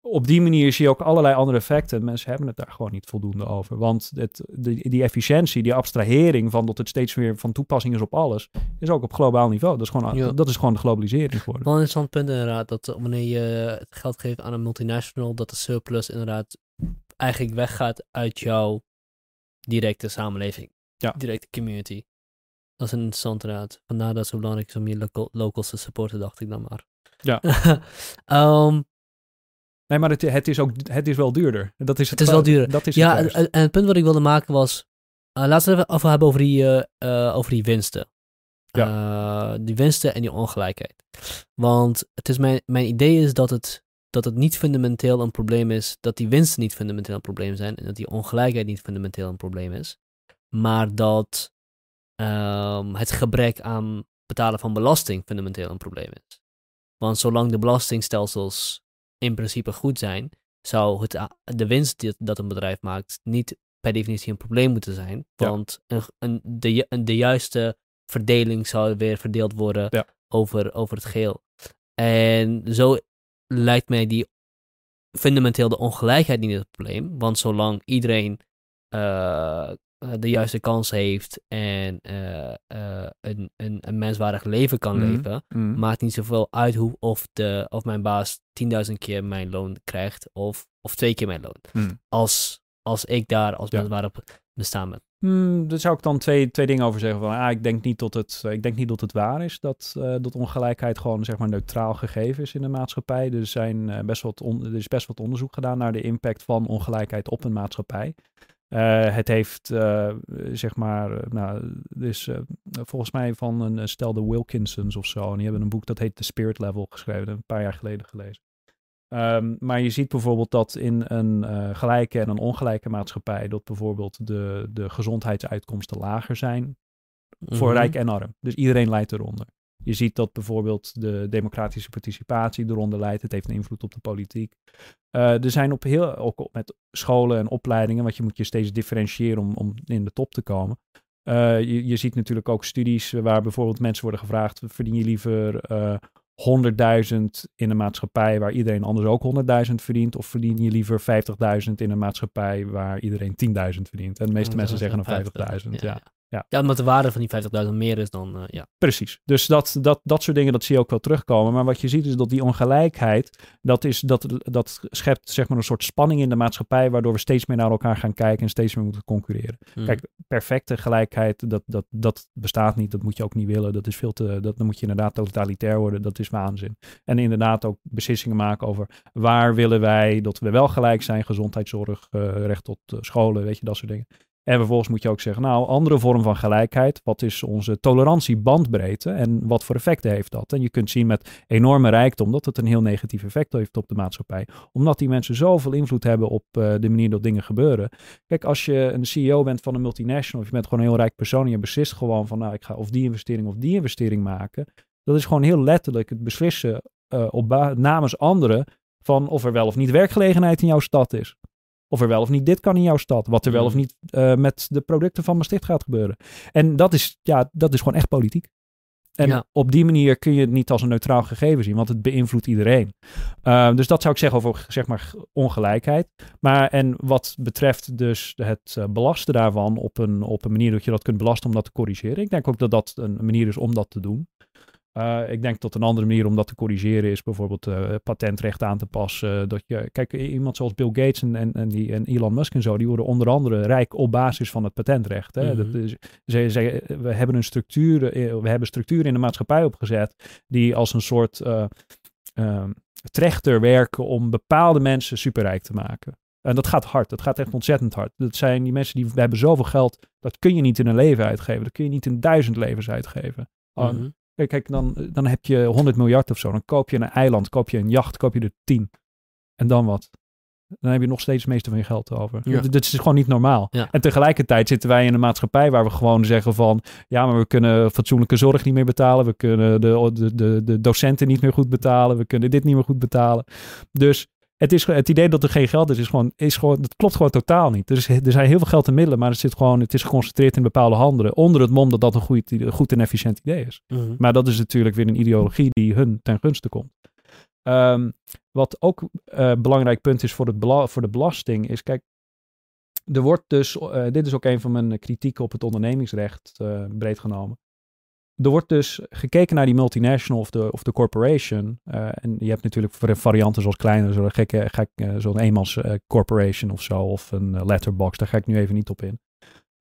op die manier zie je ook allerlei andere effecten. Mensen hebben het daar gewoon niet voldoende over. Want het, die, die efficiëntie, die abstrahering van dat het steeds meer van toepassing is op alles, is ook op globaal niveau. Dat is gewoon, dat is gewoon de globalisering geworden. Wel een interessant punt inderdaad, dat wanneer je het geld geeft aan een multinational, dat de surplus inderdaad eigenlijk weggaat uit jouw directe samenleving. Ja. Directe community. Dat is een interessant inderdaad. Vandaar dat het zo belangrijk is om je local, locals te supporten, dacht ik dan maar. Ja. um, [LAUGHS] Nee, maar het, het, is ook het is wel duurder. Dat is het, het is wel duurder. Dat is ja, en, en, het punt wat ik wilde maken was... Uh, laten we het even over hebben over die, uh, uh, over die winsten. Ja. die winsten en die ongelijkheid. Want het is mijn, mijn idee is dat het, dat het niet fundamenteel een probleem is... dat die winsten niet fundamenteel een probleem zijn... en dat die ongelijkheid niet fundamenteel een probleem is. Maar dat um, het gebrek aan betalen van belasting fundamenteel een probleem is. Want zolang de belastingstelsels in principe goed zijn, zou het, de winst die, dat een bedrijf maakt niet per definitie een probleem moeten zijn. Want een, een, de, een, de juiste verdeling zou weer verdeeld worden ja. over, over het geheel. En zo lijkt mij die fundamenteel de ongelijkheid niet het probleem. Want zolang iedereen uh, de juiste kans heeft en uh, uh, een, een, een menswaardig leven kan mm. leven, mm. maakt niet zoveel uit hoe, of, de, of mijn baas 10.000 keer mijn loon krijgt of, of twee keer mijn loon. Mm. Als, als ik daar als ja. menswaardig bestaan ben. Hmm, daar zou ik dan twee, twee dingen over zeggen. Van, ah, ik, denk niet dat het, ik denk niet dat het waar is dat, uh, dat ongelijkheid gewoon zeg maar, neutraal gegeven is in de maatschappij. Er, zijn, best wat on, er is best wat onderzoek gedaan naar de impact van ongelijkheid op een maatschappij. Uh, het heeft, uh, zeg maar, uh, nou, dus volgens mij van een stel de Wilkinsons of zo. En die hebben een boek dat heet The Spirit Level geschreven, een paar jaar geleden gelezen. Um, maar je ziet bijvoorbeeld dat in een gelijke en een ongelijke maatschappij, dat bijvoorbeeld de, de gezondheidsuitkomsten lager zijn mm -hmm. voor rijk en arm. Dus iedereen leidt eronder. Je ziet dat bijvoorbeeld de democratische participatie eronder leidt. Het heeft een invloed op de politiek. Uh, er zijn op heel, ook met scholen en opleidingen, want je moet je steeds differentiëren om, om in de top te komen. je, je ziet natuurlijk ook studies waar bijvoorbeeld mensen worden gevraagd: verdien je liever 100.000 in een maatschappij waar iedereen anders ook 100.000 verdient? Of verdien je liever 50.000 in een maatschappij waar iedereen 10.000 verdient? En de meeste mensen zeggen dan 50.000. Ja. Ja. Ja, omdat de waarde van die 50.000 meer is dan, uh, ja. Precies. Dus dat, dat, dat soort dingen, dat zie je ook wel terugkomen. Maar wat je ziet is dat die ongelijkheid, dat, is, dat, dat schept zeg maar een soort spanning in de maatschappij, waardoor we steeds meer naar elkaar gaan kijken en steeds meer moeten concurreren. Hmm. Kijk, perfecte gelijkheid, dat, dat, dat bestaat niet. Dat moet je ook niet willen. Dat is veel te, dat, dan moet je inderdaad totalitair worden. Dat is waanzin. En inderdaad ook beslissingen maken over waar willen wij dat we wel gelijk zijn. Gezondheidszorg, uh, recht tot uh, scholen, weet je, dat soort dingen. En vervolgens moet je ook zeggen, nou, andere vorm van gelijkheid. Wat is onze tolerantiebandbreedte en wat voor effecten heeft dat? En je kunt zien met enorme rijkdom dat het een heel negatief effect heeft op de maatschappij. Omdat die mensen zoveel invloed hebben op uh, de manier dat dingen gebeuren. Kijk, als je een CEO bent van een multinational, of je bent gewoon een heel rijk persoon en je beslist gewoon van, nou, ik ga of die investering of die investering maken. Dat is gewoon heel letterlijk het beslissen uh, op namens anderen van of er wel of niet werkgelegenheid in jouw stad is. Of er wel of niet dit kan in jouw stad. Wat er wel of mm. niet uh, met de producten van Maastricht gaat gebeuren. En dat is, ja, dat is gewoon echt politiek. En op die manier kun je het niet als een neutraal gegeven zien, want het beïnvloedt iedereen. Uh, dus dat zou ik zeggen over zeg maar ongelijkheid. Maar en wat betreft dus het uh, belasten daarvan op een, op een manier dat je dat kunt belasten om dat te corrigeren. Ik denk ook dat dat een manier is om dat te doen. Uh, ik denk dat een andere manier om dat te corrigeren is bijvoorbeeld uh, patentrecht aan te passen. Dat je, kijk, iemand zoals Bill Gates en, en, en, die, en Elon Musk en zo, die worden onder andere rijk op basis van het patentrecht. Hè? dat mhm. is, ze, ze, we hebben een structuur, eh, we hebben structuren in de maatschappij opgezet die als een soort uh, uh, trechter werken om bepaalde mensen superrijk te maken. En dat gaat hard. Dat gaat echt ontzettend hard. Dat zijn die mensen die hebben zoveel geld. Dat kun je niet in een leven uitgeven. Dat kun je niet in duizend levens uitgeven. Mm Kijk, dan, dan heb je 100 miljard of zo. Dan koop je een eiland, koop je een jacht, koop je er 10. En dan wat? Dan heb je nog steeds het meeste van je geld over. Ja. Dit is gewoon niet normaal. En tegelijkertijd zitten wij in een maatschappij waar we gewoon zeggen van... ja, maar we kunnen fatsoenlijke zorg niet meer betalen. We kunnen de, de, de, de docenten niet meer goed betalen. We kunnen dit niet meer goed betalen. Dus het, is, het idee dat er geen geld is, is gewoon, is gewoon, dat klopt gewoon totaal niet. Er, is, er zijn heel veel geld en middelen, maar het, zit gewoon, het is geconcentreerd in bepaalde handen. Onder het mom dat dat een goed, goed en efficiënt idee is. Mhm. Maar dat is natuurlijk weer een ideologie die hun ten gunste komt. Um, wat ook een uh, belangrijk punt is voor, het voor de belasting, is kijk, er wordt dus, uh, dit is ook een van mijn kritieken op het ondernemingsrecht, uh, breed genomen er wordt dus gekeken naar die multinational of de, of de corporation. Uh, en je hebt natuurlijk varianten zoals kleine, zo'n gekke, gek, uh, zo'n eenmans corporation of zo, of een letterbox. Daar ga ik nu even niet op in.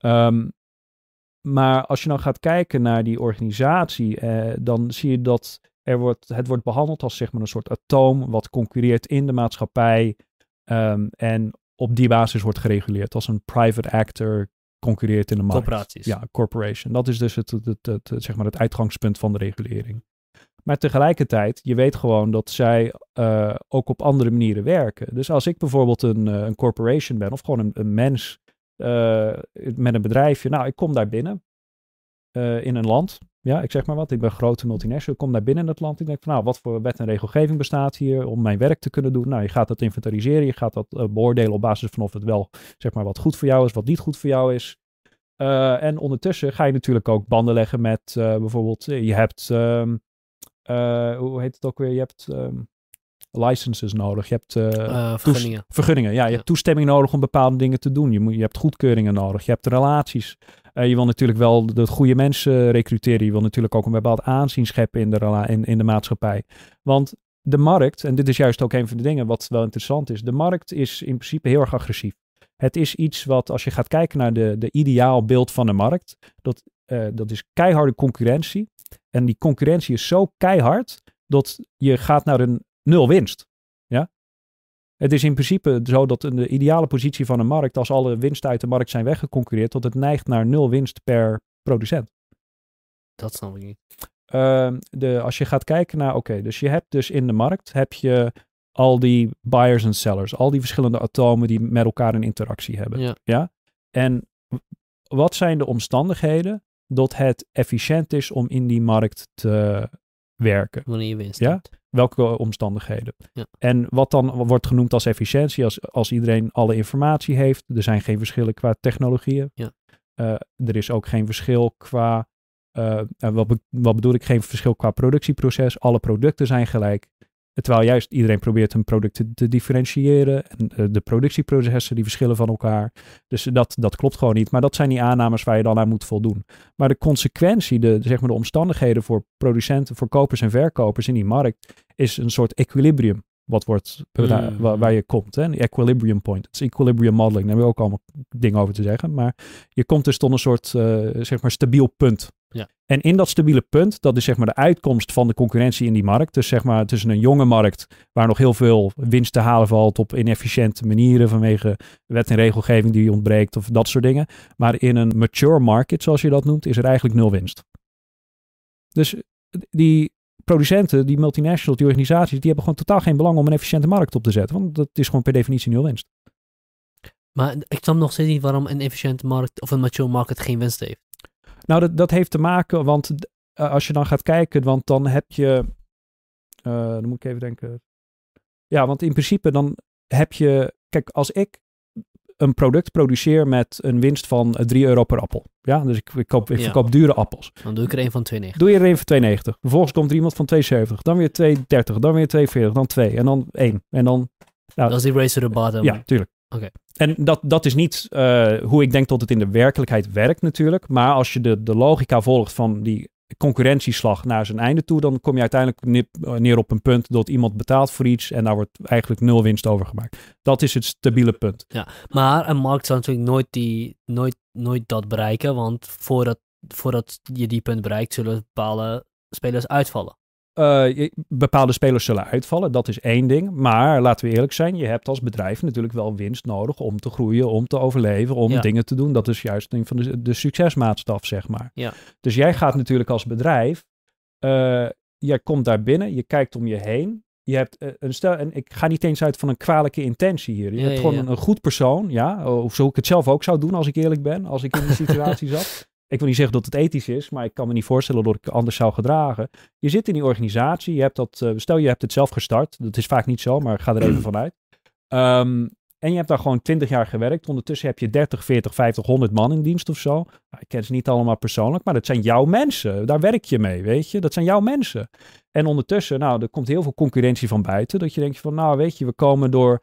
Um, maar als je dan gaat kijken naar die organisatie, dan zie je dat er wordt, het wordt behandeld als zeg maar een soort atoom wat concurreert in de maatschappij. Um, en op die basis wordt gereguleerd als een private actor concurreert in de markt. Corporaties. Ja, corporation. Dat is dus het, het, het, zeg maar het uitgangspunt van de regulering. Maar tegelijkertijd, je weet gewoon dat zij uh, ook op andere manieren werken. Dus als ik bijvoorbeeld een, uh, een corporation ben, of gewoon een, een mens uh, met een bedrijfje, nou, ik kom daar binnen in een land. Ja, ik zeg maar wat, ik ben grote multinational, ik kom daar binnen in het land. Ik denk van, nou, wat voor wet en regelgeving bestaat hier om mijn werk te kunnen doen? Nou, je gaat dat inventariseren, je gaat dat beoordelen op basis van of het wel, zeg maar, wat goed voor jou is, wat niet goed voor jou is. Uh, en ondertussen ga je natuurlijk ook banden leggen met uh, bijvoorbeeld, je hebt, uh, hoe heet het ook weer? Je hebt um, licenses nodig. Je hebt vergunningen. vergunningen. Ja, je ja. hebt toestemming nodig om bepaalde dingen te doen. Je, moet, je hebt goedkeuringen nodig. Je hebt relaties. je wil natuurlijk wel de, de goede mensen recruteren. Je wil natuurlijk ook een bepaald aanzien scheppen in de, in, in de maatschappij. Want de markt, en dit is juist ook een van de dingen wat wel interessant is. De markt is in principe heel erg agressief. Het is iets wat, als je gaat kijken naar de, de ideaal beeld van de markt, dat, uh, dat is keiharde concurrentie. En die concurrentie is zo keihard dat je gaat naar een nul winst. Ja? Het is in principe zo dat in de ideale positie van een markt, als alle winsten uit de markt zijn weggeconcurreerd, dat het neigt naar nul winst per producent. Dat snap ik niet. Uh, de, als je gaat kijken naar, oké, dus je hebt dus in de markt, heb je al die buyers en sellers, al die verschillende atomen die met elkaar een interactie hebben. Ja. ja? En wat zijn de omstandigheden dat het efficiënt is om in die markt te werken? Wanneer je winst ja? Welke omstandigheden? Ja. En wat dan wordt genoemd als efficiëntie, als, als iedereen alle informatie heeft, er zijn geen verschillen qua technologieën. Ja. er is ook geen verschil qua, wat, wat bedoel ik, geen verschil qua productieproces. Alle producten zijn gelijk. Terwijl juist iedereen probeert hun producten te differentiëren. En eh, de productieprocessen die verschillen van elkaar. Dus dat, dat klopt gewoon niet. Maar dat zijn die aannames waar je dan aan moet voldoen. Maar de consequentie, de, zeg maar de omstandigheden voor producenten, voor kopers en verkopers in die markt, is een soort equilibrium. Wat wordt, waar, waar, mm. je komt. Hè? Een equilibrium point. Het is equilibrium modeling. Daar hebben we ook allemaal dingen over te zeggen. Maar je komt dus tot een soort, uh, zeg maar, stabiel punt ja. En in dat stabiele punt, dat is zeg maar de uitkomst van de concurrentie in die markt. Dus zeg maar tussen een jonge markt waar nog heel veel winst te halen valt op inefficiënte manieren vanwege wet en regelgeving die ontbreekt of dat soort dingen. Maar in een mature market, zoals je dat noemt, is er eigenlijk nul winst. Dus die producenten, die multinationals, die organisaties, die hebben gewoon totaal geen belang om een efficiënte markt op te zetten. Want dat is gewoon per definitie nul winst. Maar ik snap nog steeds niet waarom een efficiënte markt of een mature market geen winst heeft. Nou, dat, dat heeft te maken, want uh, als je dan gaat kijken, want dan heb je, uh, dan moet ik even denken. Ja, want in principe dan heb je, kijk, als ik een product produceer met een winst van 3 euro per appel. Ja, dus ik, ik, koop, ik ja. verkoop dure appels. Dan doe ik er een van 2,90. Doe je er een van 2,90. Vervolgens komt er iemand van 2,70. Dan weer 2,30. Dan weer 2,40. Dan 2. En dan 1. En dan... Nou, dat is die race to the bottom. Ja, tuurlijk. Oké. En dat, dat is niet uh, hoe ik denk dat het in de werkelijkheid werkt natuurlijk. Maar als je de, de logica volgt van die concurrentieslag naar zijn einde toe, dan kom je uiteindelijk neer op een punt dat iemand betaalt voor iets en daar wordt eigenlijk nul winst over gemaakt. Dat is het stabiele punt. Ja, maar een markt zal natuurlijk nooit, die, nooit, nooit dat bereiken, want voordat, voordat je die punt bereikt, zullen bepaalde spelers uitvallen. Uh, bepaalde spelers zullen uitvallen, dat is één ding. Maar laten we eerlijk zijn, je hebt als bedrijf natuurlijk wel winst nodig om te groeien, om te overleven, om dingen te doen. Dat is juist een van de, de succesmaatstaf, zeg maar. Ja. Dus jij gaat natuurlijk als bedrijf, uh, jij komt daar binnen, je kijkt om je heen. Je hebt uh, een stel, en ik ga niet eens uit van een kwalijke intentie hier. Je hebt gewoon een, een, goed persoon, ja. Of zo ik het zelf ook zou doen als ik eerlijk ben, als ik in die [LAUGHS] situatie zat ik wil niet zeggen dat het ethisch is, maar ik kan me niet voorstellen dat ik anders zou gedragen. Je zit in die organisatie, je hebt dat, uh, stel je hebt het zelf gestart, dat is vaak niet zo, maar ga er even [CLEARS THROAT] vanuit. Um, en je hebt daar gewoon 20 jaar gewerkt. Ondertussen heb je 30, 40, 50, 100 man in dienst of zo. Nou, ik ken ze niet allemaal persoonlijk, maar dat zijn jouw mensen. Daar werk je mee, weet je. Dat zijn jouw mensen. En ondertussen, nou, er komt heel veel concurrentie van buiten. Dat je denkt van, nou, weet je, we komen door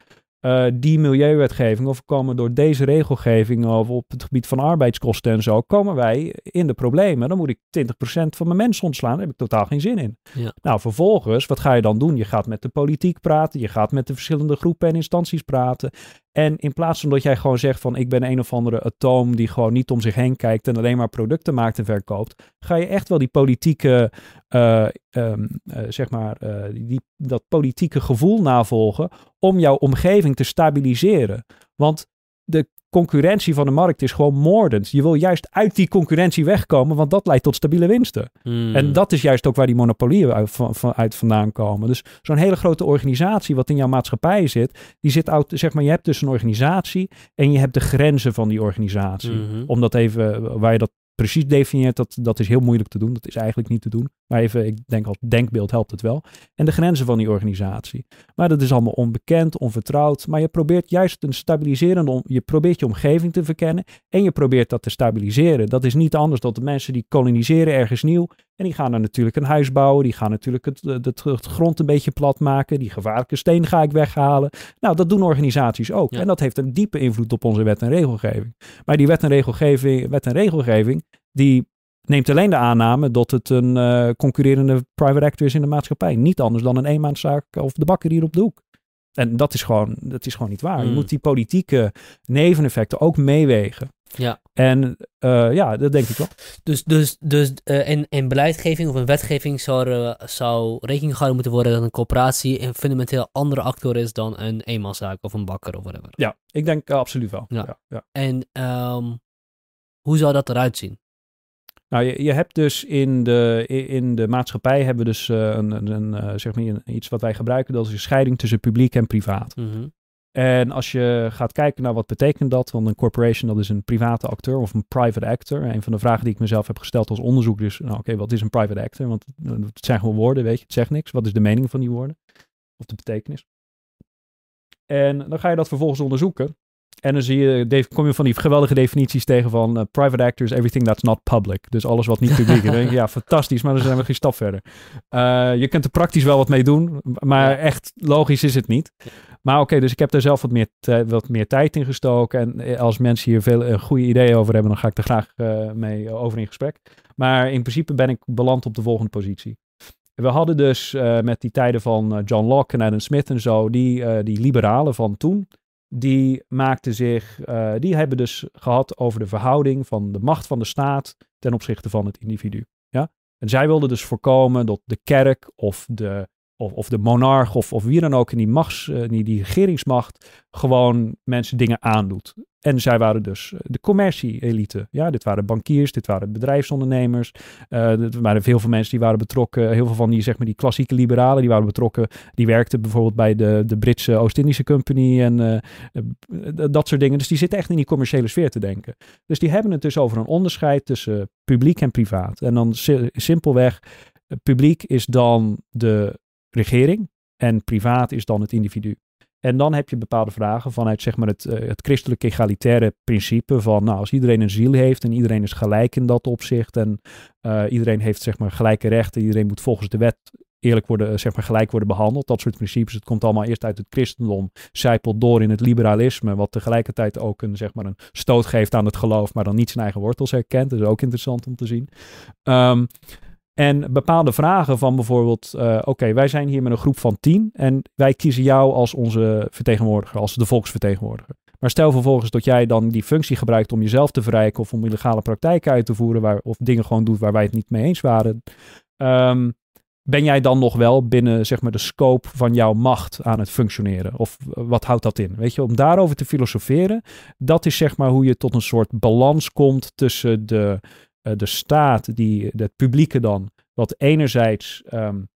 uh, die milieuwetgeving of komen door deze regelgeving of op het gebied van arbeidskosten en zo, komen wij in de problemen. Dan moet ik 20% van mijn mensen ontslaan. Daar heb ik totaal geen zin in. Ja. Nou, vervolgens, wat ga je dan doen? Je gaat met de politiek praten, je gaat met de verschillende groepen en instanties praten. En in plaats van dat jij gewoon zegt van ik ben een of andere atoom die gewoon niet om zich heen kijkt en alleen maar producten maakt en verkoopt, ga je echt wel die politieke, uh, um, uh, zeg maar, uh, die, dat politieke gevoel navolgen om jouw omgeving te stabiliseren. Want de concurrentie van de markt is gewoon moordend. Je wil juist uit die concurrentie wegkomen, want dat leidt tot stabiele winsten. Hmm. En dat is juist ook waar die monopolieën uit, van, uit vandaan komen. Dus zo'n hele grote organisatie wat in jouw maatschappij zit, die zit zeg maar, je hebt dus een organisatie en je hebt de grenzen van die organisatie. Mhm. Om dat even, waar je dat precies definieert, dat, dat is heel moeilijk te doen. Dat is eigenlijk niet te doen. Maar even, ik denk als denkbeeld helpt het wel. En de grenzen van die organisatie. Maar dat is allemaal onbekend, onvertrouwd. Maar je probeert juist een stabiliserende, je probeert je omgeving te verkennen. En je probeert dat te stabiliseren. Dat is niet anders dan de mensen die koloniseren ergens nieuw. En die gaan dan natuurlijk een huis bouwen. Die gaan natuurlijk het, het, het grond een beetje plat maken. Die gevaarlijke steen ga ik weghalen. Nou, dat doen organisaties ook. Ja. En dat heeft een diepe invloed op onze wet en regelgeving. Maar die wet en regelgeving, wet en regelgeving die neemt alleen de aanname dat het een uh, concurrerende private actor is in de maatschappij. Niet anders dan een eenmanszaak of de bakker hier op de hoek. En dat is gewoon, dat is gewoon niet waar. Mm. Je moet die politieke neveneffecten ook meewegen. Ja. En uh, ja, dat denk ik wel. Dus, dus, dus uh, in, in beleidgeving of in wetgeving zou, uh, zou rekening gehouden moeten worden dat een coöperatie een fundamenteel andere actor is dan een eenmanszaak of een bakker of whatever. Ja, ik denk absoluut wel. Ja. Ja, ja. En um, hoe zou dat eruit zien? Nou, je, je hebt dus in de, in de maatschappij hebben we dus een, een, een, zeg maar een, iets wat wij gebruiken, dat is een scheiding tussen publiek en privaat. Mm -hmm. En als je gaat kijken naar wat betekent dat, want een corporation dat is een private acteur of een private actor. Een van de vragen die ik mezelf heb gesteld als onderzoeker is, nou oké, okay, wat is een private actor? Want het zijn gewoon woorden, weet je, het zegt niks. Wat is de mening van die woorden? Of de betekenis? En dan ga je dat vervolgens onderzoeken. En dan zie je, kom je van die geweldige definities tegen van uh, private actors, everything that's not public. Dus alles wat niet publiek is. denk [LAUGHS] ja, fantastisch, maar dan zijn we geen stap verder. Uh, je kunt er praktisch wel wat mee doen, maar echt logisch is het niet. Maar oké, dus ik heb daar zelf wat meer, wat meer tijd in gestoken. En eh, als mensen hier veel uh, goede ideeën over hebben, dan ga ik er graag uh, mee over in gesprek. Maar in principe ben ik beland op de volgende positie. We hadden dus met die tijden van John Locke en Adam Smith en zo, die, die liberalen van toen, die maakten zich, die hebben dus gehad over de verhouding van de macht van de staat ten opzichte van het individu. Ja? En zij wilden dus voorkomen dat de kerk of de of, of de monarch of, of wie dan ook in die, machts, uh, die, regeringsmacht gewoon mensen dingen aandoet. En zij waren dus eh, de commercie-elite. Ja, dit waren bankiers, dit waren bedrijfsondernemers. Er waren heel veel mensen die waren betrokken. Heel veel van die, zeg maar, die klassieke liberalen, die waren betrokken. Die werkten bijvoorbeeld bij de, de Britse Oost-Indische Company en dat soort dingen. Dus die zitten echt in die commerciële sfeer te denken. Dus die hebben het dus over een onderscheid tussen publiek en privaat. En dan simpelweg, publiek is dan de regering en privaat is dan het individu. En dan heb je bepaalde vragen vanuit zeg maar, het, uh, het christelijk egalitaire principe van nou, als iedereen een ziel heeft en iedereen is gelijk in dat opzicht en uh, iedereen heeft zeg maar, gelijke rechten, iedereen moet volgens de wet eerlijk worden, zeg maar, gelijk worden behandeld. Dat soort principes. Het komt allemaal eerst uit het christendom, zijpelt door in het liberalisme, wat tegelijkertijd ook een, zeg maar, een stoot geeft aan het geloof, maar dan niet zijn eigen wortels herkent. Dat is ook interessant om te zien. Um, en bepaalde vragen van bijvoorbeeld, uh, oké, wij zijn hier met een groep van tien en wij kiezen jou als onze vertegenwoordiger, als de volksvertegenwoordiger. Maar stel vervolgens dat jij dan die functie gebruikt om jezelf te verrijken of om illegale praktijken uit te voeren waar, of dingen gewoon doet waar wij het niet mee eens waren. Um, ben jij dan nog wel binnen zeg maar, de scope van jouw macht aan het functioneren? Of wat houdt dat in? Weet je, om daarover te filosoferen, dat is zeg maar hoe je tot een soort balans komt tussen de eh, de staat, die, het publieke dan, wat enerzijds um,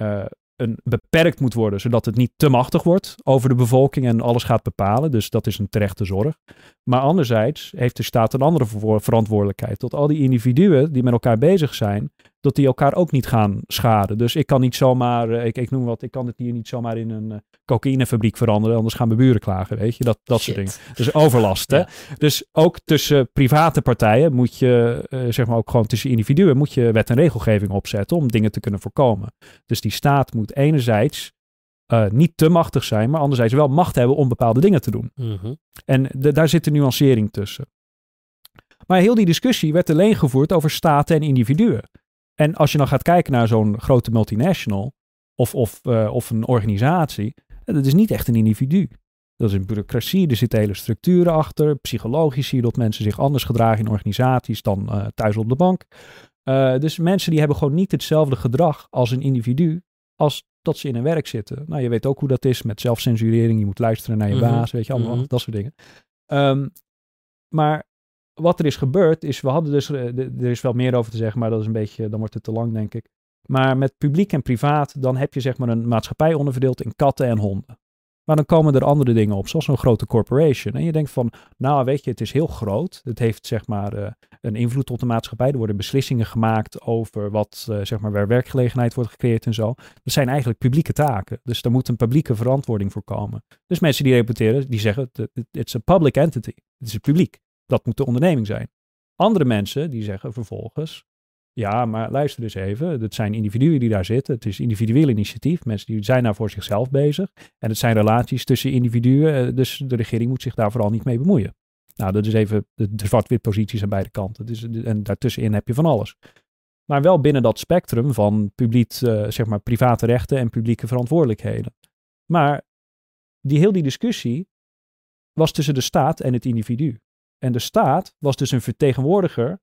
uh, een, beperkt moet worden, zodat het niet te machtig wordt over de bevolking en alles gaat bepalen. Dus dat is een terechte zorg. Maar anderzijds heeft de staat een andere verantwoordelijkheid. Tot al die individuen die met elkaar bezig zijn, dat die elkaar ook niet gaan schaden. Dus ik kan niet zomaar, eh, ik, ik noem wat, ik kan het hier niet zomaar in een uh, cocaïnefabriek veranderen, anders gaan mijn buren klagen, weet je, dat, dat soort dingen. Dus overlast, hè. [LAUGHS] Dus ook tussen private partijen moet je, uh, zeg maar ook gewoon tussen individuen, moet je wet en regelgeving opzetten om dingen te kunnen voorkomen. Dus die staat moet enerzijds uh, niet te machtig zijn, maar anderzijds wel macht hebben om bepaalde dingen te doen. Mm -hmm. En de, daar zit een nuancering tussen. Maar heel die discussie werd alleen gevoerd over staten en individuen. En als je dan gaat kijken naar zo'n grote multinational of, of, uh, of een organisatie, dat is niet echt een individu. Dat is een bureaucratie, er zitten hele structuren achter. Psychologisch zie je dat mensen zich anders gedragen in organisaties dan uh, thuis op de bank. Uh, dus mensen die hebben gewoon niet hetzelfde gedrag als een individu als dat ze in een werk zitten. Nou, je weet ook hoe dat is met zelfcensurering. Je moet luisteren naar je mm -hmm. baas, weet je, allemaal mm -hmm. dat soort dingen. Um, maar wat er is gebeurd is, we hadden dus, eh, er is wel meer over te zeggen, maar dat is een beetje, dan wordt het te lang denk ik. Maar met publiek en privaat, dan heb je zeg maar een maatschappij onderverdeeld in katten en honden. Maar dan komen er andere dingen op, zoals een grote corporation. En je denkt van, nou weet je, het is heel groot. Het heeft zeg maar uh, een invloed op de maatschappij. Er worden beslissingen gemaakt over wat, uh, zeg maar, waar werkgelegenheid wordt gecreëerd en zo. Dat zijn eigenlijk publieke taken. Dus daar moet een publieke verantwoording voor komen. Dus mensen die reputeren, die zeggen, it's a public entity. Het is het publiek. Dat moet de onderneming zijn. Andere mensen die zeggen vervolgens, ja, maar luister eens even. Het zijn individuen die daar zitten. Het is individueel initiatief. Mensen die zijn daar voor zichzelf bezig. En het zijn relaties tussen individuen. Eh, dus de regering moet zich daar vooral niet mee bemoeien. Nou, dat is even de, zwart-wit posities aan beide kanten. En daartussenin heb je van alles. Maar wel binnen dat spectrum van publiek, uh, zeg maar, private rechten en publieke verantwoordelijkheden. Maar die heel die discussie was tussen de staat en het individu. En de staat was dus een vertegenwoordiger,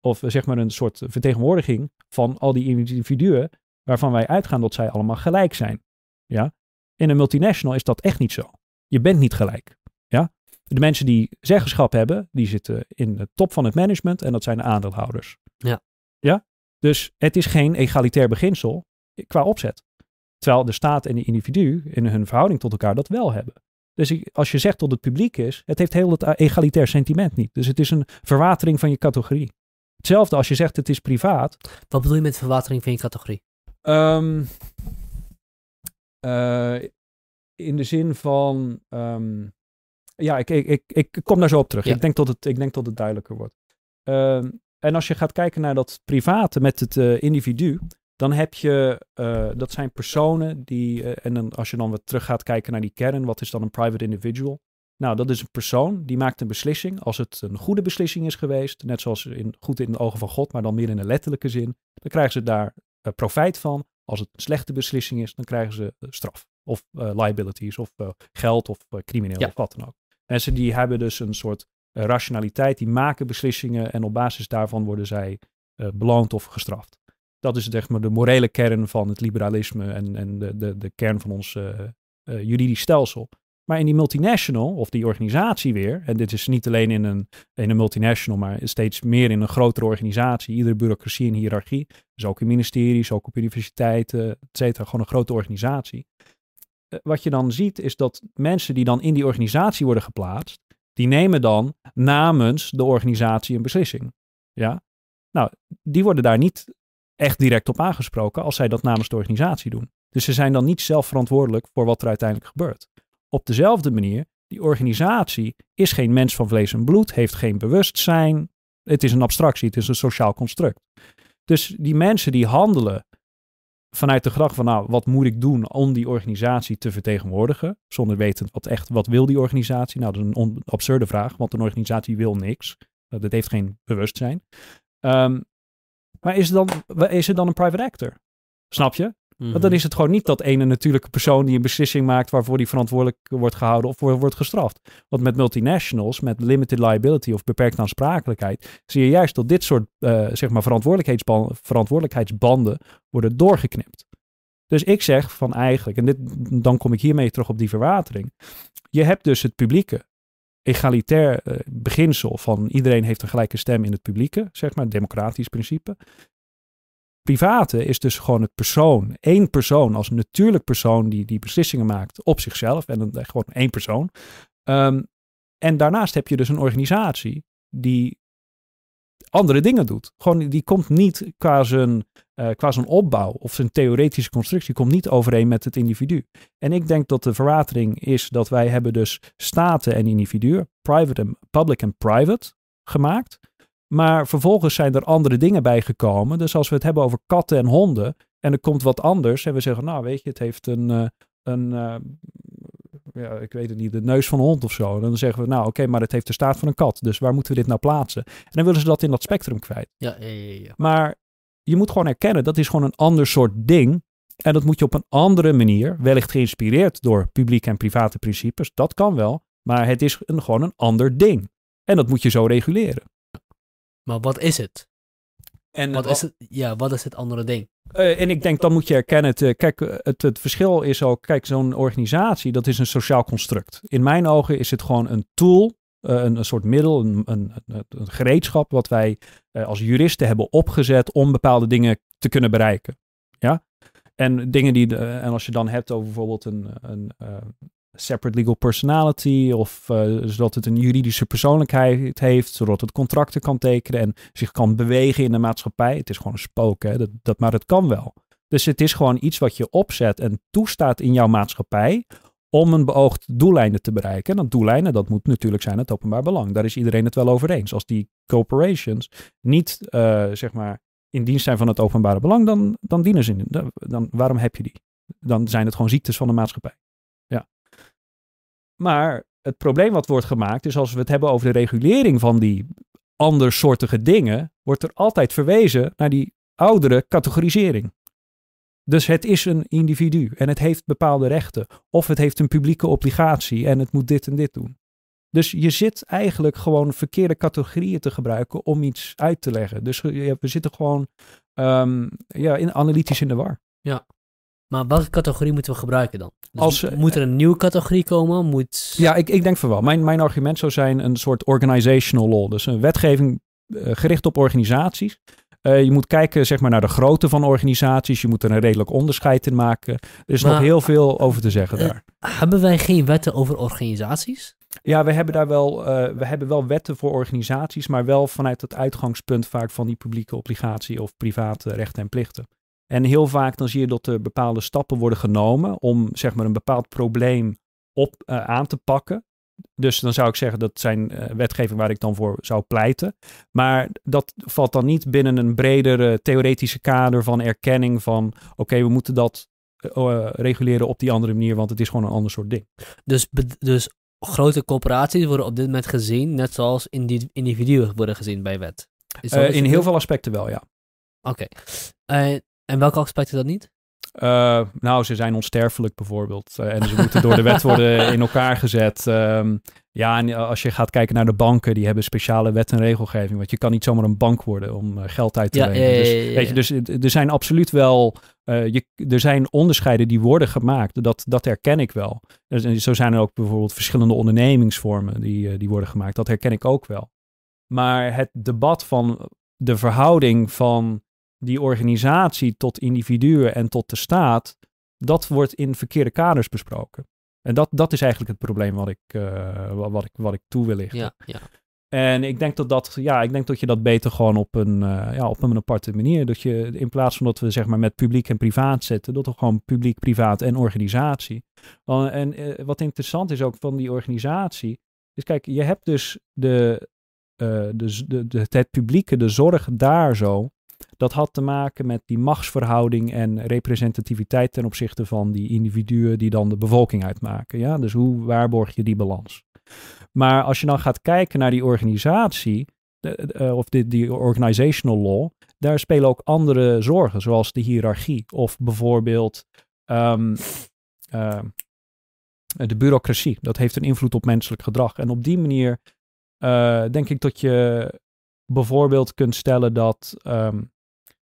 of zeg maar een soort vertegenwoordiging van al die individuen, waarvan wij uitgaan dat zij allemaal gelijk zijn. Ja? In een multinational is dat echt niet zo. Je bent niet gelijk. Ja? De mensen die zeggenschap hebben, die zitten in de top van het management en dat zijn de aandeelhouders. Ja. Ja? Dus het is geen egalitair beginsel qua opzet. Terwijl de staat en de individu in hun verhouding tot elkaar dat wel hebben. Dus als je zegt dat het publiek is, het heeft heel het egalitair sentiment niet. Dus het is een verwatering van je categorie. Hetzelfde als je zegt het is privaat. Wat bedoel je met verwatering van je categorie? Um, uh, in de zin van. Um, Ja, ik, ik, ik, ik kom daar zo op terug. Ik, denk dat het, ik denk dat het duidelijker wordt. Ehm, en als je gaat kijken naar dat private met het uh, individu, dan heb je, uh, dat zijn personen die, uh, en dan, als je dan weer terug gaat kijken naar die kern, wat is dan een private individual? Nou, dat is een persoon die maakt een beslissing. Als het een goede beslissing is geweest, net zoals in, goed in de ogen van God, maar dan meer in een letterlijke zin, dan krijgen ze daar uh, profijt van. Als het een slechte beslissing is, dan krijgen ze straf. Of liabilities, of geld, of crimineel, of wat dan ook. Mensen die hebben dus een soort rationaliteit, die maken beslissingen en op basis daarvan worden zij beloond of gestraft. Dat is zeg maar de morele kern van het liberalisme en, en de, de, de kern van ons uh, uh, juridisch stelsel. Maar in die multinational, of die organisatie weer, en dit is niet alleen in een, in een multinational, maar steeds meer in een grotere organisatie, iedere bureaucratie en hiërarchie, dus ook in ministeries, ook op universiteiten, et cetera, gewoon een grote organisatie. Uh, wat je dan ziet is dat mensen die dan in die organisatie worden geplaatst, die nemen dan namens de organisatie een beslissing. Ja? Nou, die worden daar niet echt direct op aangesproken als zij dat namens de organisatie doen. Dus ze zijn dan niet zelf verantwoordelijk voor wat er uiteindelijk gebeurt. Op dezelfde manier, die organisatie is geen mens van vlees en bloed, heeft geen bewustzijn. Het is een abstractie, het is een sociaal construct. Dus die mensen die handelen vanuit de gedachte van, nou, wat moet ik doen om die organisatie te vertegenwoordigen, zonder weten wat echt, wat wil die organisatie? Nou, dat is een absurde vraag, want een organisatie wil niks. Dat heeft geen bewustzijn. Um, maar is het dan, is het dan een private actor? Snap je? Want dan mhm. is het gewoon niet dat ene natuurlijke persoon die een beslissing maakt waarvoor die verantwoordelijk wordt gehouden of wordt gestraft. Want met multinationals, met limited liability of beperkte aansprakelijkheid, zie je juist dat dit soort uh, zeg maar verantwoordelijkheidsbanden worden doorgeknipt. Dus ik zeg van eigenlijk, en dit, dan kom ik hiermee terug op die verwatering. Je hebt dus het publieke egalitair uh, beginsel van iedereen heeft een gelijke stem in het publieke, zeg maar, democratisch principe. Private is dus gewoon het persoon, één persoon als natuurlijk persoon die die beslissingen maakt op zichzelf en dan gewoon één persoon. Um, en daarnaast heb je dus een organisatie die andere dingen doet. Gewoon, die komt niet qua zijn, uh, qua zijn opbouw of zijn theoretische constructie, komt niet overeen met het individu. En ik denk dat de verwatering is dat wij hebben dus staten en individuen, private en public en private, gemaakt. Maar vervolgens zijn er andere dingen bijgekomen. Dus als we het hebben over katten en honden en er komt wat anders en we zeggen, nou weet je, het heeft een, uh, een uh, ja, ik weet het niet, de neus van een hond of zo. En dan zeggen we, nou oké, maar het heeft de staat van een kat. Dus waar moeten we dit nou plaatsen? En dan willen ze dat in dat spectrum kwijt. Ja, ja, ja, ja. Maar je moet gewoon erkennen, dat is gewoon een ander soort ding. En dat moet je op een andere manier, wellicht geïnspireerd door publieke en private principes, dat kan wel. Maar het is een, gewoon een ander ding. En dat moet je zo reguleren. Maar wat is het? En wat, is het, ja, wat is het andere ding? Uh, en ik denk, dan moet je erkennen, het, kijk, het, het verschil is ook, kijk, zo'n organisatie, dat is een sociaal construct. In mijn ogen is het gewoon een tool, uh, een, een, soort middel, een, een, een gereedschap wat wij uh, als juristen hebben opgezet om bepaalde dingen te kunnen bereiken. Ja? En dingen die, en als je dan hebt over bijvoorbeeld een, een separate legal personality of uh, zodat het een juridische persoonlijkheid heeft, zodat het contracten kan tekenen en zich kan bewegen in de maatschappij. Het is gewoon een spook, hè? Dat, dat, maar het kan wel. Dus het is gewoon iets wat je opzet en toestaat in jouw maatschappij om een beoogd doeleinden te bereiken. En dat doeleinden, dat moet natuurlijk zijn het openbaar belang. Daar is iedereen het wel over eens. Als die corporations niet, uh, zeg maar, in dienst zijn van het openbare belang, dan, dan dienen ze. Dan, dan, waarom heb je die? Dan zijn het gewoon ziektes van de maatschappij. Maar het probleem wat wordt gemaakt is als we het hebben over de regulering van die andersoortige dingen, wordt er altijd verwezen naar die oudere categorisering. Dus het is een individu en het heeft bepaalde rechten. Of het heeft een publieke obligatie en het moet dit en dit doen. Dus je zit eigenlijk gewoon verkeerde categorieën te gebruiken om iets uit te leggen. Dus we zitten gewoon um, ja, in, analytisch in de war. Ja, maar welke categorie moeten we gebruiken dan? Dus Als, moet er een nieuwe categorie komen? Moet... Ja, ik, ik denk van wel. Mijn, mijn argument zou zijn een soort organizational law. Dus een wetgeving uh, gericht op organisaties. Uh, je moet kijken zeg maar, naar de grootte van organisaties. Je moet er een redelijk onderscheid in maken. Er is maar, nog heel veel over te zeggen uh, daar. Hebben wij geen wetten over organisaties? Ja, we hebben daar wel, we hebben wel wetten voor organisaties, maar wel vanuit het uitgangspunt vaak van die publieke obligatie of private rechten en plichten. En heel vaak dan zie je dat er bepaalde stappen worden genomen om zeg maar een bepaald probleem op, uh, aan te pakken. dus dan zou ik zeggen dat zijn uh, wetgeving waar ik dan voor zou pleiten. Maar dat valt dan niet binnen een bredere theoretische kader van erkenning van oké, we moeten dat uh, reguleren op die andere manier, want het is gewoon een ander soort ding. Dus, dus grote corporaties worden op dit moment gezien, net zoals individuen worden gezien bij wet. Uh, in heel veel aspecten wel, ja. Oké. Okay. En welke aspecten dat niet? Uh, nou, ze zijn onsterfelijk bijvoorbeeld. Uh, en ze moeten door de wet worden [LAUGHS] in elkaar gezet. Um, ja, en als je gaat kijken naar de banken, die hebben speciale wet en regelgeving. Want je kan niet zomaar een bank worden om geld uit te ja, lenen. Ja, dus, ja, weet je, dus er zijn absoluut wel. je, er zijn onderscheiden die worden gemaakt. Dat, dat herken ik wel. Dus, zo zijn er ook bijvoorbeeld verschillende ondernemingsvormen die, die worden gemaakt. Dat herken ik ook wel. Maar het debat van de verhouding van die organisatie tot individuen en tot de staat, dat wordt in verkeerde kaders besproken. En dat, dat is eigenlijk het probleem wat ik, uh, wat ik, wat ik toe wil lichten. Ja, ja. En ik denk dat, dat, ja, ik denk dat je dat beter gewoon op een, uh, ja, op een aparte manier. Dat je in plaats van dat we zeg maar met publiek en privaat zetten, dat we gewoon publiek, privaat en organisatie. En uh, wat interessant is ook van die organisatie, is kijk, je hebt dus de, de, de, de, het publieke, de zorg daar zo. Dat had te maken met die machtsverhouding en representativiteit ten opzichte van die individuen die dan de bevolking uitmaken. Ja? Dus hoe waarborg je die balans? Maar als je dan gaat kijken naar die organisatie, uh, of die, die organizational law, daar spelen ook andere zorgen, zoals de hiërarchie of bijvoorbeeld um, uh, de bureaucratie. Dat heeft een invloed op menselijk gedrag. En op die manier uh, denk ik dat je bijvoorbeeld kunt stellen dat um,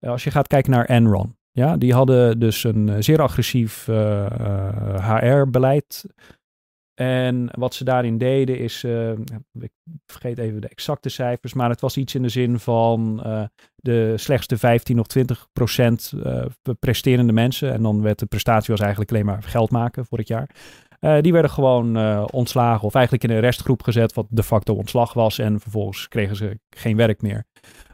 als je gaat kijken naar Enron, ja, die hadden dus een eh, zeer agressief HR-beleid. Eh, en wat ze daarin deden is, ik vergeet even de exacte cijfers, maar het was iets in de zin van de slechtste 15 of 20 procent presterende mensen. En dan werd de prestatie was eigenlijk alleen maar geld maken voor het jaar. Die werden gewoon ontslagen of eigenlijk in een restgroep gezet, wat de facto ontslag was. En vervolgens kregen ze geen werk meer.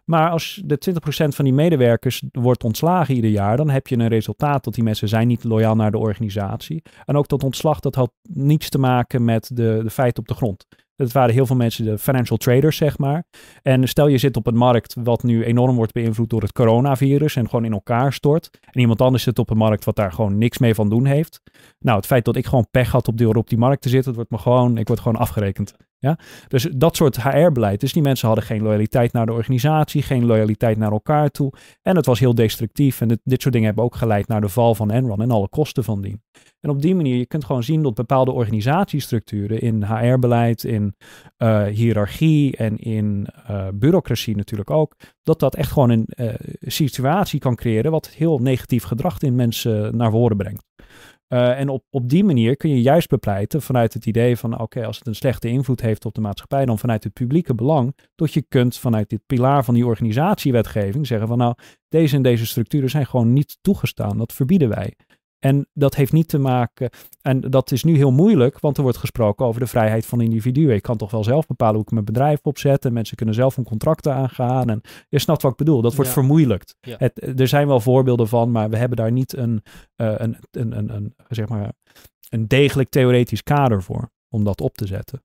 Maar als de 20% van die medewerkers wordt ontslagen ieder jaar, dan heb je een resultaat dat die mensen zijn niet loyaal naar de organisatie. En ook dat ontslag, dat had niets te maken met de, de feiten op de grond. Het waren heel veel mensen, de financial traders, zeg maar. En stel je zit op een markt wat nu enorm wordt beïnvloed door het coronavirus en gewoon in elkaar stort. En iemand anders zit op een markt wat daar gewoon niks mee van doen heeft. Nou, het feit dat ik gewoon pech had op die, op die markt te zitten, wordt me gewoon, ik word gewoon afgerekend. Ja? Dus dat soort HR-beleid. Dus die mensen hadden geen loyaliteit naar de organisatie, geen loyaliteit naar elkaar toe. En het was heel destructief. En dit, soort dingen hebben ook geleid naar de val van Enron en alle kosten van dien. En op die manier, je kunt gewoon zien dat bepaalde organisatiestructuren in HR-beleid, in uh, hiërarchie en in uh, bureaucratie natuurlijk ook, dat dat echt gewoon een uh, situatie kan creëren wat heel negatief gedrag in mensen naar voren brengt. Uh, en op, op die manier kun je juist bepleiten vanuit het idee van oké, als het een slechte invloed heeft op de maatschappij, dan vanuit het publieke belang, dat je kunt vanuit dit pilaar van die organisatiewetgeving zeggen van nou, deze en deze structuren zijn gewoon niet toegestaan, dat verbieden wij. En dat heeft niet te maken, en dat is nu heel moeilijk, want er wordt gesproken over de vrijheid van individuen. Ik kan toch wel zelf bepalen hoe ik mijn bedrijf opzet en mensen kunnen zelf hun contracten aangaan. En je snapt wat ik bedoel, dat wordt vermoeilijkt. Het, er zijn wel voorbeelden van, maar we hebben daar niet een, uh, een, een, een, een, zeg maar, een degelijk theoretisch kader voor om dat op te zetten.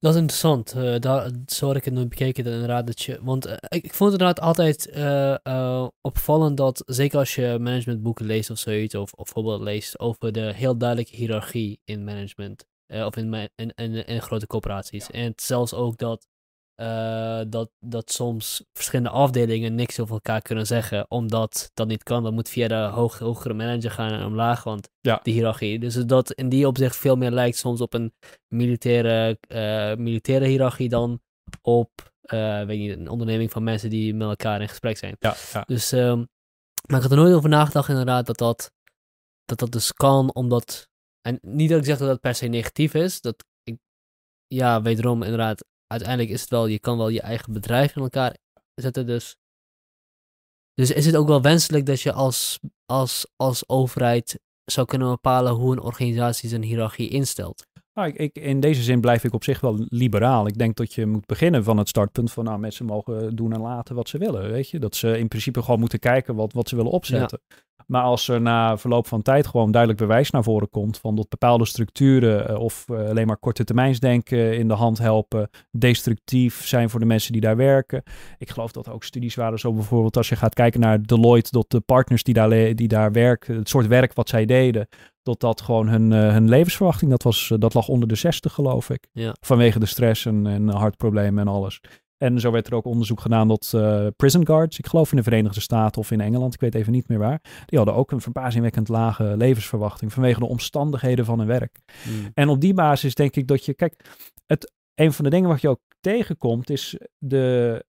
Dat is interessant. Uh, daar, zo had ik het nooit bekeken. Dat inderdaad, dat je, want uh, ik, ik, vond het inderdaad altijd uh, opvallend dat, zeker als je managementboeken leest of zoiets, of, of bijvoorbeeld leest over de heel duidelijke hiërarchie in management, of in, in, in, in, grote corporaties. En zelfs ook dat uh, dat, dat soms verschillende afdelingen niks over elkaar kunnen zeggen, omdat dat niet kan. Dat moet via de hoog, hogere manager gaan en omlaag, want ja. de hiërarchie. Dus dat in die opzicht veel meer lijkt soms op een militaire, uh, militaire hiërarchie dan op uh, weet niet, een onderneming van mensen die met elkaar in gesprek zijn. Ja, ja. Dus, um, maar ik had er nooit over nagedacht inderdaad dat dat, dat, dat dus kan, omdat, en niet dat ik zeg dat dat per se negatief is, dat ik, ja, wederom inderdaad, uiteindelijk is het wel, je kan wel je eigen bedrijf in elkaar zetten. Dus, dus is het ook wel wenselijk dat je als, als, als overheid zou kunnen bepalen hoe een organisatie zijn hiërarchie instelt. Nou, ik, ik, in deze zin blijf ik op zich wel liberaal. Ik denk dat je moet beginnen van het startpunt van nou, mensen mogen doen en laten wat ze willen. Weet je? Dat ze in principe gewoon moeten kijken wat, wat ze willen opzetten. Maar als er na verloop van tijd gewoon duidelijk bewijs naar voren komt van dat bepaalde structuren eh, of uh, alleen maar korte termijnsdenken in de hand helpen, destructief zijn voor de mensen die daar werken. Ik geloof dat er ook studies waren, zo bijvoorbeeld als je gaat kijken naar Deloitte, dat de partners die daar, die daar werken, het soort werk wat zij deden, dat dat gewoon hun, uh, hun levensverwachting, dat, was, dat lag onder de 60 geloof ik. Ja. Vanwege de stress en, en hartproblemen en alles. En zo werd er ook onderzoek gedaan dat uh, prison guards, ik geloof in de Verenigde Staten of in Engeland, ik weet even niet meer waar, die hadden ook een verbazingwekkend lage levensverwachting vanwege de omstandigheden van hun werk. Hmm. En op die basis denk ik dat je, kijk, het, een van de dingen wat je ook tegenkomt is de,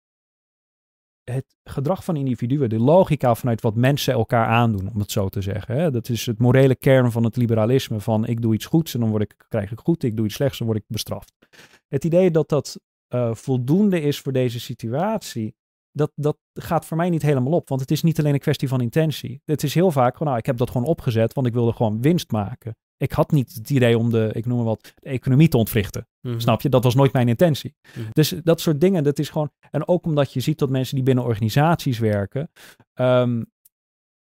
het gedrag van individuen, de logica vanuit wat mensen elkaar aandoen, om het zo te zeggen. Hè? Dat is het morele kern van het liberalisme van ik doe iets goeds en dan word ik, krijg ik goed, ik doe iets slechts en dan word ik bestraft. Het idee dat dat uh, voldoende is voor deze situatie, dat, dat gaat voor mij niet helemaal op. Want het is niet alleen een kwestie van intentie. Het is heel vaak gewoon, nou, ik heb dat gewoon opgezet, want ik wilde gewoon winst maken. Ik had niet het idee om de, ik noem maar wat, de economie te ontwrichten. Mhm. Snap je? Dat was nooit mijn intentie. Mhm. Dus dat soort dingen, dat is gewoon. En ook omdat je ziet dat mensen die binnen organisaties werken, um,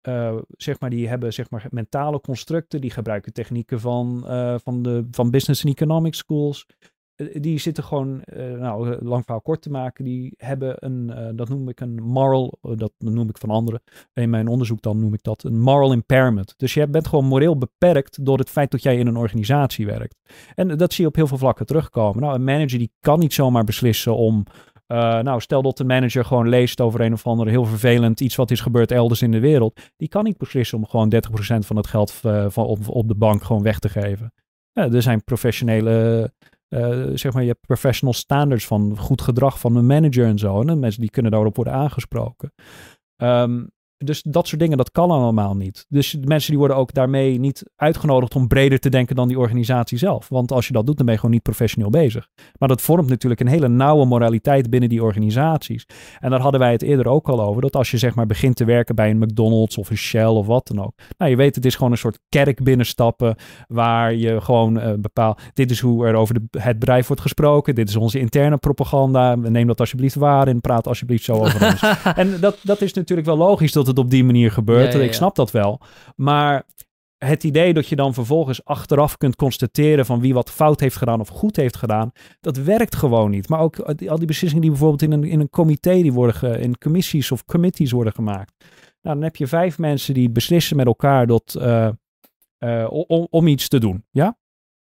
uh, zeg maar, die hebben zeg maar, mentale constructen, die gebruiken technieken van, uh, van, de, van business and economic schools. Uh, die zitten gewoon, nou, lang verhaal kort te maken, die hebben een, dat noem ik een moral, dat noem ik van anderen. In mijn onderzoek dan noem ik dat een moral impairment. Dus je bent gewoon moreel beperkt door het feit dat jij in een organisatie werkt. En dat zie je op heel veel vlakken terugkomen. Nou, een manager die kan niet zomaar beslissen om nou, stel dat de manager gewoon leest over een of ander heel vervelend iets wat is gebeurd elders in de wereld. Die kan niet beslissen om gewoon 30% van het geld van op, op, de bank gewoon weg te geven. Ja, er zijn professionele, uh, zeg maar, je hebt professional standards van goed gedrag van een manager en zo. En mensen die kunnen daarop worden aangesproken. Um, dus dat soort dingen, dat kan allemaal niet. Dus de mensen die worden ook daarmee niet uitgenodigd om breder te denken dan die organisatie zelf. Want als je dat doet, dan ben je gewoon niet professioneel bezig. Maar dat vormt natuurlijk een hele nauwe moraliteit binnen die organisaties. En daar hadden wij het eerder ook al over. Dat als je zeg maar begint te werken bij een McDonald's of een Shell of wat dan ook. Nou, je weet, het is gewoon een soort kerk binnenstappen waar je gewoon uh, bepaalt. Dit is hoe er over de, het bedrijf wordt gesproken. Dit is onze interne propaganda. Neem dat alsjeblieft waar en praat alsjeblieft zo over ons. [LAUGHS] en dat, dat is natuurlijk wel logisch dat het op die manier gebeurt. Ja, ja, Ik snap dat wel. Maar het idee dat je dan vervolgens achteraf kunt constateren van wie wat fout heeft gedaan of goed heeft gedaan, dat werkt gewoon niet. Maar ook al die beslissingen die bijvoorbeeld in een, in een comité, die worden ge, in commissies of committees worden gemaakt. Nou, dan heb je vijf mensen die beslissen met elkaar dat, uh, uh, om, om iets te doen. Ja?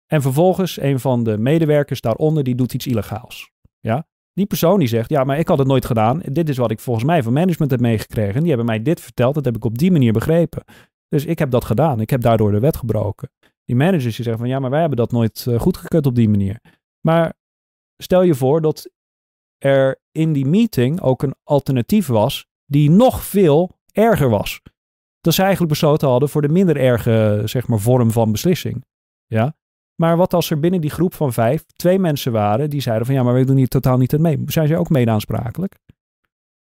En vervolgens een van de medewerkers daaronder die doet iets illegaals. Ja? Die persoon die zegt, ja, maar ik had het nooit gedaan. Dit is wat ik volgens mij van management heb meegekregen. Die hebben mij dit verteld, dat heb ik op die manier begrepen. Dus ik heb dat gedaan. Ik heb daardoor de wet gebroken. Die managers die zeggen van, ja, maar wij hebben dat nooit uh, goedgekeurd op die manier. Maar stel je voor dat er in die meeting ook een alternatief was die nog veel erger was. Dat ze eigenlijk besloten hadden voor de minder erge, zeg maar, vorm van beslissing. Ja, maar wat als er binnen die groep van vijf twee mensen waren die zeiden van ja, maar wij doen hier totaal niet aan mee. Zijn zij ook mede aansprakelijk?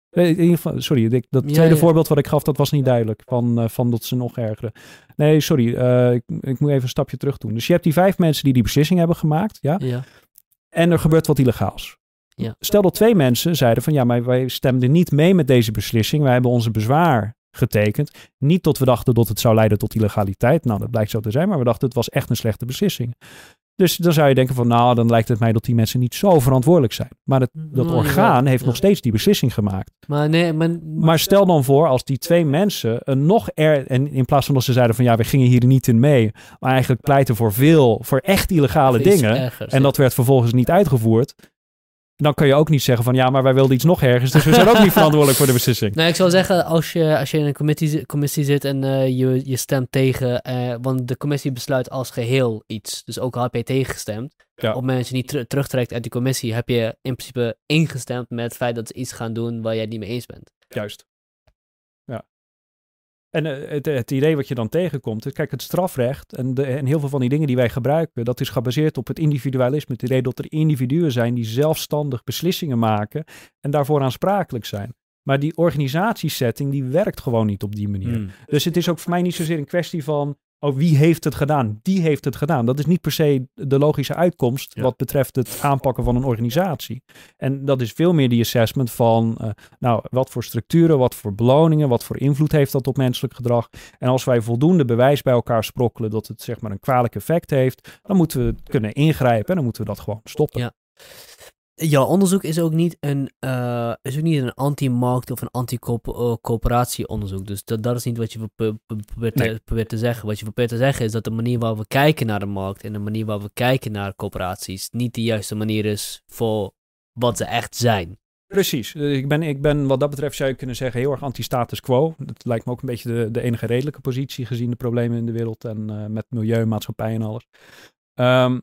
In ieder geval, sorry, dat tweede ja. voorbeeld wat ik gaf, dat was niet duidelijk. Van, uh, van dat ze nog ergeren. Nee, sorry, uh, ik, ik, moet even een stapje terug doen. Dus je hebt die vijf mensen die die beslissing hebben gemaakt, ja? ja. En er gebeurt wat illegaals. Ja. Stel dat twee mensen zeiden van ja, maar wij stemden niet mee met deze beslissing. Wij hebben onze bezwaar getekend. Niet tot we dachten dat het zou leiden tot illegaliteit. Nou, dat blijkt zo te zijn, maar we dachten het was echt een slechte beslissing. Dus dan zou je denken van, nou, dan lijkt het mij dat die mensen niet zo verantwoordelijk zijn. Maar het, dat Nou, orgaan ja, heeft ja. nog steeds die beslissing gemaakt. Maar nee, maar, Maar stel dan voor als die twee mensen een nog er en in plaats van dat ze zeiden van ja, we gingen hier niet in mee, maar eigenlijk pleiten voor veel, voor echt illegale dingen. ergers, En dat werd vervolgens niet uitgevoerd. Dan kun je ook niet zeggen van ja, maar wij wilden iets nog ergens, dus we zijn ook niet [LAUGHS] verantwoordelijk voor de beslissing. Nee, ik zou zeggen, als je, als je in een commissie, commissie zit en eh, je, je stemt tegen, eh, want de commissie besluit als geheel iets. Dus ook al heb je tegengestemd. Ja. Op het moment dat je niet ter- terugtrekt uit die commissie, heb je in principe ingestemd met het feit dat ze iets gaan doen waar jij het niet mee eens bent. Juist. En eh, het, het idee wat je dan tegenkomt, is, kijk, het strafrecht en, de, en heel veel van die dingen die wij gebruiken, dat is gebaseerd op het individualisme. Het idee dat er individuen zijn die zelfstandig beslissingen maken en daarvoor aansprakelijk zijn. Maar die organisatiesetting, die werkt gewoon niet op die manier. Hmm. Dus het is ook voor mij niet zozeer een kwestie van oh, wie heeft het gedaan? Die heeft het gedaan. Dat is niet per se de logische uitkomst wat betreft het aanpakken van een organisatie. En dat is veel meer die assessment van, uh, nou, wat voor structuren, wat voor beloningen, wat voor invloed heeft dat op menselijk gedrag. En als wij voldoende bewijs bij elkaar sprokkelen dat het zeg maar een kwalijk effect heeft, dan moeten we kunnen ingrijpen en dan moeten we dat gewoon stoppen. Ja. Jouw onderzoek is ook niet een, uh, is ook niet een anti-markt of een anti-coöperatieonderzoek. Dus dat, dat is niet wat je probeert, te, probeert te zeggen. Wat je probeert te zeggen is dat de manier waarop we kijken naar de markt en de manier waarop we kijken naar coöperaties niet de juiste manier is voor wat ze echt zijn. Precies. Eh, ik ben, ik ben wat dat betreft zou je kunnen zeggen heel erg anti-status quo. Dat lijkt me ook een beetje de, de enige redelijke positie gezien de problemen in de wereld en uh, met milieu, maatschappij en alles. Um,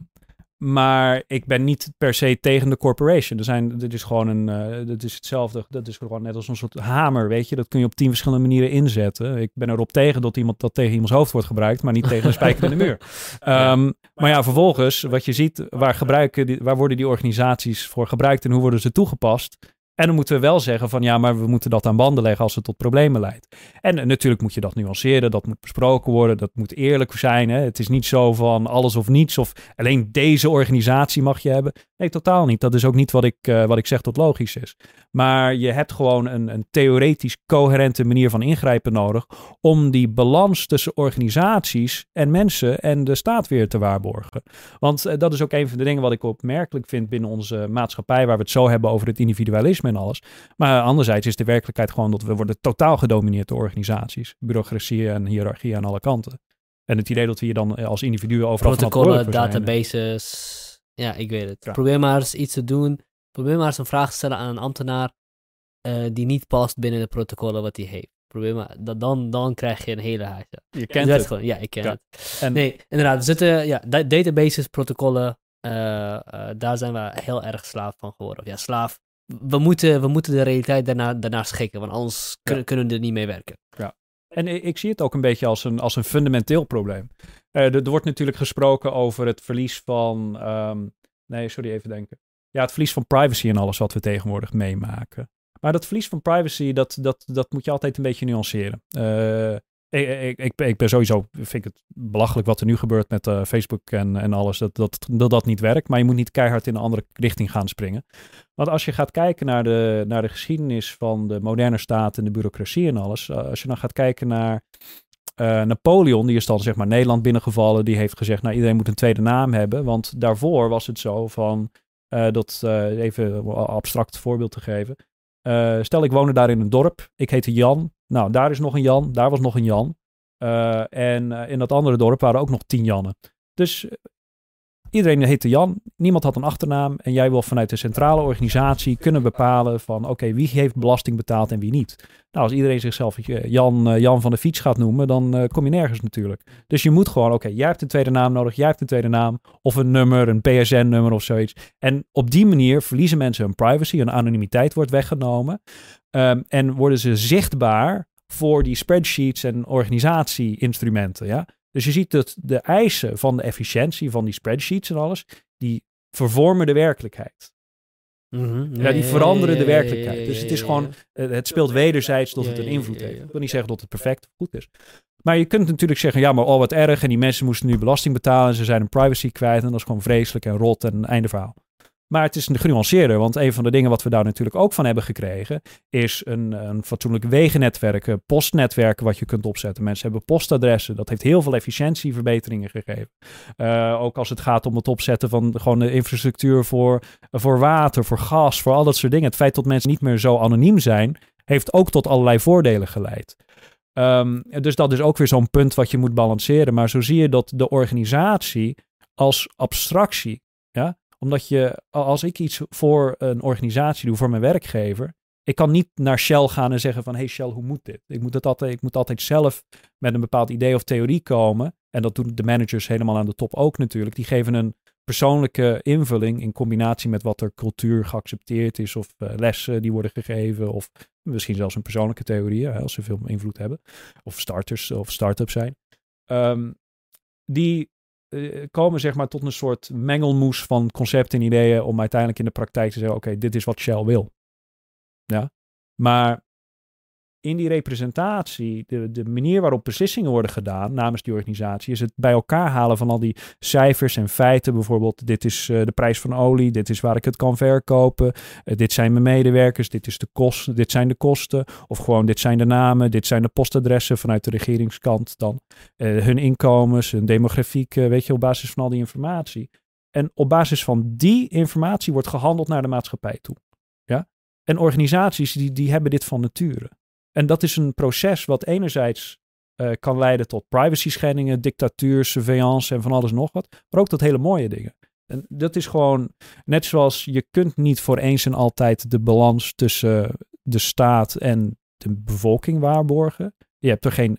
maar ik ben niet per se tegen de corporation. Er zijn, dit is gewoon een, uh, dit is hetzelfde. Dat is gewoon net als een soort hamer, weet je. Dat kun je op tien verschillende manieren inzetten. Ik ben erop tegen dat iemand dat tegen iemands hoofd wordt gebruikt, maar niet tegen een spijker in de muur. [LAUGHS] Um, maar ja, vervolgens, wat je ziet, waar, gebruiken die, waar worden die organisaties voor gebruikt en hoe worden ze toegepast? En dan moeten we wel zeggen van ja, maar we moeten dat aan banden leggen als het tot problemen leidt. En natuurlijk moet je dat nuanceren, dat moet besproken worden, dat moet eerlijk zijn. Hè? Het is niet zo van alles of niets of alleen deze organisatie mag je hebben. Nee, totaal niet. Dat is ook niet wat ik, uh, wat ik zeg dat logisch is. Maar je hebt gewoon een, een theoretisch coherente manier van ingrijpen nodig om die balans tussen organisaties en mensen en de staat weer te waarborgen. Want uh, dat is ook een van de dingen wat ik opmerkelijk vind binnen onze maatschappij, waar we het zo hebben over het individualisme en alles. Maar anderzijds is de werkelijkheid gewoon dat we worden totaal gedomineerd door organisaties, bureaucratie en hiërarchie aan alle kanten. En het idee dat we hier dan eh, als individuen overal Protocollen, databases. Ja, ik weet het. Probeer maar eens iets te doen. Probeer maar eens een vraag te stellen aan een ambtenaar uh, die niet past binnen de protocollen wat hij heeft. Probeer maar, dan, dan krijg je een hele huis. Je kent het. Gewoon, ja, ik ken het. En... Nee, inderdaad. Er zitten ja, databases, protocollen. Uh, uh, daar zijn we heel erg slaaf van geworden. Ja, slaaf. We moeten, we moeten de realiteit daarna, daarna schikken, want anders ja. kunnen we er niet mee werken. Ja. En ik zie het ook een beetje als een, als een fundamenteel probleem. Uh, er, wordt natuurlijk gesproken over het verlies van. Um, nee, sorry, even denken. Ja, het verlies van privacy en alles wat we tegenwoordig meemaken. Maar dat verlies van privacy, dat, dat, dat moet je altijd een beetje nuanceren. Uh, ik, ik, ik, ben sowieso, vind ik het belachelijk wat er nu gebeurt met uh, Facebook en, en alles, dat dat, dat dat niet werkt. Maar je moet niet keihard in een andere richting gaan springen. Want als je gaat kijken naar de, naar de geschiedenis van de moderne staat en de bureaucratie en alles. Uh, als je dan gaat kijken naar uh, Napoleon, die is dan zeg maar Nederland binnengevallen. Die heeft gezegd, nou iedereen moet een tweede naam hebben. Want daarvoor was het zo van, dat even abstract voorbeeld te geven. stel ik woonde daar in een dorp, ik heette Jan. Nou, daar is nog een Jan, daar was nog een Jan. Uh, en uh, in dat andere dorp waren ook nog tien Jannen. Dus iedereen heette Jan, niemand had een achternaam. En jij wil vanuit de centrale organisatie kunnen bepalen van oké, wie heeft belasting betaald en wie niet. Nou, als iedereen zichzelf Jan, Jan van de Fiets gaat noemen, dan kom je nergens natuurlijk. Dus je moet gewoon, oké, jij hebt een tweede naam nodig, jij hebt een tweede naam. Of een nummer, een PSN-nummer of zoiets. En op die manier verliezen mensen hun privacy, hun anonimiteit wordt weggenomen. Um, en worden ze zichtbaar voor die spreadsheets en organisatie-instrumenten. Ja? Dus je ziet dat de eisen van de efficiëntie van die spreadsheets en alles, die vervormen de werkelijkheid. Mm -hmm. ja, die veranderen de werkelijkheid. Dus het is gewoon, het speelt wederzijds tot het een invloed heeft. Ik wil niet zeggen dat het perfect of goed is. Maar je kunt natuurlijk zeggen, ja, maar oh wat erg. En die mensen moesten nu belasting betalen. En ze zijn hun privacy kwijt. En dat is gewoon vreselijk en rot en einde verhaal. Maar het is genuanceerder, want een van de dingen wat we daar natuurlijk ook van hebben gekregen, is een, een fatsoenlijk wegennetwerk, postnetwerken wat je kunt opzetten. Mensen hebben postadressen, dat heeft heel veel efficiëntieverbeteringen gegeven. Uh, ook als het gaat om het opzetten van gewoon de infrastructuur voor, voor water, voor gas, voor al dat soort dingen. Het feit dat mensen niet meer zo anoniem zijn, heeft ook tot allerlei voordelen geleid. Um, dus dat is ook weer zo'n punt wat je moet balanceren. Maar zo zie je dat de organisatie als abstractie, omdat je, als ik iets voor een organisatie doe, voor mijn werkgever, ik kan niet naar Shell gaan en zeggen van, hey Shell, hoe moet dit? Ik moet, het altijd, ik moet altijd zelf met een bepaald idee of theorie komen. En dat doen de managers helemaal aan de top ook natuurlijk. Die geven een persoonlijke invulling in combinatie met wat er cultuur geaccepteerd is of uh, lessen die worden gegeven of misschien zelfs een persoonlijke theorie als ze veel invloed hebben of starters of start-ups zijn. Um, die uh, komen zeg maar tot een soort mengelmoes van concepten en ideeën om uiteindelijk in de praktijk te zeggen, oké, dit is wat Shell wil. Ja, maar in die representatie, de, de manier waarop beslissingen worden gedaan namens die organisatie, is het bij elkaar halen van al die cijfers en feiten. Bijvoorbeeld, dit is uh, de prijs van olie, dit is waar ik het kan verkopen, uh, dit zijn mijn medewerkers, dit, is de kosten, dit zijn de kosten. Of gewoon, dit zijn de namen, dit zijn de postadressen vanuit de regeringskant dan. Uh, hun inkomens, hun demografiek, weet je, op basis van al die informatie. En op basis van die informatie wordt gehandeld naar de maatschappij toe. Ja? En organisaties die, die hebben dit van nature. En dat is een proces wat enerzijds uh, kan leiden tot privacy schendingen, dictatuur, surveillance en van alles nog wat. Maar ook tot hele mooie dingen. En dat is gewoon net zoals je kunt niet voor eens en altijd de balans tussen de staat en de bevolking waarborgen. Je hebt er geen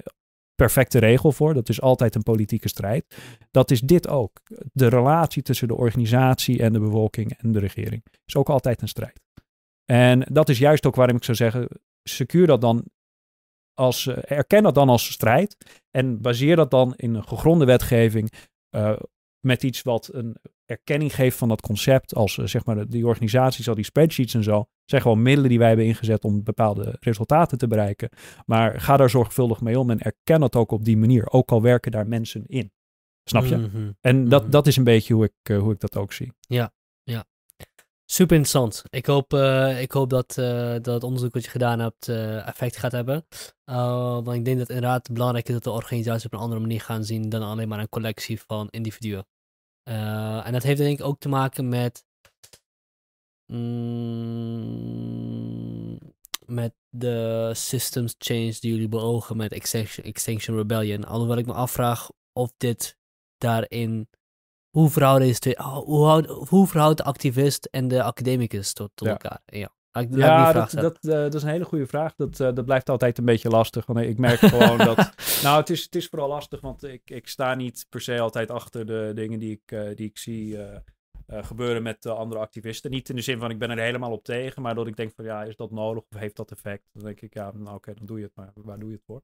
perfecte regel voor. Dat is altijd een politieke strijd. Dat is dit ook. De relatie tussen de organisatie en de bevolking en de regering is ook altijd een strijd. En dat is juist ook waarom ik zou zeggen, secuur dat dan als, uh, erken dat dan als strijd en baseer dat dan in een gegronde wetgeving uh, met iets wat een erkenning geeft van dat concept, als uh, zeg maar die organisaties, al die spreadsheets en zo, zijn gewoon middelen die wij hebben ingezet om bepaalde resultaten te bereiken. Maar ga daar zorgvuldig mee om en erken dat ook op die manier, ook al werken daar mensen in. Snap je? Mm -hmm. En dat, -hmm. dat is een beetje hoe ik, hoe ik dat ook zie. Ja. Super interessant. Ik hoop, uh, ik hoop dat, uh, dat het onderzoek wat je gedaan hebt uh, effect gaat hebben. want ik denk dat het inderdaad belangrijk is dat de organisaties op een andere manier gaan zien dan alleen maar een collectie van individuen. en dat heeft denk ik ook te maken met, mm, met de systems change die jullie beogen met Extinction Rebellion. Alhoewel ik me afvraag of dit daarin hoe verhouden, is de, hoe, hoe verhoudt de activist en de academicus tot, tot ja. elkaar? Ja, ik, ja dat, dat, uh, dat, is een hele goede vraag. Dat, uh, dat blijft altijd een beetje lastig. Want ik merk gewoon dat. [LAUGHS] Nou, het is, het is vooral lastig, want ik, ik sta niet per se altijd achter de dingen die ik, uh, die ik zie gebeuren met andere activisten. Niet in de zin van ik ben er helemaal op tegen, maar dat ik denk van ja, is dat nodig of heeft dat effect? Dan denk ik ja, nou oké, okay, dan doe je het, maar waar doe je het voor?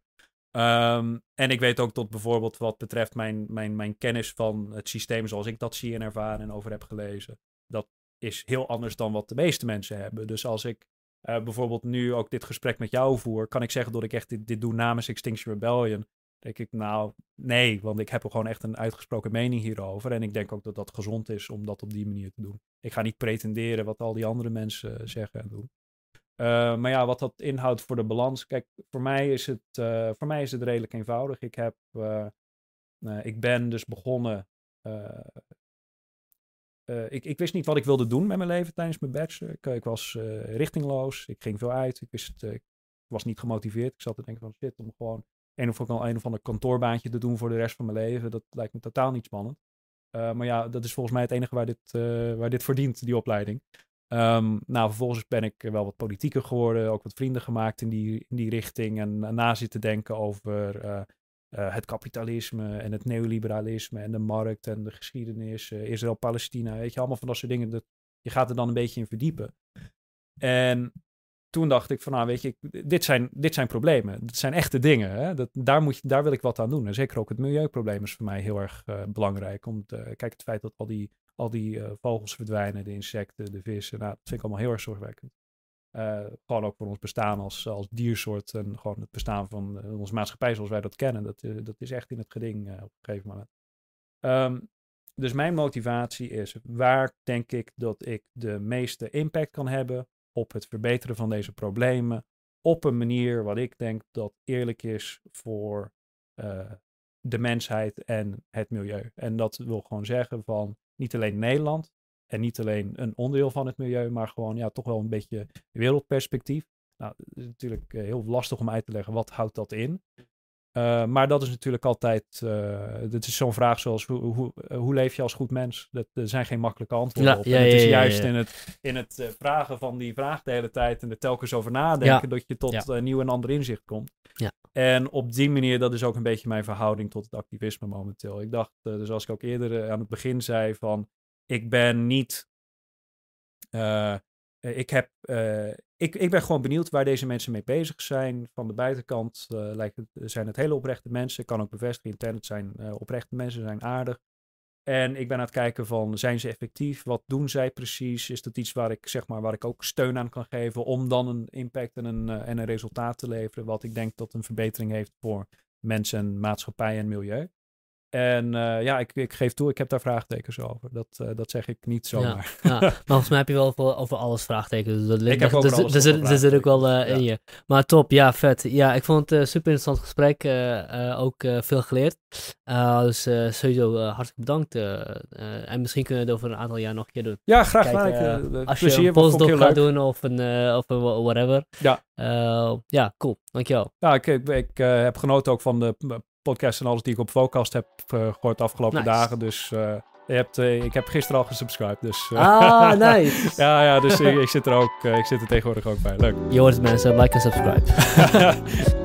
Um, en ik weet ook tot bijvoorbeeld wat betreft mijn, mijn, mijn kennis van het systeem zoals ik dat zie en ervaar en over heb gelezen. Dat is heel anders dan wat de meeste mensen hebben. Dus als ik uh, bijvoorbeeld nu ook dit gesprek met jou voer, kan ik zeggen dat ik echt dit, dit doe namens Extinction Rebellion. Denk ik, nou, nee, want ik heb er gewoon echt een uitgesproken mening hierover. En ik denk ook dat dat gezond is om dat op die manier te doen. Ik ga niet pretenderen wat al die andere mensen zeggen en doen. Uh, maar ja, wat dat inhoudt voor de balans. Kijk, voor mij is het, uh, voor mij is het redelijk eenvoudig. Ik, heb, uh, ik ben dus begonnen. ik, ik wist niet wat ik wilde doen met mijn leven tijdens mijn bachelor. Ik, ik was richtingloos. Ik ging veel uit. Ik, wist, ik was niet gemotiveerd. Ik zat te denken van shit, om gewoon een of, een of ander kantoorbaantje te doen voor de rest van mijn leven. Dat lijkt me totaal niet spannend. maar ja, dat is volgens mij het enige waar dit, waar dit verdient, die opleiding. Um, nou, vervolgens ben ik wel wat politieker geworden, ook wat vrienden gemaakt in die, in die richting. En uh, na zitten denken over uh, uh, het kapitalisme en het neoliberalisme en de markt en de geschiedenis, Israël-Palestina, weet je, allemaal van dat soort dingen. Dat, je gaat er dan een beetje in verdiepen. En toen dacht ik van, nou weet je, dit zijn, dit zijn problemen. Dit zijn echte dingen. Hè? Dat, daar, moet je, daar wil ik wat aan doen. En zeker ook het milieuprobleem is voor mij heel erg belangrijk. Om te, kijk, het feit dat al die al die uh, vogels verdwijnen, de insecten, de vissen. Nou, dat vind ik allemaal heel erg zorgwekkend. Uh, gewoon ook voor ons bestaan als, als diersoort en gewoon het bestaan van uh, onze maatschappij zoals wij dat kennen. Dat, dat is echt in het geding op een gegeven moment. Um, dus mijn motivatie is, waar denk ik dat ik de meeste impact kan hebben op het verbeteren van deze problemen. Op een manier wat ik denk dat eerlijk is voor de mensheid en het milieu. En dat wil gewoon zeggen van niet alleen Nederland en niet alleen een onderdeel van het milieu, maar gewoon ja, toch wel een beetje wereldperspectief. Nou, het is natuurlijk eh, heel lastig om uit te leggen wat houdt dat in. Uh, maar dat is natuurlijk altijd, uh, dit is zo'n vraag zoals hoe, hoe, hoe, leef je als goed mens? Dat, er zijn geen makkelijke antwoorden ja, op. Ja, en het is juist in het, in het uh, vragen van die vraag de hele tijd en er telkens over nadenken dat je tot nieuw en ander inzicht komt. En op die manier, dat is ook een beetje mijn verhouding tot het activisme momenteel. Ik dacht, dus als ik ook eerder aan het begin zei van, ik ben niet, ik heb, ik, ik ben gewoon benieuwd waar deze mensen mee bezig zijn. Van de buitenkant uh, zijn het hele oprechte mensen. Ik kan ook bevestigen, internet zijn uh, oprechte mensen, zijn aardig. En ik ben aan het kijken van, zijn ze effectief? Wat doen zij precies? Is dat iets waar ik, zeg maar, waar ik ook steun aan kan geven om dan een impact en een, en een resultaat te leveren, wat ik denk dat een verbetering heeft voor mensen, maatschappij en milieu. En uh, ja, ik, ik, geef toe, ik heb daar vraagtekens over. Dat, uh, dat zeg ik niet zomaar. Ja, ja. [LAUGHS] maar volgens mij heb je wel over, over alles vraagtekens. Dus dat ik heb ook dus, dus, zit ook wel uh, ja. in je. Maar top, ja, vet. Ja, ik vond het een super interessant gesprek. ook veel geleerd. dus sowieso hartelijk bedankt. en misschien kunnen we het over een aantal jaar nog een keer doen. Ja, graag gedaan. als je een postdoc gaat doen of een, of een whatever. Ja. ja, cool. Dankjewel. Ja, ik, ik, ik heb genoten ook van de podcast en alles die ik op Vocast heb uh, gehoord de afgelopen dagen. Dus uh, je hebt, uh, ik heb gisteren al gesubscribed. Dus, ah, [LAUGHS] nice. ja, ja, dus ik, ik, zit er ook, ik zit er tegenwoordig ook bij. Leuk. Je hoort het mensen, like en subscribe. [LAUGHS]